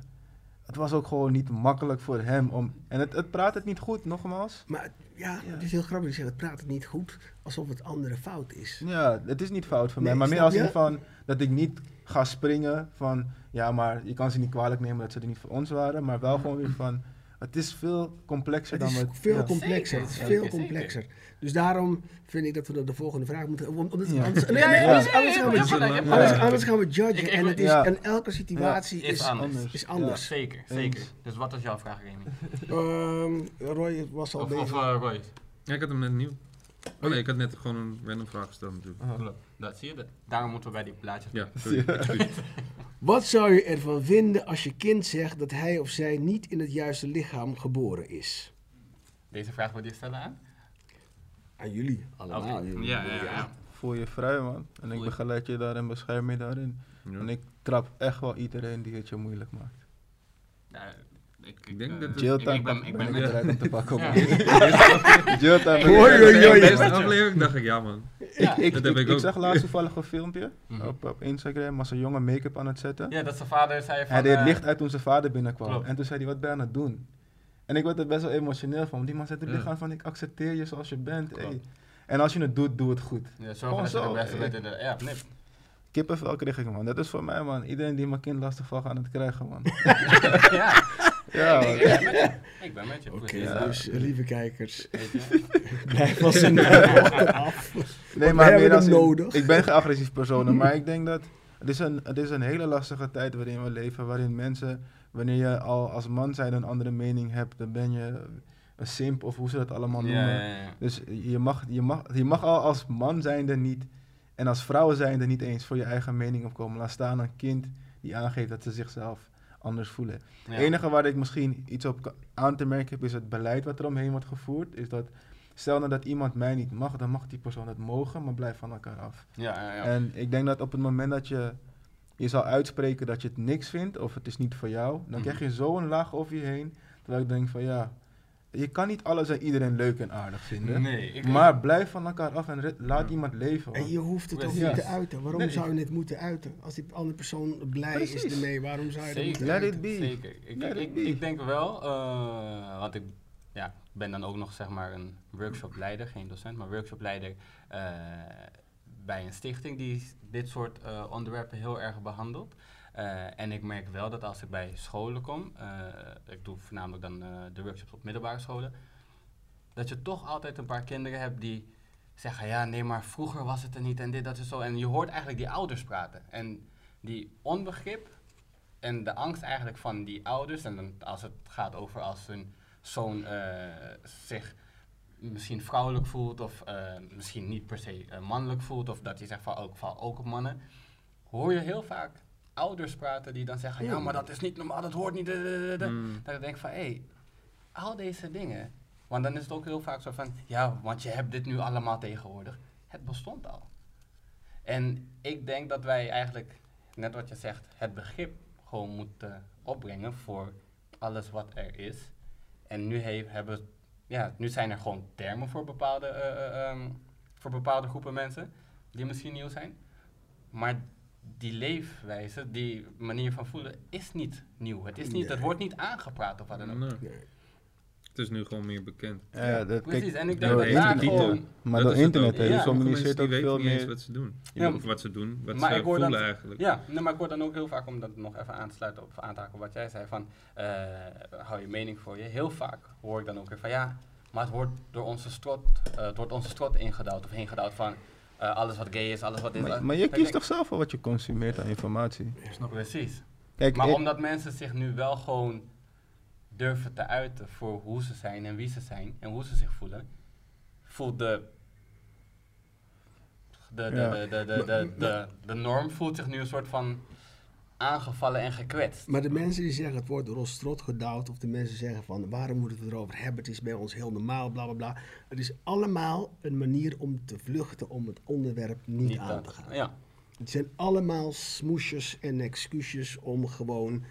het was ook gewoon niet makkelijk voor hem om. En het, het praat het niet goed, nogmaals. maar het- ja, Ja. het is heel grappig. Je zegt, het praat het niet goed, alsof het andere fout is. Ja, het is niet fout van Nee, mij, maar meer als in van dat ik niet ga springen van ja, maar je kan ze niet kwalijk nemen dat ze er niet voor ons waren, maar wel gewoon weer van het is veel complexer Het dan is we. veel ja. complexer. Zeker, Het is zeker, veel zeker. Dus daarom vind ik dat we naar de volgende vraag moeten. om- Omdat, Ja. anders, nee, nee, gaan we, hebt anders, gaan we judgen. Ik- ik en, wil- het is, Ja. en elke situatie Is is, anders. is anders. Zeker, zeker. Dus wat is jouw vraag, Remy? Ehm, Roy was al Of, bezig. of eh, Roy? Ja, ik had hem net nieuw. Oh nee, ik had net gewoon een random vraag gesteld natuurlijk. Klopt. Dat zie je. Dat. Daarom moeten we bij die plaatjes. Ja, sorry. Wat zou je ervan vinden als je kind zegt dat hij of zij niet in het juiste lichaam geboren is? Deze vraag wil je stellen aan? Aan jullie allemaal. Ja, ja, ja. Voel je vrij man. En ik begeleid je daarin, bescherm je daarin. Ja. En ik trap echt wel iedereen die het je moeilijk maakt. Ja, ik, Ik denk eh, dat het- Jail ik, time ik ben, ik ben ben ik met bereid om te pakken. op Ja. een- Jail time. oei. De eerste aflevering dacht ik, ja man. Ik, ik, Dat ik, heb ik ik ook. zag laatst toevallig een filmpje Mhm. op, op Instagram. Was een jongen make-up aan het zetten. Ja, dat zijn vader zei van... hij deed eh, licht uit toen zijn vader binnenkwam. klopt. En toen zei hij, wat ben je aan het doen? En ik werd er best wel emotioneel van. Want die man zei het Ja. lichaam van, ik accepteer je zoals je bent. En als je het doet, doe het goed. Ja, zorg Gewoon dat je zo, de beste bent in de... Ja, nee. Kippenvel kreeg ik, man. Dat is voor mij, man. Iedereen die mijn kind lastig valt, gaan het krijgen, man. ja, ja, ik, ben met je. Ik ben met je. Oké. Ja. dus eh, lieve kijkers, je? blijf zijn dochter af. Nee, maar meer als in- nodig. Ik ben geen agressief persoon, maar ik denk dat het is, een, het is een hele lastige tijd waarin we leven. Waarin mensen, wanneer je al als man zijn een andere mening hebt, dan ben je een simp of hoe ze dat allemaal noemen. ja, ja. Dus je mag, je, mag, je mag al als man zijnde niet en als vrouw zijnde niet eens voor je eigen mening opkomen. Laat staan een kind die aangeeft dat ze zichzelf anders voelen. Het enige waar ik misschien iets op aan te merken heb, is het beleid wat er omheen wordt gevoerd. Is dat, stel nou dat iemand mij niet mag, dan mag die persoon het mogen, maar blijf van elkaar af. Ja, ja, ja. En ik denk dat op het moment dat je je zal uitspreken dat je het niks vindt, of het is niet voor jou, dan Mhm. krijg je zo'n laag over je heen, terwijl ik denk van ja, je kan niet alles en iedereen leuk en aardig vinden. Nee, ik... Maar blijf van elkaar af en laat iemand leven. En hoor. je hoeft het ook niet te uiten. Waarom Nee. zou je het moeten uiten? Als die andere persoon blij is ermee, waarom zou je dat Zeker. moeten Let uiten? it be. Zeker. Ik, Let ik, it be. ik denk wel, eh, want ik ja, ben dan ook nog zeg maar een workshopleider, geen docent, maar workshopleider eh, bij een stichting die dit soort eh, onderwerpen heel erg behandelt. Eh, en ik merk wel dat als ik bij scholen kom, eh, ik doe voornamelijk dan de workshops op middelbare scholen, dat je toch altijd een paar kinderen hebt die zeggen, ja nee, maar vroeger was het er niet en dit, dat is zo. En je hoort eigenlijk die ouders praten. En die onbegrip en de angst eigenlijk van die ouders, en dan als het gaat over als hun zoon zich misschien vrouwelijk voelt of eh, misschien niet per se eh, mannelijk voelt, of dat hij zegt van ook, val ook op mannen, hoor je heel vaak ouders praten die dan zeggen, ja maar dat is niet normaal, dat hoort niet. eh, eh, eh, eh." Mm. Dat ik denk van, hé, hey, al deze dingen. Want dan is het ook heel vaak zo van, ja, want je hebt dit nu allemaal tegenwoordig. Het bestond al. En ik denk dat wij eigenlijk, net wat je zegt, het begrip gewoon moeten opbrengen voor alles wat er is. En nu, he- hebben, ja, nu zijn er gewoon termen voor bepaalde, eh, eh, ehm, voor bepaalde groepen mensen die misschien nieuw zijn. Maar die leefwijze, die manier van voelen, is niet nieuw. Het, is niet, Nee. het wordt niet aangepraat of wat dan ook. Nee. Het is nu gewoon meer bekend. Ja, dat, Precies, kijk, en ik denk door dat daar internet- gewoon... Maar Dat door internet, ook. hè, Ja. je Sommige mensen die weten veel niet eens wat ze doen. Ja. Of wat ze doen, wat Maar ze ik hoor voelen dan- eigenlijk. Ja, nee, maar ik hoor dan ook heel vaak, om dat nog even aan te sluiten op aan te haken op wat jij zei, van eh, hou je mening voor je. Heel vaak hoor ik dan ook weer van ja, maar het wordt door onze strot, eh, het wordt onze strot ingedouwd of heen gedouwd van eh, alles wat gay is, alles wat dit Maar, is. maar je kiest toch zelf wel wat je consumeert aan informatie? Precies. Kijk, Maar ik- omdat mensen zich nu wel gewoon durven te uiten voor hoe ze zijn en wie ze zijn en hoe ze zich voelen, voelt de. De, de, Ja. de, de, de, de, de, de norm voelt zich nu een soort van aangevallen en gekwetst. Maar de mensen die zeggen het wordt door ons strot gedouwd, of de mensen zeggen van waarom moeten we het erover hebben, het is bij ons heel normaal, bla bla bla. Het is allemaal een manier om te vluchten om het onderwerp niet, aan dat- te gaan. Ja, Het zijn allemaal smoesjes en excuses om gewoon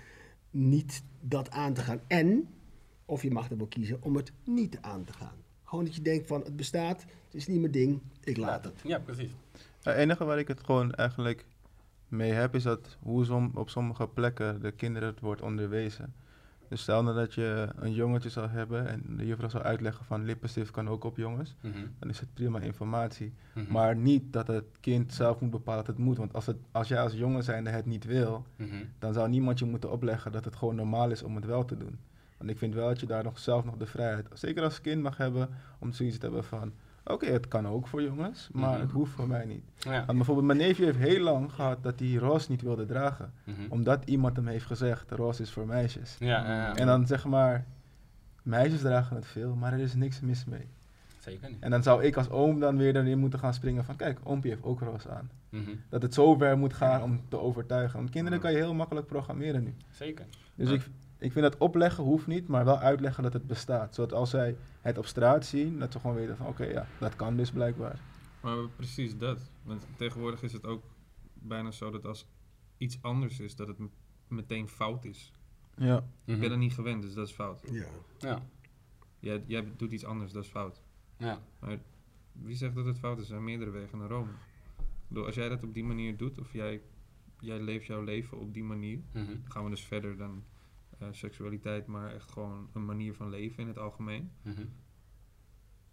niet dat aan te gaan. En, of je mag ervoor kiezen om het niet aan te gaan. Gewoon dat je denkt van het bestaat, het is niet mijn ding, ik laat het. Ja, precies. Het enige waar ik het gewoon eigenlijk mee heb, is dat hoe som, op sommige plekken de kinderen het wordt onderwezen. Dus stel nou dat je een jongetje zou hebben en de juffrouw zou uitleggen van lippenstift kan ook op jongens, Mhm, dan is het prima informatie. mhm, Maar niet dat het kind zelf moet bepalen dat het moet. Want als, het, als jij als jongen zijnde het niet wil, mhm. dan zou niemand je moeten opleggen dat het gewoon normaal is om het wel te doen. Want ik vind wel dat je daar nog zelf nog de vrijheid, zeker als kind mag hebben, om zoiets te hebben van, oké, het kan ook voor jongens, maar Mhm. het hoeft voor mij niet. Ja. Want bijvoorbeeld mijn neefje heeft heel lang gehad dat hij roze niet wilde dragen. mhm. Omdat iemand hem heeft gezegd, roze is voor meisjes. Ja. En dan zeg maar, meisjes dragen het veel, maar er is niks mis mee. Zeker niet. En dan zou ik als oom dan weer erin moeten gaan springen van, kijk, oompje heeft ook roze aan. Mhm, Dat het zo ver moet gaan om te overtuigen. Want kinderen kan je heel makkelijk programmeren nu. Zeker. Dus ik, ik vind dat opleggen hoeft niet, maar wel uitleggen dat het bestaat. Zodat als zij het op straat zien, dat ze gewoon weten van oké, ja, dat kan dus blijkbaar. Maar precies dat. Want tegenwoordig is het ook bijna zo dat als iets anders is, dat het meteen fout is. Ja. Ik Mhm. ben dat niet gewend, dus dat is fout. Ja. Ja, Jij, jij doet iets anders, dat is fout. ja. Wie zegt dat het fout is? Er zijn meerdere wegen naar Rome. Ik bedoel, als jij dat op die manier doet, of jij, jij leeft jouw leven op die manier, Mhm. dan gaan we dus verder dan eh, seksualiteit, maar echt gewoon een manier van leven in het algemeen. Mhm.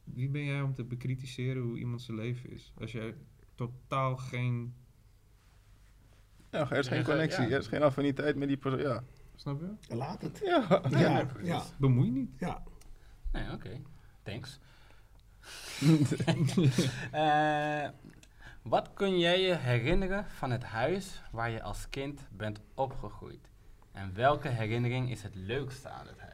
Wie ben jij om te bekritiseren hoe iemand zijn leven is? Als jij totaal geen. ja, er is geen Ja, connectie, ja. er is geen affiniteit met die persoon. Ja. Snap je? Laat het. Ja. Ja, ja, Bemoei niet. ja. Nee, oké. Thanks. Eh, wat kun jij je herinneren van het huis waar je als kind bent opgegroeid? En welke herinnering is het leukste aan het huis?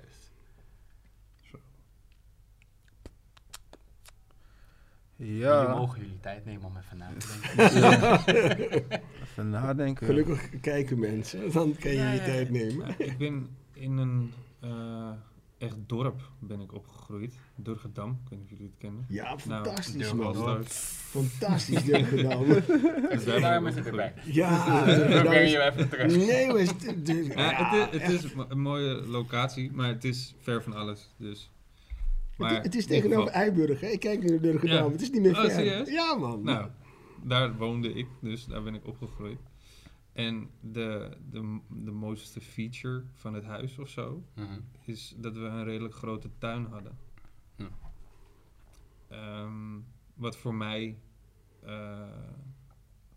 Jullie Ja, mogen jullie tijd nemen om even na te denken. even nadenken. Gelukkig kijken mensen, dan kan je Ja, je ja, tijd nemen. Ja, ik ben in een eh, echt dorp ben ik opgegroeid. Durgedam, ik weet niet of jullie het kennen. Ja, Nou, fantastisch man. hoor. Fantastisch dit gedaan. Dus daar ben ik Daarom is het erbij. Ja, Dan dat breng is- je even terug. Nee, maar het, ja, het, is, het is een mooie locatie, maar het is ver van alles. Dus. Maar het, het is tegenover Eiburg. Hè? Ik kijk naar Durgedam. Ja. Het is niet meer Oh, ver. Ja, man. Nou, daar woonde ik, dus daar ben ik opgegroeid. En de, de, de mooiste feature van het huis of zo, Mhm. is dat we een redelijk grote tuin hadden. Hm. Ehm, wat voor mij eh,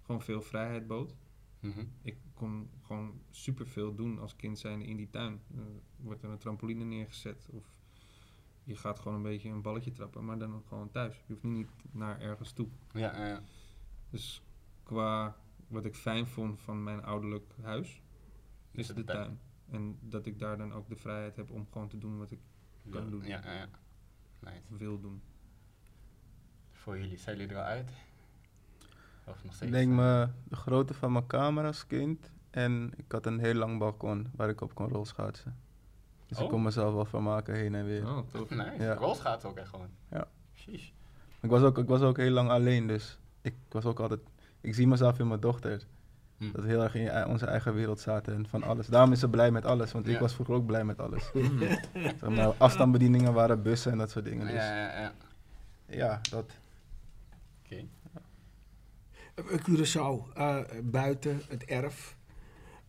gewoon veel vrijheid bood. Mhm. Ik kon gewoon superveel doen als kind zijnde in die tuin. Er wordt er een trampoline neergezet of je gaat gewoon een beetje een balletje trappen, maar dan gewoon thuis. Je hoeft niet naar ergens toe. Ja. Dus qua wat ik fijn vond van mijn ouderlijk huis, is de tuin. tuin. En dat ik daar dan ook de vrijheid heb om gewoon te doen wat ik kan doen. Ja, ja, ja. Nice. wil doen. Voor jullie, zijn jullie er al uit? Of nog Ik steeds? denk eh, me de grootte van mijn kamer als kind. En ik had een heel lang balkon waar ik op kon rolschaatsen. Dus ik Oh. kon mezelf wel vermaken heen en weer. Oh, tof. Nice. Ja. Rolschaatsen ook echt gewoon. Ja. Sheesh. Ik, was ook, ik was ook heel lang alleen, dus ik was ook altijd... Ik zie mezelf in mijn dochter. Hm. Dat we heel erg in onze eigen wereld zaten en van alles. Daarom is ze blij met alles, want ik Ja. was vroeger ook blij met alles. Mm. Zeg maar, afstandsbedieningen waren bussen en dat soort dingen. Ja, Dus ja, ja. ja, dat. Oké. Eh, Curaçao, eh, buiten, het erf.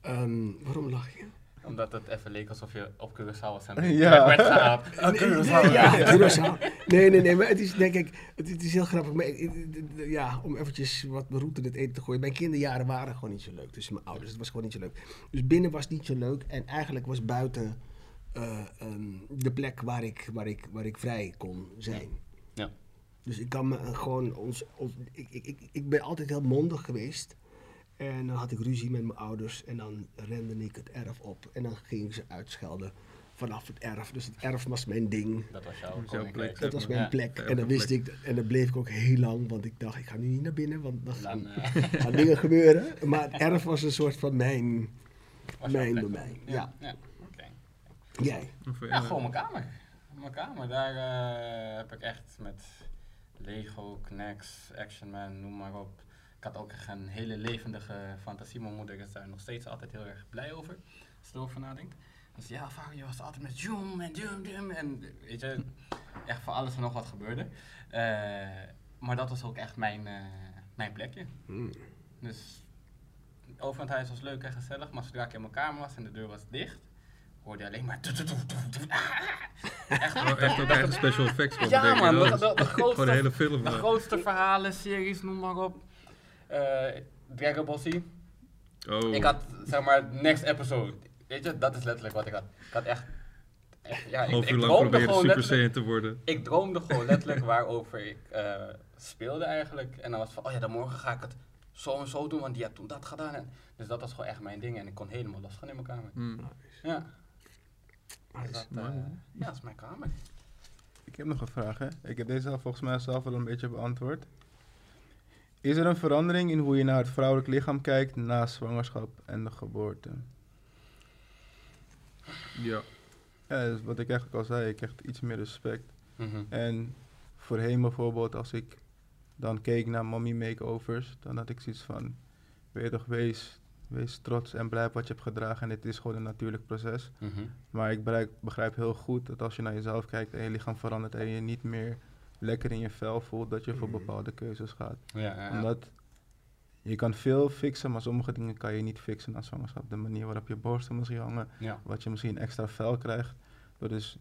Ehm, waarom lach je? Omdat het even leek alsof je op Curaçao was en Ja. werd gehaald. Nee, nee, ja, Curaçao. Nee, nee, nee, maar het is denk ik, het, het is heel grappig. Maar, ik- ik- ja, om eventjes wat route in het eten te gooien. Mijn kinderjaren waren gewoon niet zo leuk tussen mijn ouders. Het was gewoon niet zo leuk. Dus binnen was niet zo leuk en eigenlijk was buiten eh, ehm, de plek waar ik, waar, ik, waar ik vrij kon zijn. Ja. Dus ik kan me eh, gewoon ons, ons ik, ik, ik, ik ben altijd heel mondig geweest. En dan had ik ruzie met mijn ouders en dan rende ik het erf op. En dan ging ik ze uitschelden vanaf het erf. Dus het erf was mijn ding. Dat was jouw plek. Dat was Ja. mijn Ja. plek. Ja, En dan wist plek. ik, en dan bleef ik ook heel lang, want ik dacht, ik ga nu niet naar binnen, want dan eh, gaan dingen gebeuren. Maar het erf was een soort van mijn, was mijn domein. Ja. ja. oké. Jij. Ja, eh, gewoon mijn kamer. Mijn kamer, daar eh, heb ik echt met Lego, Knax, Action Man, noem maar op. Ik had ook echt een hele levendige fantasie. Mijn moeder is daar nog steeds altijd heel erg blij over, als je erover nadenkt. Dus ja, vaak, je was altijd met Joom en Joom, Joom en weet je, echt voor alles en nog wat gebeurde. Eh, maar dat was ook echt mijn, eh, mijn plekje. Hmm. Dus over het huis was leuk en gezellig, maar zodra ik in mijn kamer was en de deur was dicht, hoorde je alleen maar... Echt, Oh, echt ook eigen special effects. Ja, man, de- de- de grootste- Gewoon de hele film. de eh. grootste verhalen, series, noem maar op. Eh Dragon Ball Z. Oh. Ik had, zeg maar, next episode. Weet je, dat is letterlijk wat ik had. Ik had echt... echt ja, ik, half ik uur lang droomde proberen gewoon Super letterlijk... Saiyan te worden. Ik droomde gewoon letterlijk waarover ik eh, speelde eigenlijk. En dan was het van, oh ja, dan morgen ga ik het zo en zo doen, want die had toen dat gedaan. En, dus dat was gewoon echt mijn ding en ik kon helemaal losgaan in mijn kamer. Hmm. Ja, dus Nice. dat, eh, ja, dat is mijn kamer. Ik heb nog een vraag, hè. Ik heb deze al volgens mij zelf wel een beetje beantwoord. Is er een verandering in hoe je naar het vrouwelijk lichaam kijkt na zwangerschap en de geboorte? Ja. Ja, dus wat ik eigenlijk al zei, ik krijg iets meer respect. Mhm. En voorheen bijvoorbeeld, als ik dan keek naar mommy makeovers, dan had ik zoiets van, weet toch, wees, wees trots en blij op wat je hebt gedragen en dit is gewoon een natuurlijk proces. Mhm. Maar ik begrijp, begrijp heel goed dat als je naar jezelf kijkt en je lichaam verandert en je niet meer lekker in je vel voelt, dat je voor Mhm. bepaalde keuzes gaat. Ja, ja, ja. Omdat je kan veel fixen, maar sommige dingen kan je niet fixen na zwangerschap. De manier waarop je borsten misschien hangen, ja. wat je misschien extra vel krijgt. Dus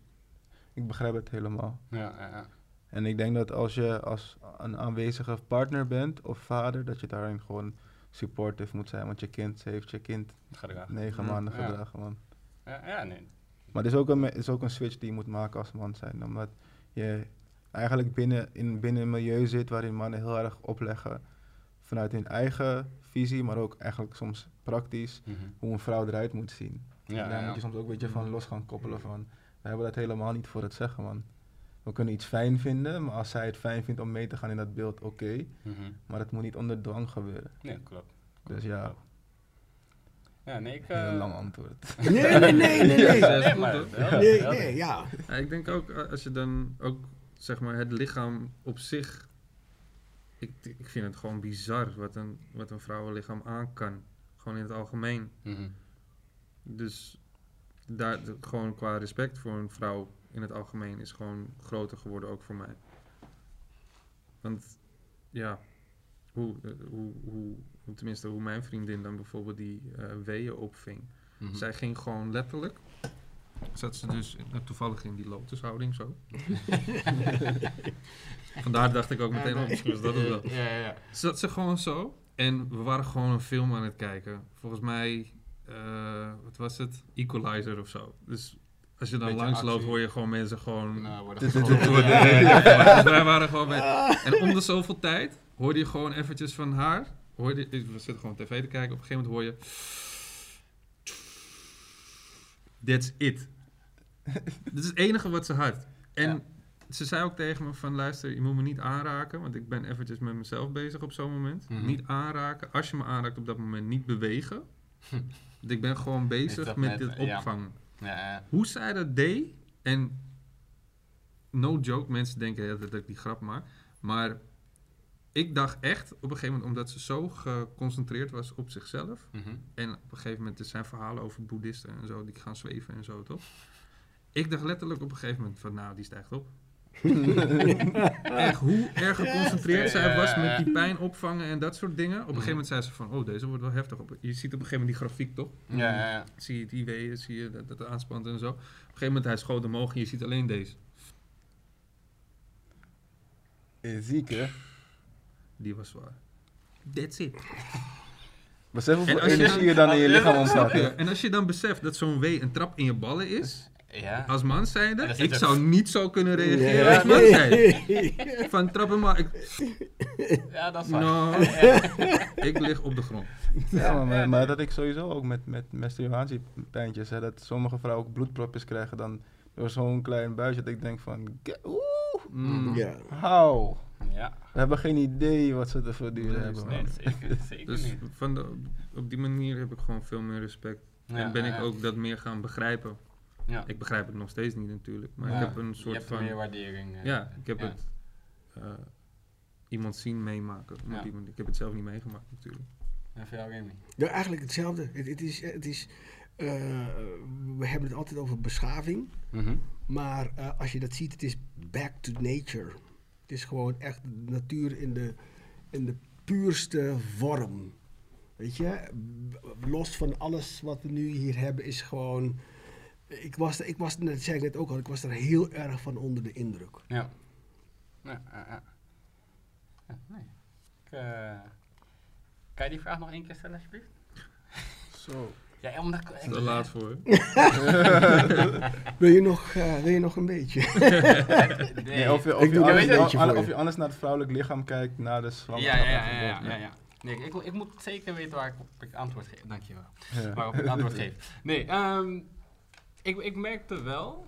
ik begrijp het helemaal. Ja, ja, ja. En ik denk dat als je als een aanwezige partner bent of vader, dat je daarin gewoon supportive moet zijn. Want je kind heeft je kind Gedragen. negen Mhm. maanden gedragen, man. Ja, ja, nee. Maar het is ook, een, het is ook een switch die je moet maken als man zijn. Omdat je eigenlijk binnen, in, binnen een milieu zit waarin mannen heel erg opleggen vanuit hun eigen visie, maar ook eigenlijk soms praktisch, Mhm. hoe een vrouw eruit moet zien. Ja, Daar ja, moet ja. je soms ook een beetje van los gaan koppelen van, we hebben dat helemaal niet voor het zeggen, man. We kunnen iets fijn vinden, maar als zij het fijn vindt om mee te gaan in dat beeld, oké. Mhm. maar het moet niet onder dwang gebeuren. Nee, klopt. Dus ja, Ja, nee, ik... heel eh, lang antwoord. Nee, nee, nee, nee, nee. Ja, dat is Nee, maar Nee, nee, ja. Ja, ik denk ook eh, als je dan ook zeg maar het lichaam op zich. Ik, ik vind het gewoon bizar wat een, wat een vrouwenlichaam aan kan. Gewoon in het algemeen. Mhm. Dus daar, gewoon qua respect voor een vrouw in het algemeen is gewoon groter geworden ook voor mij. Want ja, hoe, eh, hoe, hoe, hoe- tenminste hoe mijn vriendin dan bijvoorbeeld die eh weeën opving. Mhm. Zij ging gewoon letterlijk. Zat ze dus in- toevallig in die lotushouding zo. Vandaar dacht ik ook meteen, oh, misschien was dat het wel. Ja, ja, ja. Zat ze gewoon zo. En we waren gewoon een film aan het kijken. Volgens mij, eh, wat was het? Equalizer of zo. Dus als je dan Beetje langs loopt, hoor je gewoon mensen gewoon... Nou, dus wij waren gewoon met... En om de zoveel tijd hoorde je gewoon eventjes van haar... Hoorde, we zitten gewoon tv te kijken. Op een gegeven moment hoor je... That's it. Dit is het enige wat ze had. En Ja. ze zei ook tegen me van... Luister, je moet me niet aanraken. Want ik ben eventjes met mezelf bezig op zo'n moment. Mhm. Niet aanraken. Als je me aanraakt op dat moment, niet bewegen. Want ik ben gewoon bezig dat met dit opvangen. Ja, ja. Hoe zij dat deed, en no joke, mensen denken dat ik die grap maak, maar ik dacht echt op een gegeven moment, omdat ze zo geconcentreerd was op zichzelf, Mhm. en op een gegeven moment er zijn verhalen over boeddhisten en zo, die gaan zweven en zo, toch? Ik dacht letterlijk op een gegeven moment van, nou, die stijgt op. Echt, hoe erg geconcentreerd zij was met die pijn opvangen en dat soort dingen. Op een gegeven moment zei ze van, oh, deze wordt wel heftig. Op- Je ziet op een gegeven moment die grafiek, toch? Ja, ja, ja. Zie je het IW, zie je dat, het aanspant en zo. Op een gegeven moment, hij schoot omhoog en je ziet alleen deze. Is ziek, hè? Die was zwaar. That's it. Besef hoeveel energie dan- je dan in je lichaam dat ontstaat. En als je dan beseft dat zo'n W een trap in je ballen is, Ja. als man zijnde, ik zou niet zo kunnen reageren Ja, als man nee. zijnde. Van trappen maar, ik, Ja, dat is waar. ik lig op de grond. Ja, maar, maar, dat ik sowieso ook met, met menstruatiepijntjes, hè, dat sommige vrouwen ook bloedpropjes krijgen dan door zo'n klein buisje, dat ik denk van, oeh, Mm. Ja. hou. Ja. We hebben geen idee wat ze te verduren Nee, hebben, Nee, zeker, zeker Dus niet. van de, op die manier heb ik gewoon veel meer respect. Ja, en ben ja, ik ja. ook dat meer gaan begrijpen. Ja. Ik begrijp het nog steeds niet natuurlijk, maar Ja, ik heb een Je soort hebt van... meer waardering. eh. Ja, ik heb Ja. het eh, iemand zien meemaken. op Ja. die manier. Ik heb het zelf niet meegemaakt natuurlijk. En voor jou, Remy? Ja, eigenlijk hetzelfde. Het, het is, het is, eh, we hebben het altijd over beschaving. Maar eh, als je dat ziet, het is back to nature. Is gewoon echt de natuur in de, in de puurste vorm. Weet je, los van alles wat we nu hier hebben, is gewoon. Ik was, er- ik was, dat zei ik net ook al, ik was er heel erg van onder de indruk. Ja. Ja, ja, ja. Ja, nee. Ik, eh, kan je die vraag nog één keer stellen, alsjeblieft? Zo. Ja, omdat ik... Te laat voor. Wil je nog, eh, wil je nog een beetje? Nee, Nee, of, je, of, Ik je doe anders, er of je. naar het vrouwelijk lichaam kijkt na de Ja, zwangerschap. ja, ja, ja, ja, ja, ja. Nee, ik, ik moet zeker weten waar ik op ik antwoord geef. Dankjewel. Ja. Waarop ik antwoord geef. Nee, ehm, ik, ik merkte wel,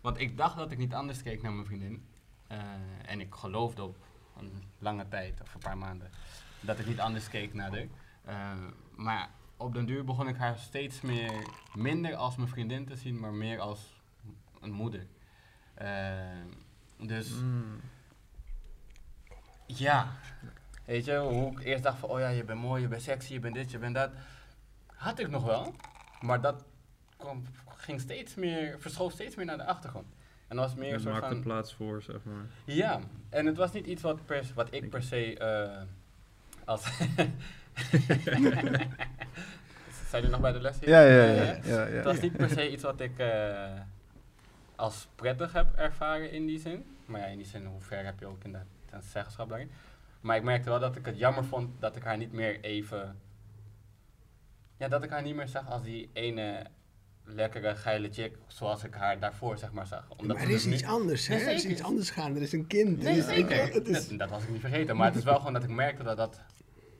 want ik dacht dat ik niet anders keek naar mijn vriendin. Eh, en ik geloofde op een lange tijd, of een paar maanden, dat ik niet anders keek naar haar. Eh, maar op den duur begon ik haar steeds meer, minder als mijn vriendin te zien, maar meer als een moeder. Eh, dus Mm. ja, weet je, hoe ik eerst dacht van, oh ja, je bent mooi, je bent sexy, je bent dit, je bent dat. Had ik nog wel, maar dat kwam, ging steeds meer, verschoof steeds meer naar de achtergrond. En dat was meer een soort van, plaats voor, zeg maar. ja, en het was niet iets wat, wat ik per se eh, als... Zijn jullie nog bij de les hier? Ja, ja, ja. ja, ja, Het was ja. niet per se iets wat ik eh, als prettig heb ervaren in die zin. Maar ja, in die zin, hoe ver heb je ook in de zeggenschap daarin. Maar ik merkte wel dat ik het jammer vond dat ik haar niet meer even... Ja, dat ik haar niet meer zag als die ene lekkere, geile chick zoals ik haar daarvoor zeg maar zag. Omdat maar we er dus is nu- iets anders, hè? Er is iets anders gaan. Er is een kind. Nee, er is. Het is, Dat, dat was ik niet vergeten. Maar het is wel gewoon dat ik merkte dat dat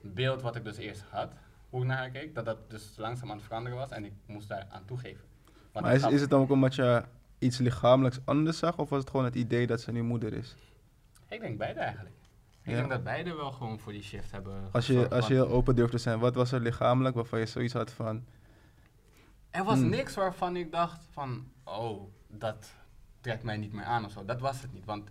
beeld wat ik dus eerst had, hoe ik naar haar keek, dat dat dus langzaam aan het veranderen was en ik moest daar aan toegeven. Want Maar is, is het dan ook omdat je iets lichamelijks anders zag, of was het gewoon het idee dat ze nu moeder is? Ik denk beide eigenlijk. Ik Ja. denk dat beide wel gewoon voor die shift hebben Als je, gezorgd, als je heel open durft te zijn, wat was er lichamelijk waarvan je zoiets had van... Er was Hmm. niks waarvan ik dacht van, oh, dat trekt mij niet meer aan of zo. Dat was het niet, want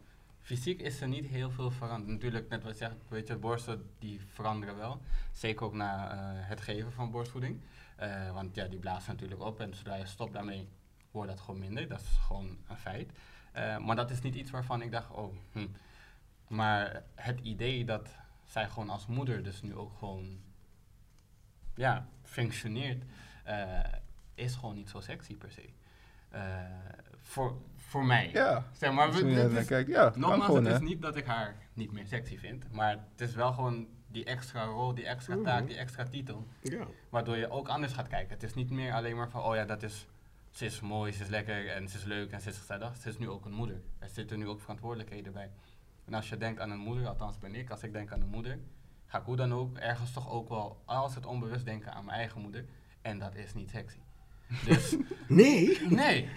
fysiek is er niet heel veel veranderd. Natuurlijk, net wat je zegt, weet je, borsten die veranderen wel. Zeker ook na eh, het geven van borstvoeding. Eh, want ja, die blazen natuurlijk op en zodra je stopt daarmee, wordt dat gewoon minder. Dat is gewoon een feit. Eh, maar dat is niet iets waarvan ik dacht, oh, hm. Maar het idee dat zij gewoon als moeder dus nu ook gewoon, ja, functioneert, is gewoon niet zo sexy per se. Voor, voor mij. Ja, Zeg maar, we- dit is- kijkt, ja, Nogmaals, gewoon, het is niet dat ik haar niet meer sexy vind, maar het is wel gewoon die extra rol, die extra Mhm. taak, die extra titel, ja. waardoor je ook anders gaat kijken. Het is niet meer alleen maar van, oh ja, dat is, ze is mooi, ze is lekker en ze is leuk en ze is gezellig. Ze is nu ook een moeder. Er zitten nu ook verantwoordelijkheden bij. En als je denkt aan een moeder, althans ben ik, als ik denk aan een moeder, ga ik hoe dan ook ergens toch ook wel, als het onbewust denken aan mijn eigen moeder. En dat is niet sexy. Dus, Nee. nee.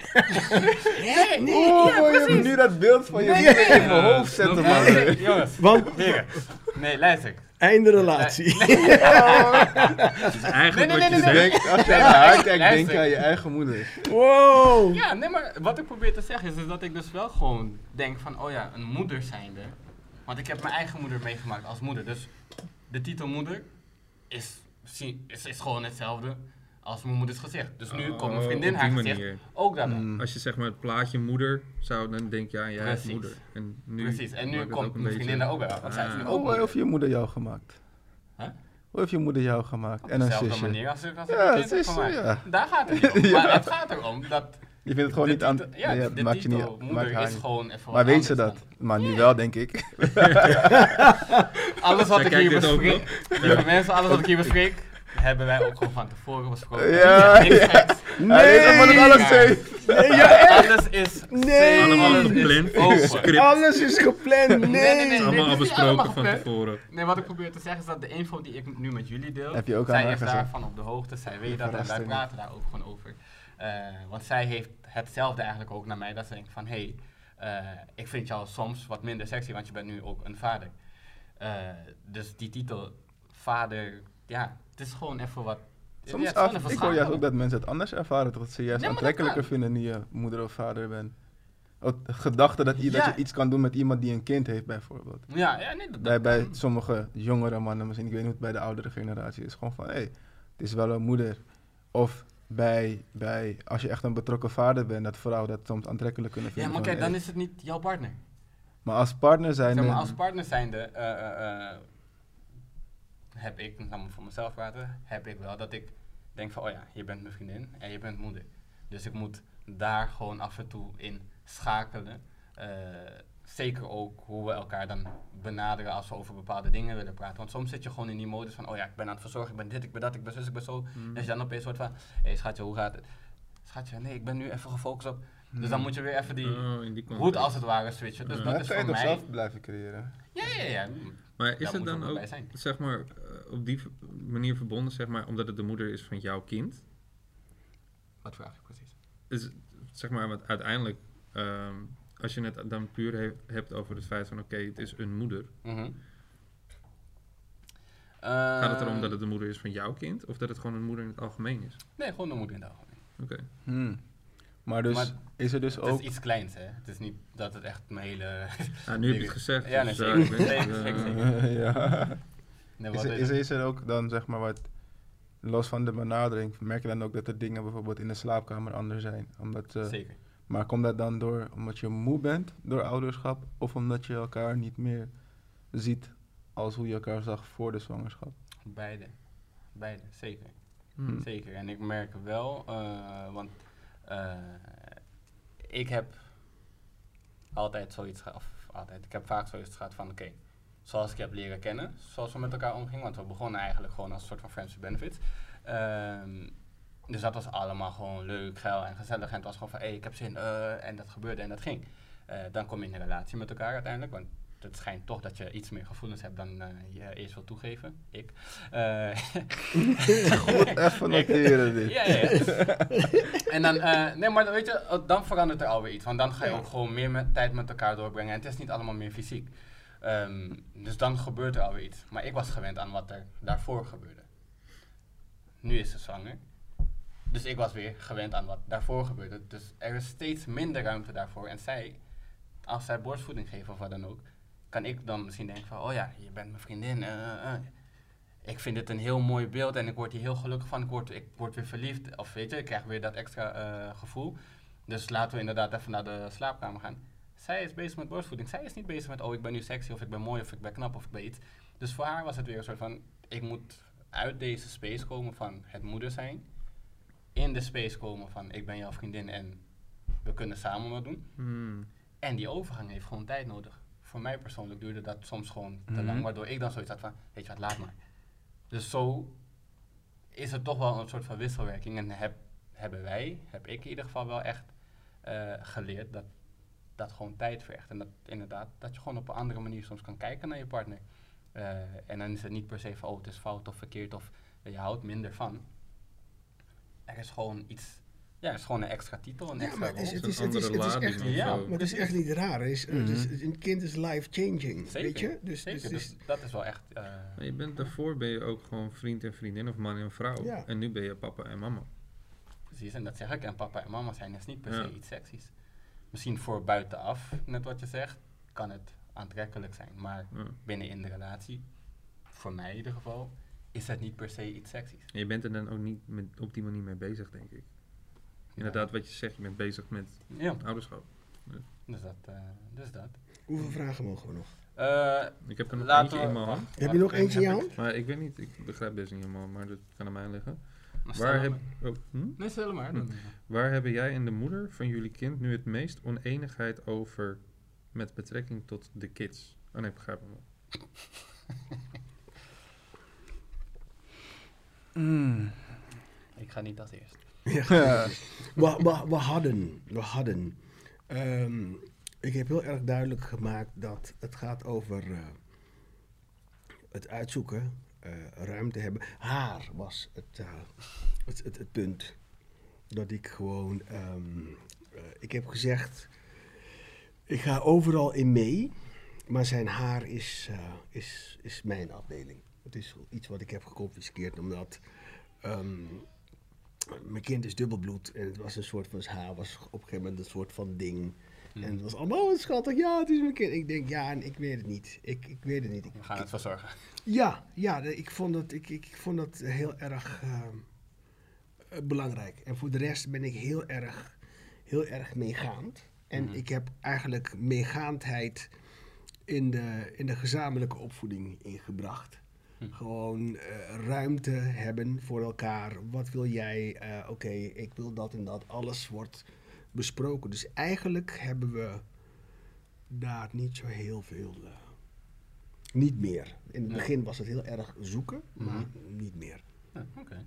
nee, nee. Oh, je nu dat beeld van je Nee, nee. in mijn hoofd zetten, Nee, man. nee, Jongens, Want heren. Nee, luister. einde relatie. Eigenlijk Nee, nee, wat nee, je nee, zegt. Denk, als je naar haar kijkt, denk je aan je eigen moeder. Wow. Ja, nee, maar wat ik probeer te zeggen is, is dat ik dus wel gewoon denk van, oh ja, een moeder zijnde. Want ik heb mijn eigen moeder meegemaakt als moeder. Dus de titel moeder is, zie- is, is gewoon hetzelfde. Als mijn moeders gezicht. Dus nu Oh, komt mijn vriendin op haar die gezicht manier. ook daarop. Mm. Als je zeg maar het plaatje moeder zou, dan denk je, hebt Precies. moeder. En nu Precies, en nu het komt mijn vriendin daar ook bij, want zij is nu Ah. ook Oh, hoe heeft je moeder jou gemaakt? Huh? Hoe heeft je moeder jou gemaakt? Op En een dezelfde zusje? manier als ik als Ja, een kind het is van zo, mij. ja. Daar gaat het niet om. Ja. Maar het gaat erom dat... Je vindt het gewoon de niet aan... Ja, ja, de maakt je titel niet moeder haar is niet. gewoon even Maar weet ze dat? Maar nu wel, denk ik. Alles wat Zij ik hier bespreek... Lieve mensen, alles wat ik hier bespreek... hebben wij ook gewoon van tevoren besproken. Ja, ja. wat ik alles zei. Nee, ja, echt. Alles is... Nee. Allemaal Alles is gepland. Alles is gepland. Nee. nee, nee. Allemaal al dit is niet besproken allemaal van gepland. tevoren. Nee, wat ik probeer te zeggen is dat de info die ik nu met jullie deel, Heb je ook zij is daarvan op de hoogte, zij weet dat en wij praten daar ook gewoon over. Eh, want zij heeft hetzelfde eigenlijk ook naar mij, dat ze denkt van, hé, hey, eh, ik vind jou soms wat minder sexy, want je bent nu ook een vader. Eh, dus die titel, vader, ja, is gewoon even wat... ja, Soms gewoon af, ik hoor juist ook dat mensen het anders ervaren. Dat ze juist Nee, maar aantrekkelijker vinden nu je moeder of vader bent. De gedachte dat, Ja. je iets kan doen met iemand die een kind heeft, bijvoorbeeld. Ja, ja, nee, dat, Bij, bij sommige jongere mannen, misschien, ik weet niet hoe het bij de oudere generatie is, gewoon van hé, hey, het is wel een moeder. Of bij, bij, als je echt een betrokken vader bent, dat vrouwen dat soms aantrekkelijk kunnen Ja, vinden. maar van, kijk, dan is het niet jouw partner. Maar als partner zijn Zeg maar, als partner zijnde eh, heb ik, laat me voor mezelf praten, heb ik wel dat ik denk van, oh ja, je bent mijn vriendin en je bent moeder. Dus ik moet daar gewoon af en toe in schakelen. Eh, zeker ook hoe we elkaar dan benaderen als we over bepaalde dingen willen praten. Want soms zit je gewoon in die modus van, oh ja, ik ben aan het verzorgen, ik ben dit, ik ben dat, ik ben zus, ik ben zo. Mm. En als je dan opeens wordt van, hé hey, schatje, hoe gaat het? Schatje, nee, ik ben nu even gefocust op... Dus dan moet je weer even die Oh, route context. als het ware switchen. Dus Ja. dat is voor mij... zelf blijven creëren? Ja, ja, ja. Maar is het dan ook zeg maar, eh, op die manier verbonden, zeg maar, omdat het de moeder is van jouw kind? Wat vraag je precies? Is, het, zeg maar, want uiteindelijk, ehm, als je het dan puur he- hebt over het feit van, oké, het is een moeder. Mhm. Gaat het erom Ehm, dat het de moeder is van jouw kind? Of dat het gewoon een moeder in het algemeen is? Nee, gewoon de moeder in het algemeen. Oké. Hmm. Maar dus Maar is er dus Het ook... is iets kleins, hè. Het is niet dat het echt mijn hele... Ah, nu heb je het gezegd. Ja, dus, nee, eh, zeker. het, eh, ja. Nee, Is er, is is, er, het? is er ook dan, zeg maar, wat... Los van de benadering, merk je dan ook dat er dingen bijvoorbeeld in de slaapkamer anders zijn? Omdat, eh, Zeker. maar komt dat dan door omdat je moe bent door ouderschap? Of omdat je elkaar niet meer ziet als hoe je elkaar zag voor de zwangerschap? Beide. Beide, zeker. hmm. Zeker. En ik merk wel, eh, want eh, ik heb altijd zoiets gehad, of altijd, ik heb vaak zoiets gehad van, oké, zoals ik heb leren kennen, zoals we met elkaar omgingen, want we begonnen eigenlijk gewoon als een soort van friends with benefits. Ehm, dus dat was allemaal gewoon leuk, geil en gezellig. En het was gewoon van, hé, ik heb zin, eh, en dat gebeurde en dat ging. Eh, dan kom je in een relatie met elkaar uiteindelijk, want het schijnt toch dat je iets meer gevoelens hebt dan eh, je eerst wil toegeven. Ik. Eh, Goed, even noteren dit. ja, ja, ja. en dan, eh, nee, maar dan weet je, eh, dan verandert er alweer iets. Want dan ga je Ja. ook gewoon meer met, tijd met elkaar doorbrengen. En het is niet allemaal meer fysiek. Ehm, dus dan gebeurt er alweer iets. Maar ik was gewend aan wat er daarvoor gebeurde. Nu is ze zwanger. Dus ik was weer gewend aan wat daarvoor gebeurde. Dus er is steeds minder ruimte daarvoor. En zij, als zij borstvoeding geven of wat dan ook, kan ik dan misschien denken van, oh ja, je bent mijn vriendin. eh, eh, eh. Ik vind het een heel mooi beeld en ik word hier heel gelukkig van. Ik word, ik word weer verliefd. Of weet je, ik krijg weer dat extra gevoel. Dus laten we inderdaad even naar de slaapkamer gaan. Zij is bezig met borstvoeding. Zij is niet bezig met, oh ik ben nu sexy of ik ben mooi of ik ben knap of ik ben iets. Dus voor haar was het weer een soort van, ik moet uit deze space komen van het moeder zijn. In de space komen van, ik ben jouw vriendin en we kunnen samen wat doen. Hmm. En die overgang heeft gewoon tijd nodig. Voor mij persoonlijk duurde dat soms gewoon te Mhm. lang, waardoor ik dan zoiets had van, weet je wat, laat maar. Dus zo is het toch wel een soort van wisselwerking. En heb, hebben wij, heb ik in ieder geval wel echt eh, geleerd dat dat gewoon tijd vergt. En dat inderdaad, dat je gewoon op een andere manier soms kan kijken naar je partner. Eh, en dan is het niet per se van, oh het is fout of verkeerd of je houdt minder van. Er is gewoon iets, ja, er is gewoon een extra titel, een Ja, extra maar het is, het een is, het het echt, Ja, maar het is echt niet raar. Het is, het is- Mhm. een kind is life-changing, Zeker, weet je? Dus, zeker. dus, Dus dus- dat is wel echt... eh, Maar je bent daarvoor ben je ook gewoon vriend en vriendin of man en vrouw. Ja. En nu ben je papa en mama. Precies, en dat zeg ik. En papa en mama zijn is niet per se Ja. iets seksies. Misschien voor buitenaf, net wat je zegt, kan het aantrekkelijk zijn. Maar Ja. binnen in de relatie, voor mij in ieder geval, is het niet per se iets seksies. En je bent er dan ook niet met, op die manier mee bezig, denk ik. Inderdaad, wat je zegt, je bent bezig met Ja, ouderschap. dus dat. eh, dus dat. Hoeveel vragen mogen we nog? Eh, Ik heb er nog eentje we- in mijn hand. Heb je nog eentje in je hand? Maar ik weet niet, ik begrijp deze niet helemaal, maar dat kan aan mij liggen. Waar, heb, oh, hm? Nee, stel maar. Dan, Waar hebben jij en de moeder van jullie kind nu het meest oneenigheid over met betrekking tot de kids? Oh nee, ik begrijp hem wel. Mm. Ik ga niet als eerst. Ja. We, we, we hadden, we hadden. ehm, ik heb heel erg duidelijk gemaakt dat het gaat over eh, het uitzoeken, eh, ruimte hebben. Haar was het, eh, het, het, het punt. Dat ik gewoon, ehm, eh, ik heb gezegd, ik ga overal in mee, maar zijn haar is, is, is mijn afdeling. Het is iets wat ik heb geconfiskeerd omdat ehm, mijn kind is dubbelbloed en het was een soort van, haar was op een gegeven moment een soort van ding. Hm. En het was allemaal, oh schattig, ja, het is mijn kind. Ik denk, ja, en ik weet het niet. Ik, ik weet het niet. Ik, We gaan het verzorgen. ja, ja ik, vond dat, ik, ik, ik vond dat heel erg ehm, eh, belangrijk. En voor de rest ben ik heel erg, heel erg meegaand. En Mhm. ik heb eigenlijk meegaandheid in de, in de gezamenlijke opvoeding ingebracht. Hm. Gewoon eh, ruimte hebben voor elkaar. Wat wil jij? Eh, Oké, ik wil dat en dat. Alles wordt besproken. Dus eigenlijk hebben we daar niet zo heel veel. eh, niet meer. In het begin was het heel erg zoeken, maar Mhm. niet meer. Ja, Oké.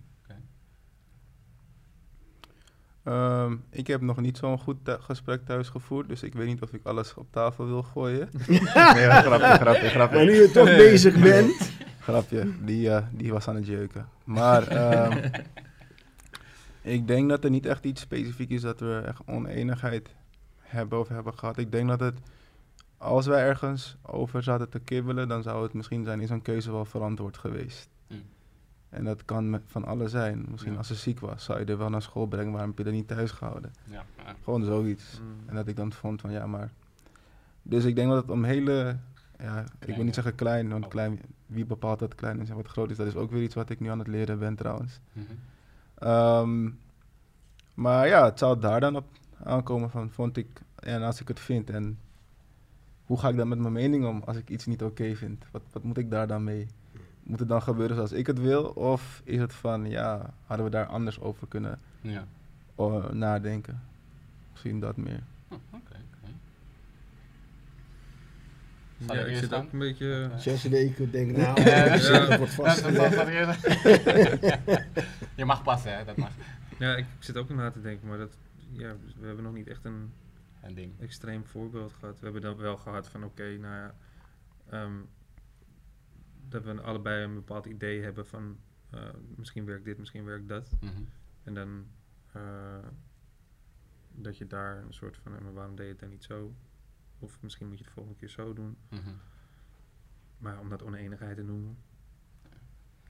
Ehm, ik heb nog niet zo'n goed gesprek thuis gevoerd, dus ik weet niet of ik alles op tafel wil gooien. nee, grapje, grapje, grapje. Maar nu je toch bezig bent. Grapje, die, eh, die was aan het jeuken. Maar ehm, ik denk dat er niet echt iets specifiek is dat we echt oneenigheid hebben of hebben gehad. Ik denk dat het, als wij ergens over zaten te kibbelen, dan zou het misschien zijn, is een keuze wel verantwoord geweest. En dat kan van alles zijn. Misschien Ja. als ze ziek was, zou je er wel naar school brengen, waarom heb je er niet thuis gehouden? Ja. Gewoon zoiets. Mm. En dat ik dan vond van ja, maar. Dus ik denk dat het om hele. Ja, ik wil niet zeggen klein, want Oh. klein, wie bepaalt dat klein is en wat groot is, dat is ook weer iets wat ik nu aan het leren ben trouwens. Mhm. Ehm, maar ja, het zou daar dan op aankomen van, vond ik, en als ik het vind en hoe ga ik dan met mijn mening om als ik iets niet oké vind? Wat, wat moet ik daar dan mee? Moet het dan gebeuren zoals ik het wil? Of is het van, ja, hadden we daar anders over kunnen Ja. eh, nadenken? Misschien dat meer. Oh, Oké. Ja, ik ik zit ook een beetje... Zes weken denk ik, nou, Ja, dat ja. wordt Dat- vast. dat- dat- dat Je mag passen, hè? Dat mag. Ja, ik zit ook na te denken, maar dat, ja, we hebben nog niet echt een Een ding. extreem voorbeeld gehad. We hebben dan wel gehad van oké, nou ja, ehm, dat we allebei een bepaald idee hebben van eh, misschien werkt dit, misschien werkt dat. Mhm. En dan eh, dat je daar een soort van, eh, maar waarom deed je het dan niet zo? Of misschien moet je het de volgende keer zo doen. Mhm. Maar om dat oneenigheid te noemen,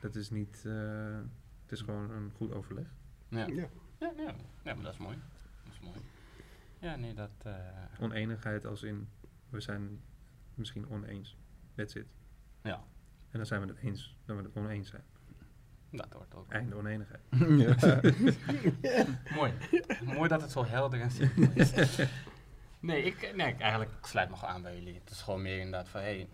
dat is niet, eh, het is gewoon een goed overleg. Ja. Ja. Ja, ja. ja, maar dat is mooi. Dat is mooi. Ja, nee, dat... eh, Oneenigheid als in, we zijn misschien oneens. That's it. ja, En dan zijn we het eens, dan we het oneens zijn. dat wordt ook Einde oneenigheid. ja. mooi. mooi dat het zo helder en simpel is. nee, ik, nee, ik eigenlijk sluit me gewoon aan bij jullie. Het is gewoon meer inderdaad van, hé, hey,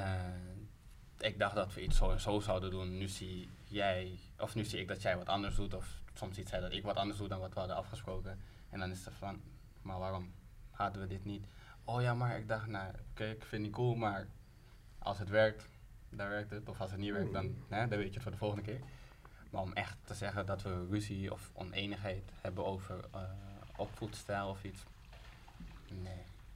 eh, ik dacht dat we iets zo en zo zouden doen. Nu zie jij, of nu zie ik dat jij wat anders doet. Of soms ziet zij dat ik wat anders doe dan wat we hadden afgesproken. En dan is het van, maar waarom hadden we dit niet? Oh ja, maar ik dacht, nou, oké, ik vind het cool, maar als het werkt, dan werkt het. Of als het niet werkt, dan, hè, dan weet je het voor de volgende keer. Maar om echt te zeggen dat we ruzie of oneenigheid hebben over eh, opvoedstijl of iets. Nee.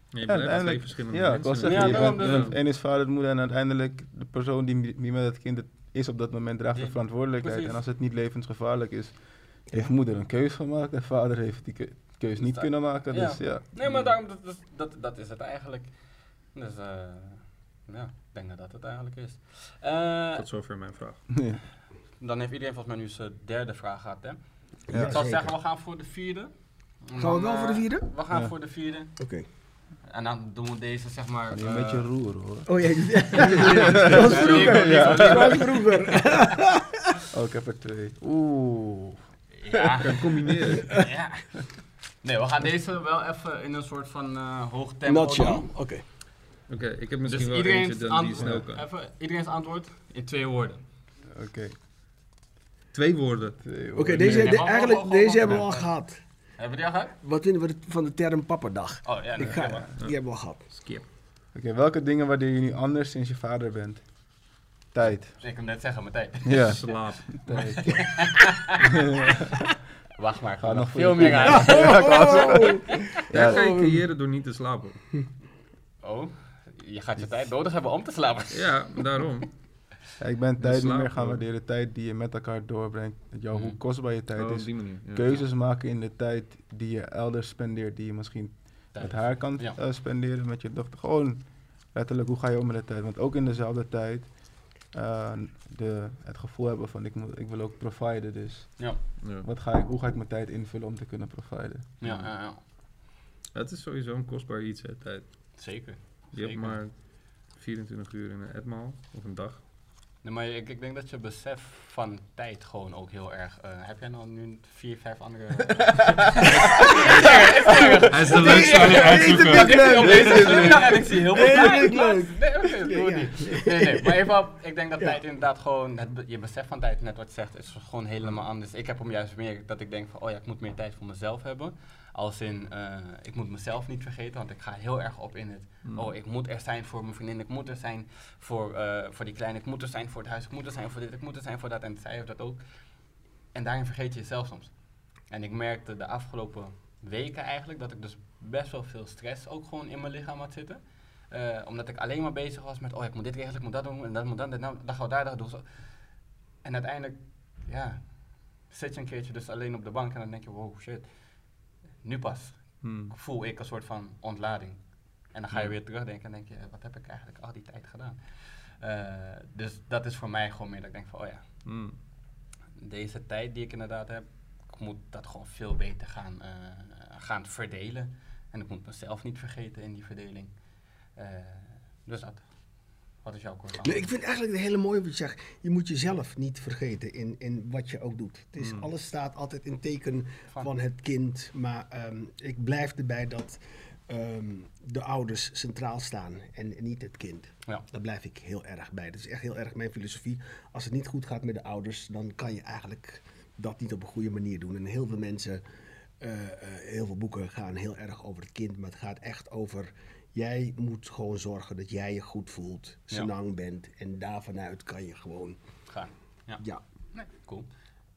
Je Ja, uiteindelijk- verschillende Ja, ik mensen. zeggen, Ja, je bent, is vader, moeder en uiteindelijk de persoon die, die met het kind het is op dat moment draagt de verantwoordelijkheid. precies. En als het niet levensgevaarlijk is, heeft moeder een keus gemaakt en vader heeft die keu- keus niet kunnen maken. ja. Dus ja. Nee, maar daarom, dat, dat, dat, dat is het eigenlijk. Dus eh, ja, ik denk dat dat het eigenlijk is. Eh, Tot zover mijn vraag. Ja. dan heeft iedereen volgens mij nu zijn derde vraag gehad, hè? Ja, ik zou zeggen, we gaan voor de vierde. Gaan we wel voor de vierde? We gaan Ja. voor de vierde. Oké. En dan doen we deze, zeg maar... Een eh, beetje roeren hoor. Oh ja, dat was vroeger. Ja. Dat was vroeger. Oh, ik heb er twee. Oeh. Ja, Kan combineren. ja. Nee, we gaan deze wel even in een soort van eh hoog tempo Nutshell. doen. Oké. Oké, ik heb Dus misschien wel iedereen eentje dan die snel kan. even, iedereen's antwoord in twee woorden. Oké. Twee woorden. Twee Oké, woorden. deze, Nee, de- eigenlijk, deze hebben we al gehad. Hebben we die al gehad? Wat vinden we van de term papperdag? Oh ja, nee, Ik ga, die hebben we al gehad. Skip. Oké, welke dingen waardeer je nu anders sinds je vader bent? Tijd. Ik kan net zeggen, meteen. Ja, Slaap. tijd. Wacht maar, Ga ga nog veel meer aan. Ja, ga je creëren door niet te slapen. Oh, je gaat je tijd nodig hebben om te slapen. Ja, daarom. Ja, ik ben De tijd niet meer gaan waarderen. Tijd die je met elkaar doorbrengt. Jou, hoe Mhm. kostbaar je tijd Oh, is. die manier. Ja. Keuzes maken in de tijd die je elders spendeert. Die je misschien met haar kan Ja. eh, spenderen, met je dochter. Gewoon letterlijk, hoe ga je om met de tijd? Want ook in dezelfde tijd eh, de, het gevoel hebben van ik, moet, ik wil ook providen. Dus Ja, Ja. wat ga ik, hoe ga ik mijn tijd invullen om te kunnen providen? ja, ja, ja. Het is sowieso een kostbaar iets, hè, tijd. zeker. Je hebt maar 24 uur in een etmaal of een dag. Nee, maar ik, ik denk dat je besef van tijd gewoon ook heel erg... eh, heb jij nou nu vier, vijf andere... Hij is de leukste aan het uitzoeken. Ik zie ik heel veel tijd. Nee, oké, doe niet. Nee, nee, maar even op, ik denk dat Ja. tijd inderdaad gewoon, het, je besef van tijd, net wat je zegt, is gewoon helemaal anders. Ik heb hem juist meer dat ik denk van, oh ja, ik moet meer tijd voor mezelf hebben. Als in, eh, ik moet mezelf niet vergeten, want ik ga heel erg op in het, Mm. oh, ik moet er zijn voor mijn vriendin, ik moet er zijn voor, eh, voor die kleine, ik moet er zijn voor het huis, ik moet er zijn voor dit, ik moet er zijn voor dat. En zij heeft dat ook. En daarin vergeet je jezelf soms. En ik merkte de afgelopen weken eigenlijk dat ik dus best wel veel stress ook gewoon in mijn lichaam had zitten. Eh, omdat ik alleen maar bezig was met, oh ik moet dit regelen, ik moet dat doen, en dat moet dan, dit, nou, dan gaan we daar, dat doen. En uiteindelijk, ja, zit je een keertje dus alleen op de bank en dan denk je, wow, shit. Nu pas Hmm. voel ik een soort van ontlading. En dan ga je weer terugdenken en denk je, wat heb ik eigenlijk al die tijd gedaan? Eh, dus dat is voor mij gewoon meer dat ik denk van, oh ja, Hmm. deze tijd die ik inderdaad heb, ik moet dat gewoon veel beter gaan, eh, gaan verdelen. En ik moet mezelf niet vergeten in die verdeling. Eh, dus dat. Wat is jouw kort Nee, ik vind eigenlijk het hele mooie wat je zegt. Je moet jezelf niet vergeten in, in wat je ook doet. Het is, Mm. Alles staat altijd in teken Van- van het kind. Maar ehm, ik blijf erbij dat ehm, de ouders centraal staan en niet het kind. Ja. Daar blijf ik heel erg bij. Dat is echt heel erg mijn filosofie. Als het niet goed gaat met de ouders, dan kan je eigenlijk dat niet op een goede manier doen. En heel veel mensen, eh, eh, heel veel boeken gaan heel erg over het kind. Maar het gaat echt over, jij moet gewoon zorgen dat jij je goed voelt, Ja. senang bent. En daarvanuit kan je gewoon, Gaan. Ja. ja. Nee, cool.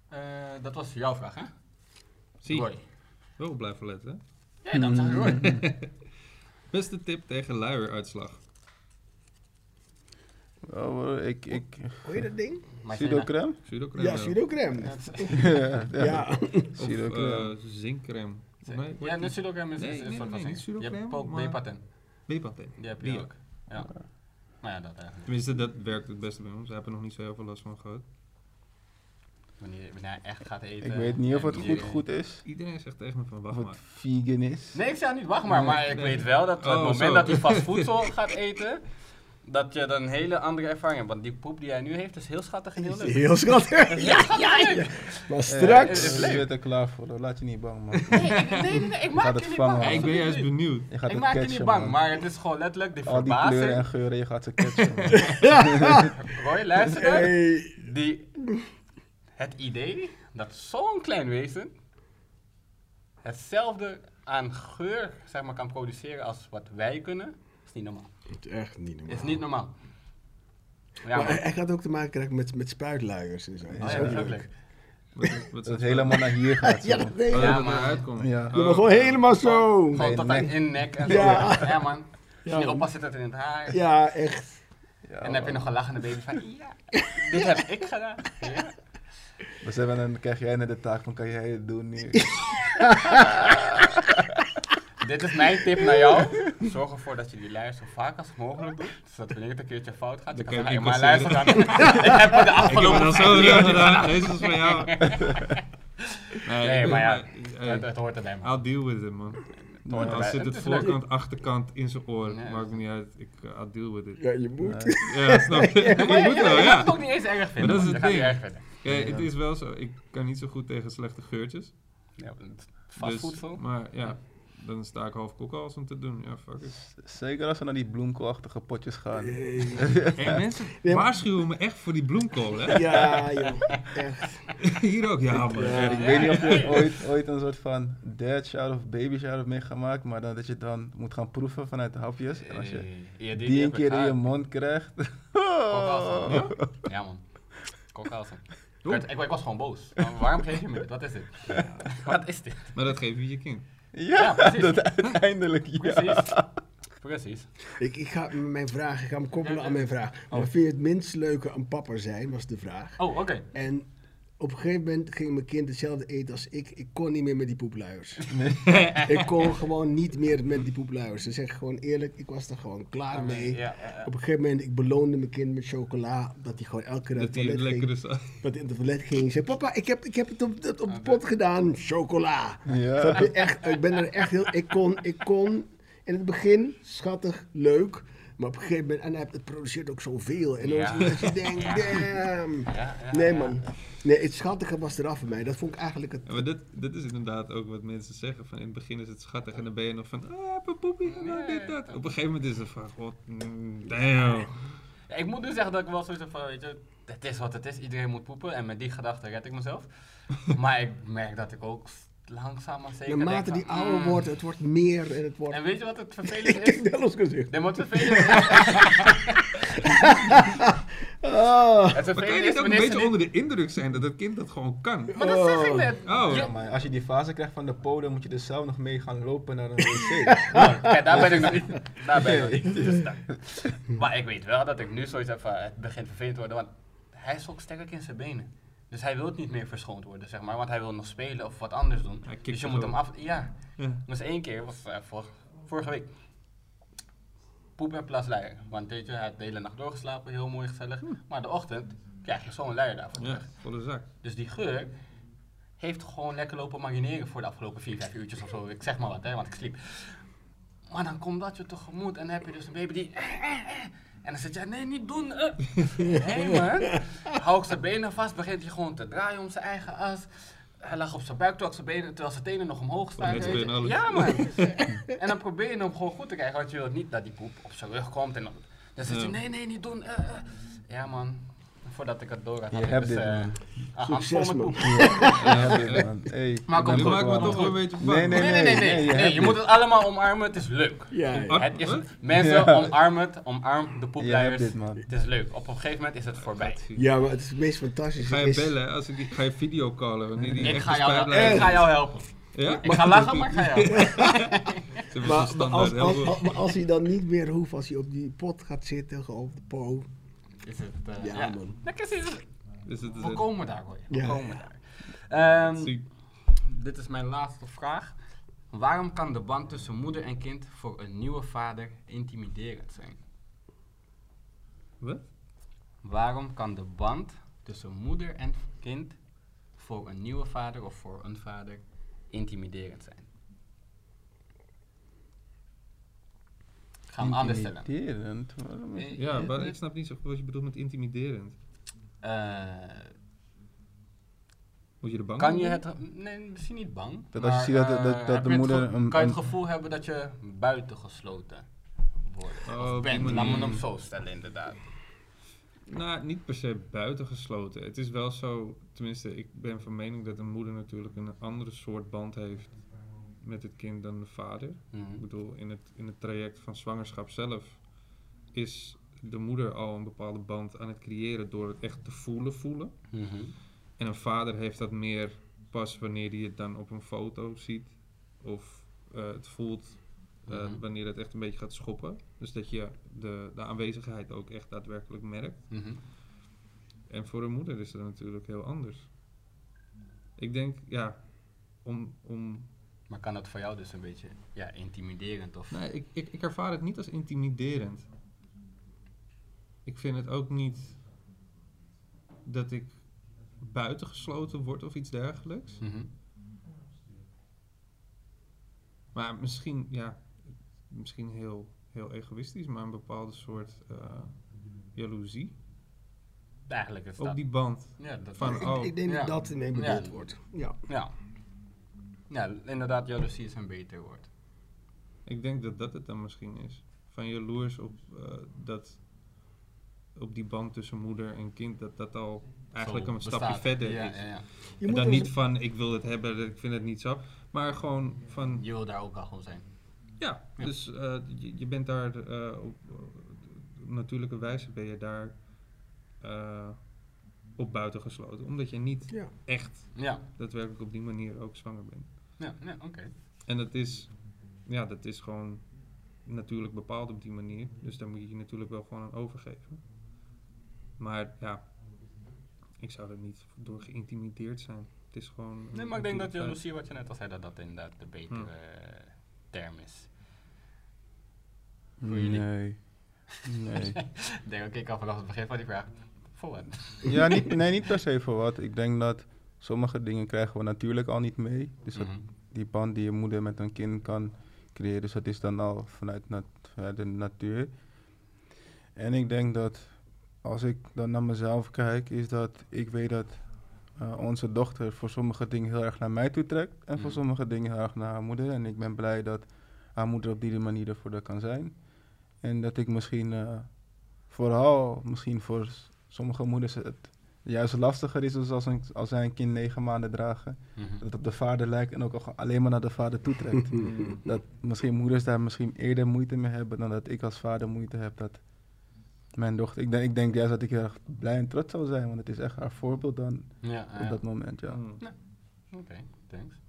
Eh, dat was jouw vraag, hè? Zie, Roy. wel blijven letten. hè? Ja, dan Roy. Beste tip tegen luieruitslag. Oh, ik, ik, Hoe heet dat ding? Pseudocreme. Ja, pseudo-crème. Ja, ja, ja. Ja. Of Pseudocreme. eh, zinkcreme. Nee, Ja, de pseudocreme is, Nee, is een nee, soort nee, van. Je hebt B-patent. Die heb je Die ook. Ja. Nou ja, dat eigenlijk. Tenminste, dat werkt het beste bij ons. Daar hebben nog niet zo heel veel last van gehad. Wanneer, wanneer hij echt gaat eten. Ik weet niet of het goed goed is. Iedereen zegt tegen me van, Of wacht het maar. vegan is. Nee, ik zeg niet, wacht maar. Maar ik Nee. weet wel dat op Oh, het moment zo. dat hij vast voedsel gaat eten, dat je dan een hele andere ervaring hebt. Want die poep die hij nu heeft is heel schattig en heel leuk. Heel schattig. Ja, ja, ja. Maar straks. je bent er klaar voor, hoor. laat je niet bang man. Nee, ik- nee, nee, nee, ik maak je niet bang. ik ben juist benieuwd. Je gaat Ik maak je niet bang, man. maar het is gewoon letterlijk die Al die kleuren en verbazing. geuren, je gaat ze catchen man. Roy, luister dan. Hey. Die, het idee dat zo'n klein wezen hetzelfde aan geur zeg maar, kan produceren als wat wij kunnen, is niet normaal. Het is echt niet normaal. Is niet normaal. Ja, maar man. hij, hij gaat ook te maken krijgen met, met spuitluiers en zo. Oh Dat is ja, ook dat is ook leuk. leuk. Wat, Dat het helemaal naar hier gaat. Ja, dat Oh, ik. Ja, het maar gewoon helemaal zo. Gewoon Nee, tot aan in nek en zo. Ja. Ja, man. Als je Ja. oppast zit het in het haar. Ja, echt. Ja, En dan heb je nog een lachende baby van, ja, dit heb ik gedaan. Ja. Dan dan krijg jij net de taak van kan jij het doen nu. Dit is mijn tip naar jou. Zorg ervoor dat je die lijst zo vaak als mogelijk doet. Zodat wanneer het een keertje fout gaat, je Dan kan zeggen, maar luister dan. ik heb het de Ik heb het afgelopen dan zo gedaan. Deze is van jou. Nee, Nee, maar ja, hey, het, het hoort erbij, man. I'll deal with it, man. Ja, erbij. zit het is leuk. voorkant, achterkant in zijn oor, Nee. maakt me niet uit. Ik uh, I'll deal with it. Ja, je moet. Nee. Ja, snap je? Ja, maar je moet ja, wel, ja. het ook niet eens erg vinden. dat is het ding. niet erg vinden. Kijk, het is wel zo. Ik kan niet zo goed tegen slechte geurtjes. Ja, fastfood Dus, maar ja, dan sta ik half kok als om te doen. Ja, fuck it. Zeker als we naar die bloemkoolachtige potjes gaan. Hey, mensen maar- waarschuwen me echt voor die bloemkool, hè? Ja, joh. Echt. Hier ook, ja, man. Ja. Ik weet niet of je ooit, ooit een soort van dad shower of baby shower hebt meegemaakt, maar dan dat je dan moet gaan proeven vanuit de hapjes. En als je Ja, die een keer in je mond. krijgt. Ja? Ja, man. Kokhalzen. Ik, werd- ik, ik was gewoon boos. Maar Waarom geef je me dit? Wat is dit? Wat is dit? Maar dat geef je je kind. Ja, dat uiteindelijk. Ja. Precies. Precies. Ik, ik ga mijn vraag, ik ga hem koppelen aan mijn vraag. Maar Oh. vind je het minst leuke een papper zijn, was de vraag. Oh, oké. En op een gegeven moment ging mijn kind hetzelfde eten als ik. Ik kon niet meer met die poepluiers. ik kon gewoon niet meer met die poepluiers. Ze zeggen gewoon eerlijk, ik was er gewoon klaar mee. Ja, ja, ja. Op een gegeven moment, ik beloonde mijn kind met chocola. Dat hij gewoon elke keer naar het toilet ging. Dat hij in het toilet ging. Zei, papa, ik heb, ik heb het op, het op de pot gedaan. Chocola. Ja. Echt, ik ben er echt heel... Ik kon, ik kon in het begin schattig, leuk. Maar op een gegeven moment... En hij- het produceert ook zoveel. En dan Ja. je denkt, damn. Ja, ja, Nee ja. man. Nee, het schattige was eraf voor mij. Dat vond ik eigenlijk het... Ja, maar dit, dit is inderdaad ook wat mensen zeggen. Van in het begin is het schattig en dan ben je nog van, ah, dan Ja, dit, dat. Op een gegeven moment is het van, god, mm, damn. Ja, ik moet nu zeggen dat ik wel zoiets van, weet je, het is wat het is, iedereen moet poepen en met die gedachte red ik mezelf. maar ik merk dat ik ook langzaam maar zeker Naarmate denk die van, ouder mm. wordt, het wordt meer en het wordt... En weet je wat het Ik vervelend is? kijk naar ons gezicht. Nee, maar het vervelend is... Ah. Het Maar kan je vervelend niet is ook een beetje niet... onder de indruk zijn dat het kind dat gewoon kan? Maar dat zeg ik Oh. net. Oh. Ja, maar als je die fase krijgt van de podium, moet je er zelf nog mee gaan lopen naar een wc. Kijk, daar ben ik nog niet. Daar ben ik nog niet. Dus daar- Maar ik weet wel dat ik nu zoiets heb van, het begint vervelend te worden, want hij is ook sterk in zijn benen. Dus hij wil niet meer verschoond worden, zeg maar, want hij wil nog spelen of wat anders doen. Dus je moet hem af... Ja, Ja. dus één keer, was eh, vor- vorige week, poep en plas luier. Want weet je, hij had de hele nacht doorgeslapen, heel mooi gezellig. Maar de ochtend krijg je zo'n luier daarvan Hm. Ja, volle zak. Dus die geur heeft gewoon lekker lopen marineren voor de afgelopen 4, 5 uurtjes of zo. Ik zeg maar wat, hè, want ik sliep. Maar dan komt dat je tegemoet en dan heb je dus een baby die... En dan zit je, nee, niet doen. eh. Nee man. Hou ik zijn benen vast, begint hij gewoon te draaien om zijn eigen as. Hij lag op zijn buik terwijl zijn, benen, terwijl zijn tenen nog omhoog staan. spelen alles. Ja man. en dan probeer je hem gewoon goed te krijgen, want je wilt niet dat die poep op zijn rug komt. En dan, dan zit je, nee, nee, niet doen. eh, eh. Ja man. Voordat ik het door had, Je had ik hebt dus, dit, eh, man. Succes, man. Maar ik kom Je maakt me toch wel een beetje bang. Nee, nee, Nee, nee, nee, nee. nee, je hebt je moet het allemaal omarmen, het is leuk. Ja, Het is, mensen, Ja. omarm het, omarm de Je hebt man. Het is leuk. Op een gegeven moment is het voorbij. ja, maar het is het meest fantastische. Ga je bellen, als ik die, ga je videocallen, wanneer die Ik ga, jou, spuitlijn- ik ga jou helpen. Ja? Ik ga lachen, maar ik ga jou Maar, maar als, als, maar als hij dan niet meer hoeft, als hij op die pot gaat zitten, gewoon op de po. Is het, eh, Ja, ja, man. Lekker. Dus het is We het. komen daar hoor. We Ja, komen ja. daar. Ehm, dit is mijn laatste vraag. Waarom kan de band tussen moeder en kind voor een nieuwe vader intimiderend zijn? Wat? Waarom kan de band tussen moeder en kind voor een nieuwe vader of voor een vader intimiderend zijn? Ik ga hem anders stellen. Intimiderend, waarom is- Ja, maar ik snap niet zo goed wat je bedoelt met intimiderend. Eh, Moet je er bang kan je het... Nee, misschien niet bang. Dat als je ziet dat- dat- eh, dat de moeder een- Kan je het gevoel hebben dat je buitengesloten wordt? Oh, of die bent? Laat me hem zo stellen inderdaad. Nou, niet per se buitengesloten. Het is wel zo, tenminste, ik ben van mening dat een moeder natuurlijk een andere soort band heeft met het kind dan de vader. Mhm. Ik bedoel, in het, in het traject van zwangerschap zelf is de moeder al een bepaalde band aan het creëren door het echt te voelen voelen. Mhm. En een vader heeft dat meer pas wanneer hij het dan op een foto ziet of eh, het voelt eh, Mhm. wanneer het echt een beetje gaat schoppen. Dus dat je de, de aanwezigheid ook echt daadwerkelijk merkt. En voor een moeder is dat natuurlijk heel anders. Ik denk, ja, om, om Maar kan dat voor jou dus een beetje ja, intimiderend of... Nee, ik, ik, ik ervaar het niet als intimiderend. Ik vind het ook niet dat ik buitengesloten word of iets dergelijks. Mhm. Maar misschien, ja, misschien heel, heel egoïstisch, maar een bepaalde soort eh, jaloezie Eigenlijk is op dat. die band. Ja, dat Van, ik, oh, ik denk ja. dat dat ermee bedoeld Ja. wordt. Ja. Ja. Ja, inderdaad, jaloezie is een beter woord. Ik denk dat dat het dan misschien is. Van jaloers op, eh, dat, op die band tussen moeder en kind, dat dat al eigenlijk Zo een stapje verder ja, is. Ja, ja. Je en moet dan er niet van ik wil het hebben, ik vind het niet zo. Maar gewoon van Je wil daar ook al gewoon zijn. ja, Ja. dus eh, je, je bent daar eh, op natuurlijke wijze ben je daar eh, op buiten gesloten. Omdat je niet Ja. echt Ja, daadwerkelijk op die manier ook zwanger bent. Ja, ja oké. En dat is, ja, dat is gewoon natuurlijk bepaald op die manier. Dus daar moet je je natuurlijk wel gewoon aan overgeven. Maar ja, ik zou er niet door geïntimideerd zijn. Het is gewoon... Nee, maar ik denk dat jaloezie, wat je net al zei, dat dat inderdaad de betere term is. Voor jullie? Nee. Nee. Ik denk, oké, ik kan vanaf het begin van die vraag. Voor wat? ja, niet, nee, niet per se voor wat. Ik denk dat sommige dingen krijgen we natuurlijk al niet mee. Dus dat, Mhm. die band die je moeder met een kind kan creëren, dus dat is dan al vanuit, nat- vanuit de natuur. En ik denk dat als ik dan naar mezelf kijk, is dat ik weet dat eh, onze dochter voor sommige dingen heel erg naar mij toe trekt. En voor Mhm. sommige dingen heel erg naar haar moeder. En ik ben blij dat haar moeder op die manier ervoor dat kan zijn. En dat ik misschien eh, vooral, misschien voor sommige moeders het juist lastiger is dus als, een, als zij een kind negen maanden dragen. Mhm. Dat het op de vader lijkt en ook al alleen maar naar de vader toetrekt. dat misschien moeders daar misschien eerder moeite mee hebben dan dat ik als vader moeite heb dat mijn dochter. Ik denk, ik denk juist dat ik heel erg blij en trots zou zijn, want het is echt haar voorbeeld dan Ja, op ja. dat moment. Ja. Mm. Oké, thanks.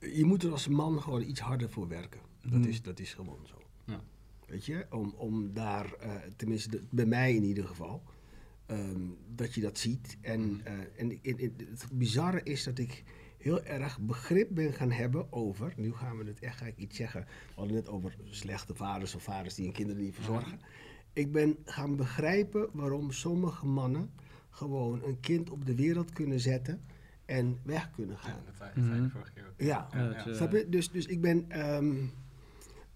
Je moet er als man gewoon iets harder voor werken. Dat, Hmm. is, dat is gewoon zo. Ja. Weet je, om, om daar, eh, tenminste de- bij mij in ieder geval, ehm, dat je dat ziet. En, Hmm. eh, en in- in- het bizarre is dat ik heel erg begrip ben gaan hebben over, nu gaan we het echt ga ik iets zeggen, we hadden het net over slechte vaders of vaders die hun kinderen niet verzorgen. Ik ben gaan begrijpen waarom sommige mannen gewoon een kind op de wereld kunnen zetten en weg kunnen Ja, gaan. dat zei, dat zei je de vorige keer ook. Ja, Ja, Ja, ja. eh, Snap je? Dus, dus ik ben. ehm,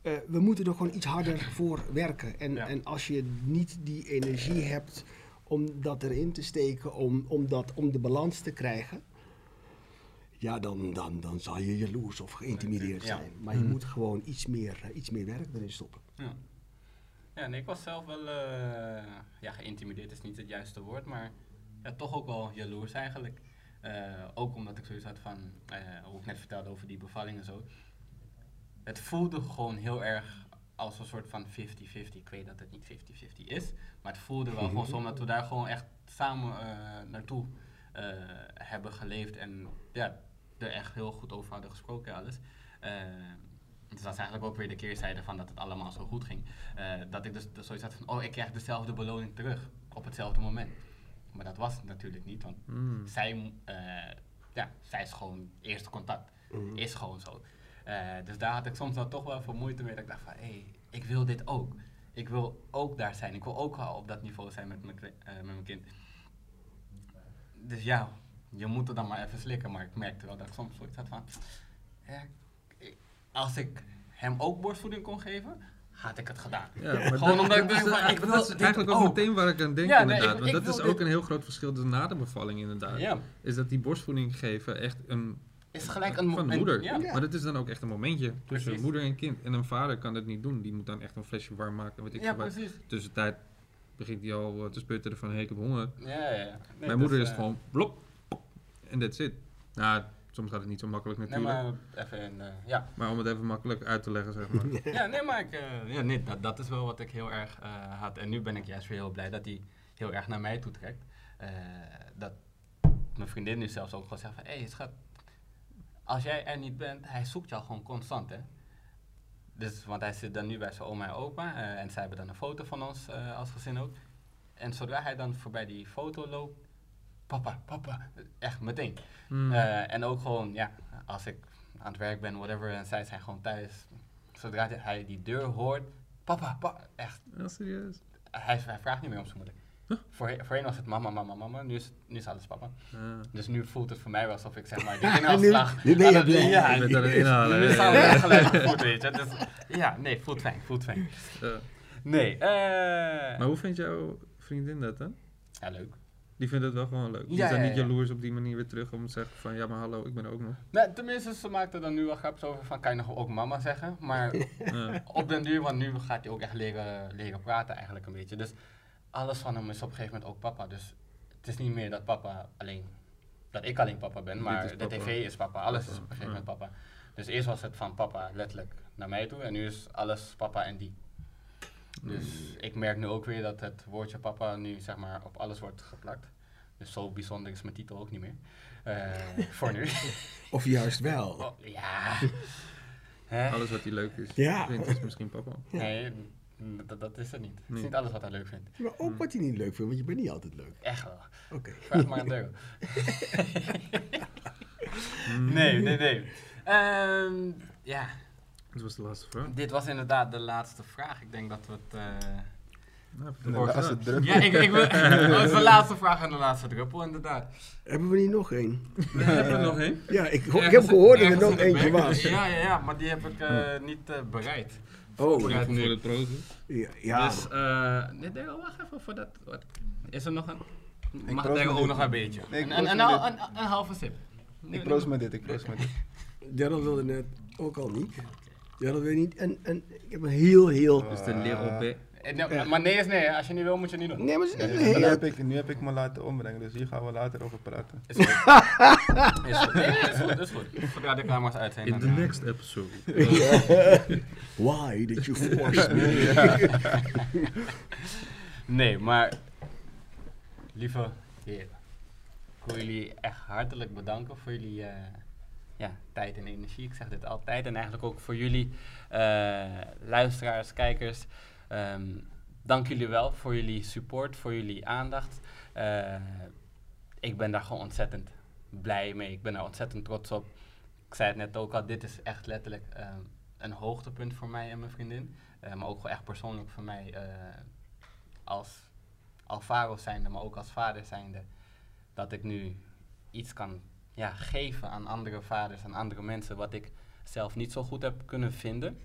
eh, we moeten er gewoon iets harder voor werken. En, Ja. en als je niet die energie hebt om dat erin te steken, om, om, dat, om de balans te krijgen. Ja, dan, dan, dan zal je jaloers of geïntimideerd Ja. zijn. Maar je Hmm. moet gewoon iets meer, eh, iets meer werk erin stoppen. Ja. Ja, nee, ik was zelf wel, eh, ja, geïntimideerd is niet het juiste woord, maar ja, toch ook wel jaloers eigenlijk. Eh, ook omdat ik zoiets had van, eh, hoe ik net vertelde over die bevalling en zo. Het voelde gewoon heel erg als een soort van 50-50. Ik weet dat het niet 50-50 is, maar het voelde wel gewoon zo omdat we daar gewoon echt samen eh, naartoe eh, hebben geleefd en ja, er echt heel goed over hadden gesproken en alles. Eh, dus dat is eigenlijk ook weer de keerzijde van dat het allemaal zo goed ging. Dat ik dus, dus zoiets had van, oh, ik krijg dezelfde beloning terug op hetzelfde moment. Maar dat was het natuurlijk niet, want Mm. zij, ja, zij is gewoon eerste contact. Mhm. Is gewoon zo. Eh, dus daar had ik soms dan toch wel veel moeite mee. Dat ik dacht van, hé, hey, ik wil dit ook. Ik wil ook daar zijn. Ik wil ook al op dat niveau zijn met mijn, eh, met mijn kind. Dus ja, je moet het dan maar even slikken. Maar ik merkte wel dat ik soms zoiets had van... Ja, ik- als ik hem ook borstvoeding kon geven, had ik het gedaan. Ja, maar Gewoon dat- omdat ik dat ik wil Dat is eigenlijk ook meteen waar ik aan denk Ja, nee, inderdaad. ik- want ik dat is ook dit- een heel groot verschil dus na de bevalling inderdaad. Ja, Is dat die borstvoeding geven echt een... is gelijk een van de moeder. Ja. Ja. Maar dat is dan ook echt een momentje tussen Precies. moeder en kind. En een vader kan dat niet doen. Die moet dan echt een flesje warm maken. Weet ik ja, wat. precies. Tussentijd begint hij al eh, te sputteren van hey, ik heb honger. Ja, ja, ja. Nee, Mijn dus, moeder is eh, gewoon blop. En that's it. Nou, soms gaat het niet zo makkelijk Nee, natuurlijk. maar even een, eh, ja. Maar om het even makkelijk uit te leggen, zeg maar. ja, nee, maar ik, ja, nee, dat, dat is wel wat ik heel erg eh, had. En nu ben ik juist weer heel blij dat hij heel erg naar mij toe trekt. Eh, dat mijn vriendin nu zelfs ook gewoon zegt van, hé hey, schat, als jij er niet bent, hij zoekt jou gewoon constant, hè. Dus, want hij zit dan nu bij zijn oma en opa eh, en zij hebben dan een foto van ons eh, als gezin ook. En zodra hij dan voorbij die foto loopt, papa, papa, echt meteen. Hmm. Eh, en ook gewoon, ja, als ik aan het werk ben, whatever, en zij zijn gewoon thuis. Zodra hij die deur hoort, papa, papa, echt, Ja, serieus. hij, hij vraagt niet meer om zijn moeder. Voorheen, voorheen was het mama, mama, mama. Nu is, nu is alles papa. Ah. Dus nu voelt het voor mij alsof ik zeg maar die nu, inhaalslag... nu ben je blij. Ja, Je bent aan het inhalen. nu is ja. gelijk gevoeld, weet je. Dus, ja, nee, voelt fijn, voelt fijn. Nee, eh... Maar hoe vindt jouw vriendin dat dan? Ja, leuk. Die vindt het wel gewoon leuk. Die Ja, is dan ja, niet ja. jaloers op die manier weer terug om te zeggen van ja maar hallo, ik ben er ook nog. Nee, tenminste, ze maakt er dan nu wel grapjes over van, kan je nog ook mama zeggen? Maar op den duur, want nu gaat hij ook echt leren, leren praten eigenlijk een beetje. Dus alles van hem is op een gegeven moment ook papa. Dus het is niet meer dat papa alleen, dat ik alleen papa ben, maar de tv is papa. Alles is op een gegeven ja. moment papa. Dus eerst was het van papa letterlijk naar mij toe en nu is alles papa en die. Dus ik merk nu ook weer dat het woordje papa nu zeg maar op alles wordt geplakt. Dus zo bijzonder is mijn titel ook niet meer. Eh, voor nu. Of juist wel. Oh, ja. Hè? Alles wat hij leuk is, Ja. vindt is misschien papa. Nee, dat, dat is het niet. Het is niet alles wat hij leuk vindt. Maar ook wat hij niet leuk vindt, want je bent niet altijd leuk. Echt wel. Oké. Vraag maar aan Deo. nee, nee, nee. Ehm, ja, Dat was de laatste vraag. dit was inderdaad de laatste vraag. Ik denk dat we het... Nou, het druk Ja, ik, ik wil... dat is de laatste vraag en de laatste druppel, inderdaad. Hebben we niet nog één? We hebben er nog één. Ja, ik, ik heb gehoord dat er nog de eentje was. Ja, ja, ja, maar die heb ik eh, niet eh, bereid. Oh, Ja, Voor het brood. ja. ja. Dus, eh nee, nee, wacht even voor dat. Wat, is er nog een. Ik Mag met ook nog een beetje? Nee, ik een, een, halve sip. Ik proost met dit, ik proost met dit. Gerald wilde net ook al niet. Gerald wil niet. En, en ik heb een heel, heel... Dus de Little B. Eh, nee, Maar nee is nee, als je niet wil moet je niet doen. Nee, maar nu, heb ik, nu heb ik me laten ombrengen, dus hier gaan we later over praten. Is goed. is goed. Nee, is goed, is goed. Zodra de camera's uit zijn. In the next episode. Why did you force me? Nee, maar. Lieve heren. Ik wil jullie echt hartelijk bedanken voor jullie eh, ja, tijd en energie. Ik zeg dit altijd. En eigenlijk ook voor jullie eh, luisteraars, kijkers. Ehm, dank jullie wel voor jullie support, voor jullie aandacht. Eh, ik ben daar gewoon ontzettend blij mee. Ik ben daar ontzettend trots op. Ik zei het net ook al, dit is echt letterlijk ehm, een hoogtepunt voor mij en mijn vriendin. Eh, maar ook wel echt persoonlijk voor mij eh, als Alvaro zijnde, maar ook als vader zijnde. Dat ik nu iets kan ja, geven aan andere vaders en andere mensen wat ik zelf niet zo goed heb kunnen vinden.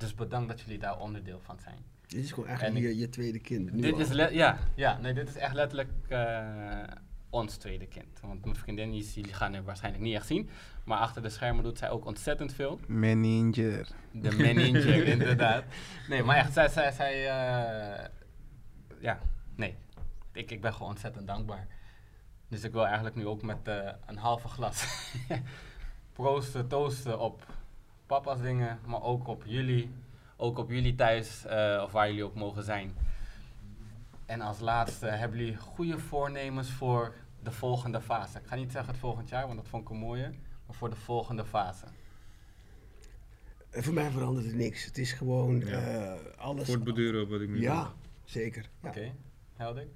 Dus bedankt dat jullie daar onderdeel van zijn. Dit is gewoon eigenlijk ik- je, je tweede kind. Nu Dit al. is, ja, ja, nee, dit is echt letterlijk eh, ons tweede kind. Want mijn vriendin, die, jullie gaan er waarschijnlijk niet echt zien. Maar achter de schermen doet zij ook ontzettend veel. Manager. De manager, inderdaad. Nee, maar echt, zij, zij, zij eh, ja, nee. Ik, ik ben gewoon ontzettend dankbaar. Dus ik wil eigenlijk nu ook met eh, een halve glas proosten, toosten op papa's dingen, maar ook op jullie. Ook op jullie thuis, eh, of waar jullie ook mogen zijn. En als laatste, hebben jullie goede voornemens voor de volgende fase? Ik ga niet zeggen het volgend jaar, want dat vond ik een mooie. Maar voor de volgende fase. En voor mij verandert het niks. Het is gewoon Ja. eh, alles... Voortborduren op wat ik nu Ja, doe. zeker. Ja. Oké, helder.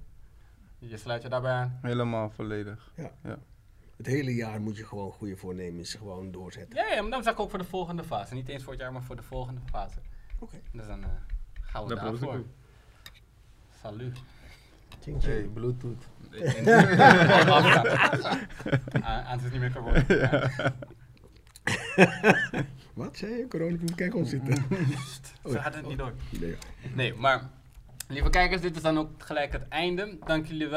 Je sluit je daarbij aan? Helemaal volledig. Het hele jaar moet je gewoon goede voornemens gewoon doorzetten. Ja, ja, maar dan zeg ik ook voor de volgende fase. Niet eens voor het jaar, maar voor de volgende fase. Oké. Dus dan eh, gaan we daarvoor. Salut. Tjing. Hey, Bluetooth. Ah, het is niet meer corona. Wat zei je? Corona, kijk ons zitten. Zo gaat het niet door. Nee. Nee, maar lieve kijkers, dit is dan ook gelijk het einde. Dank jullie wel.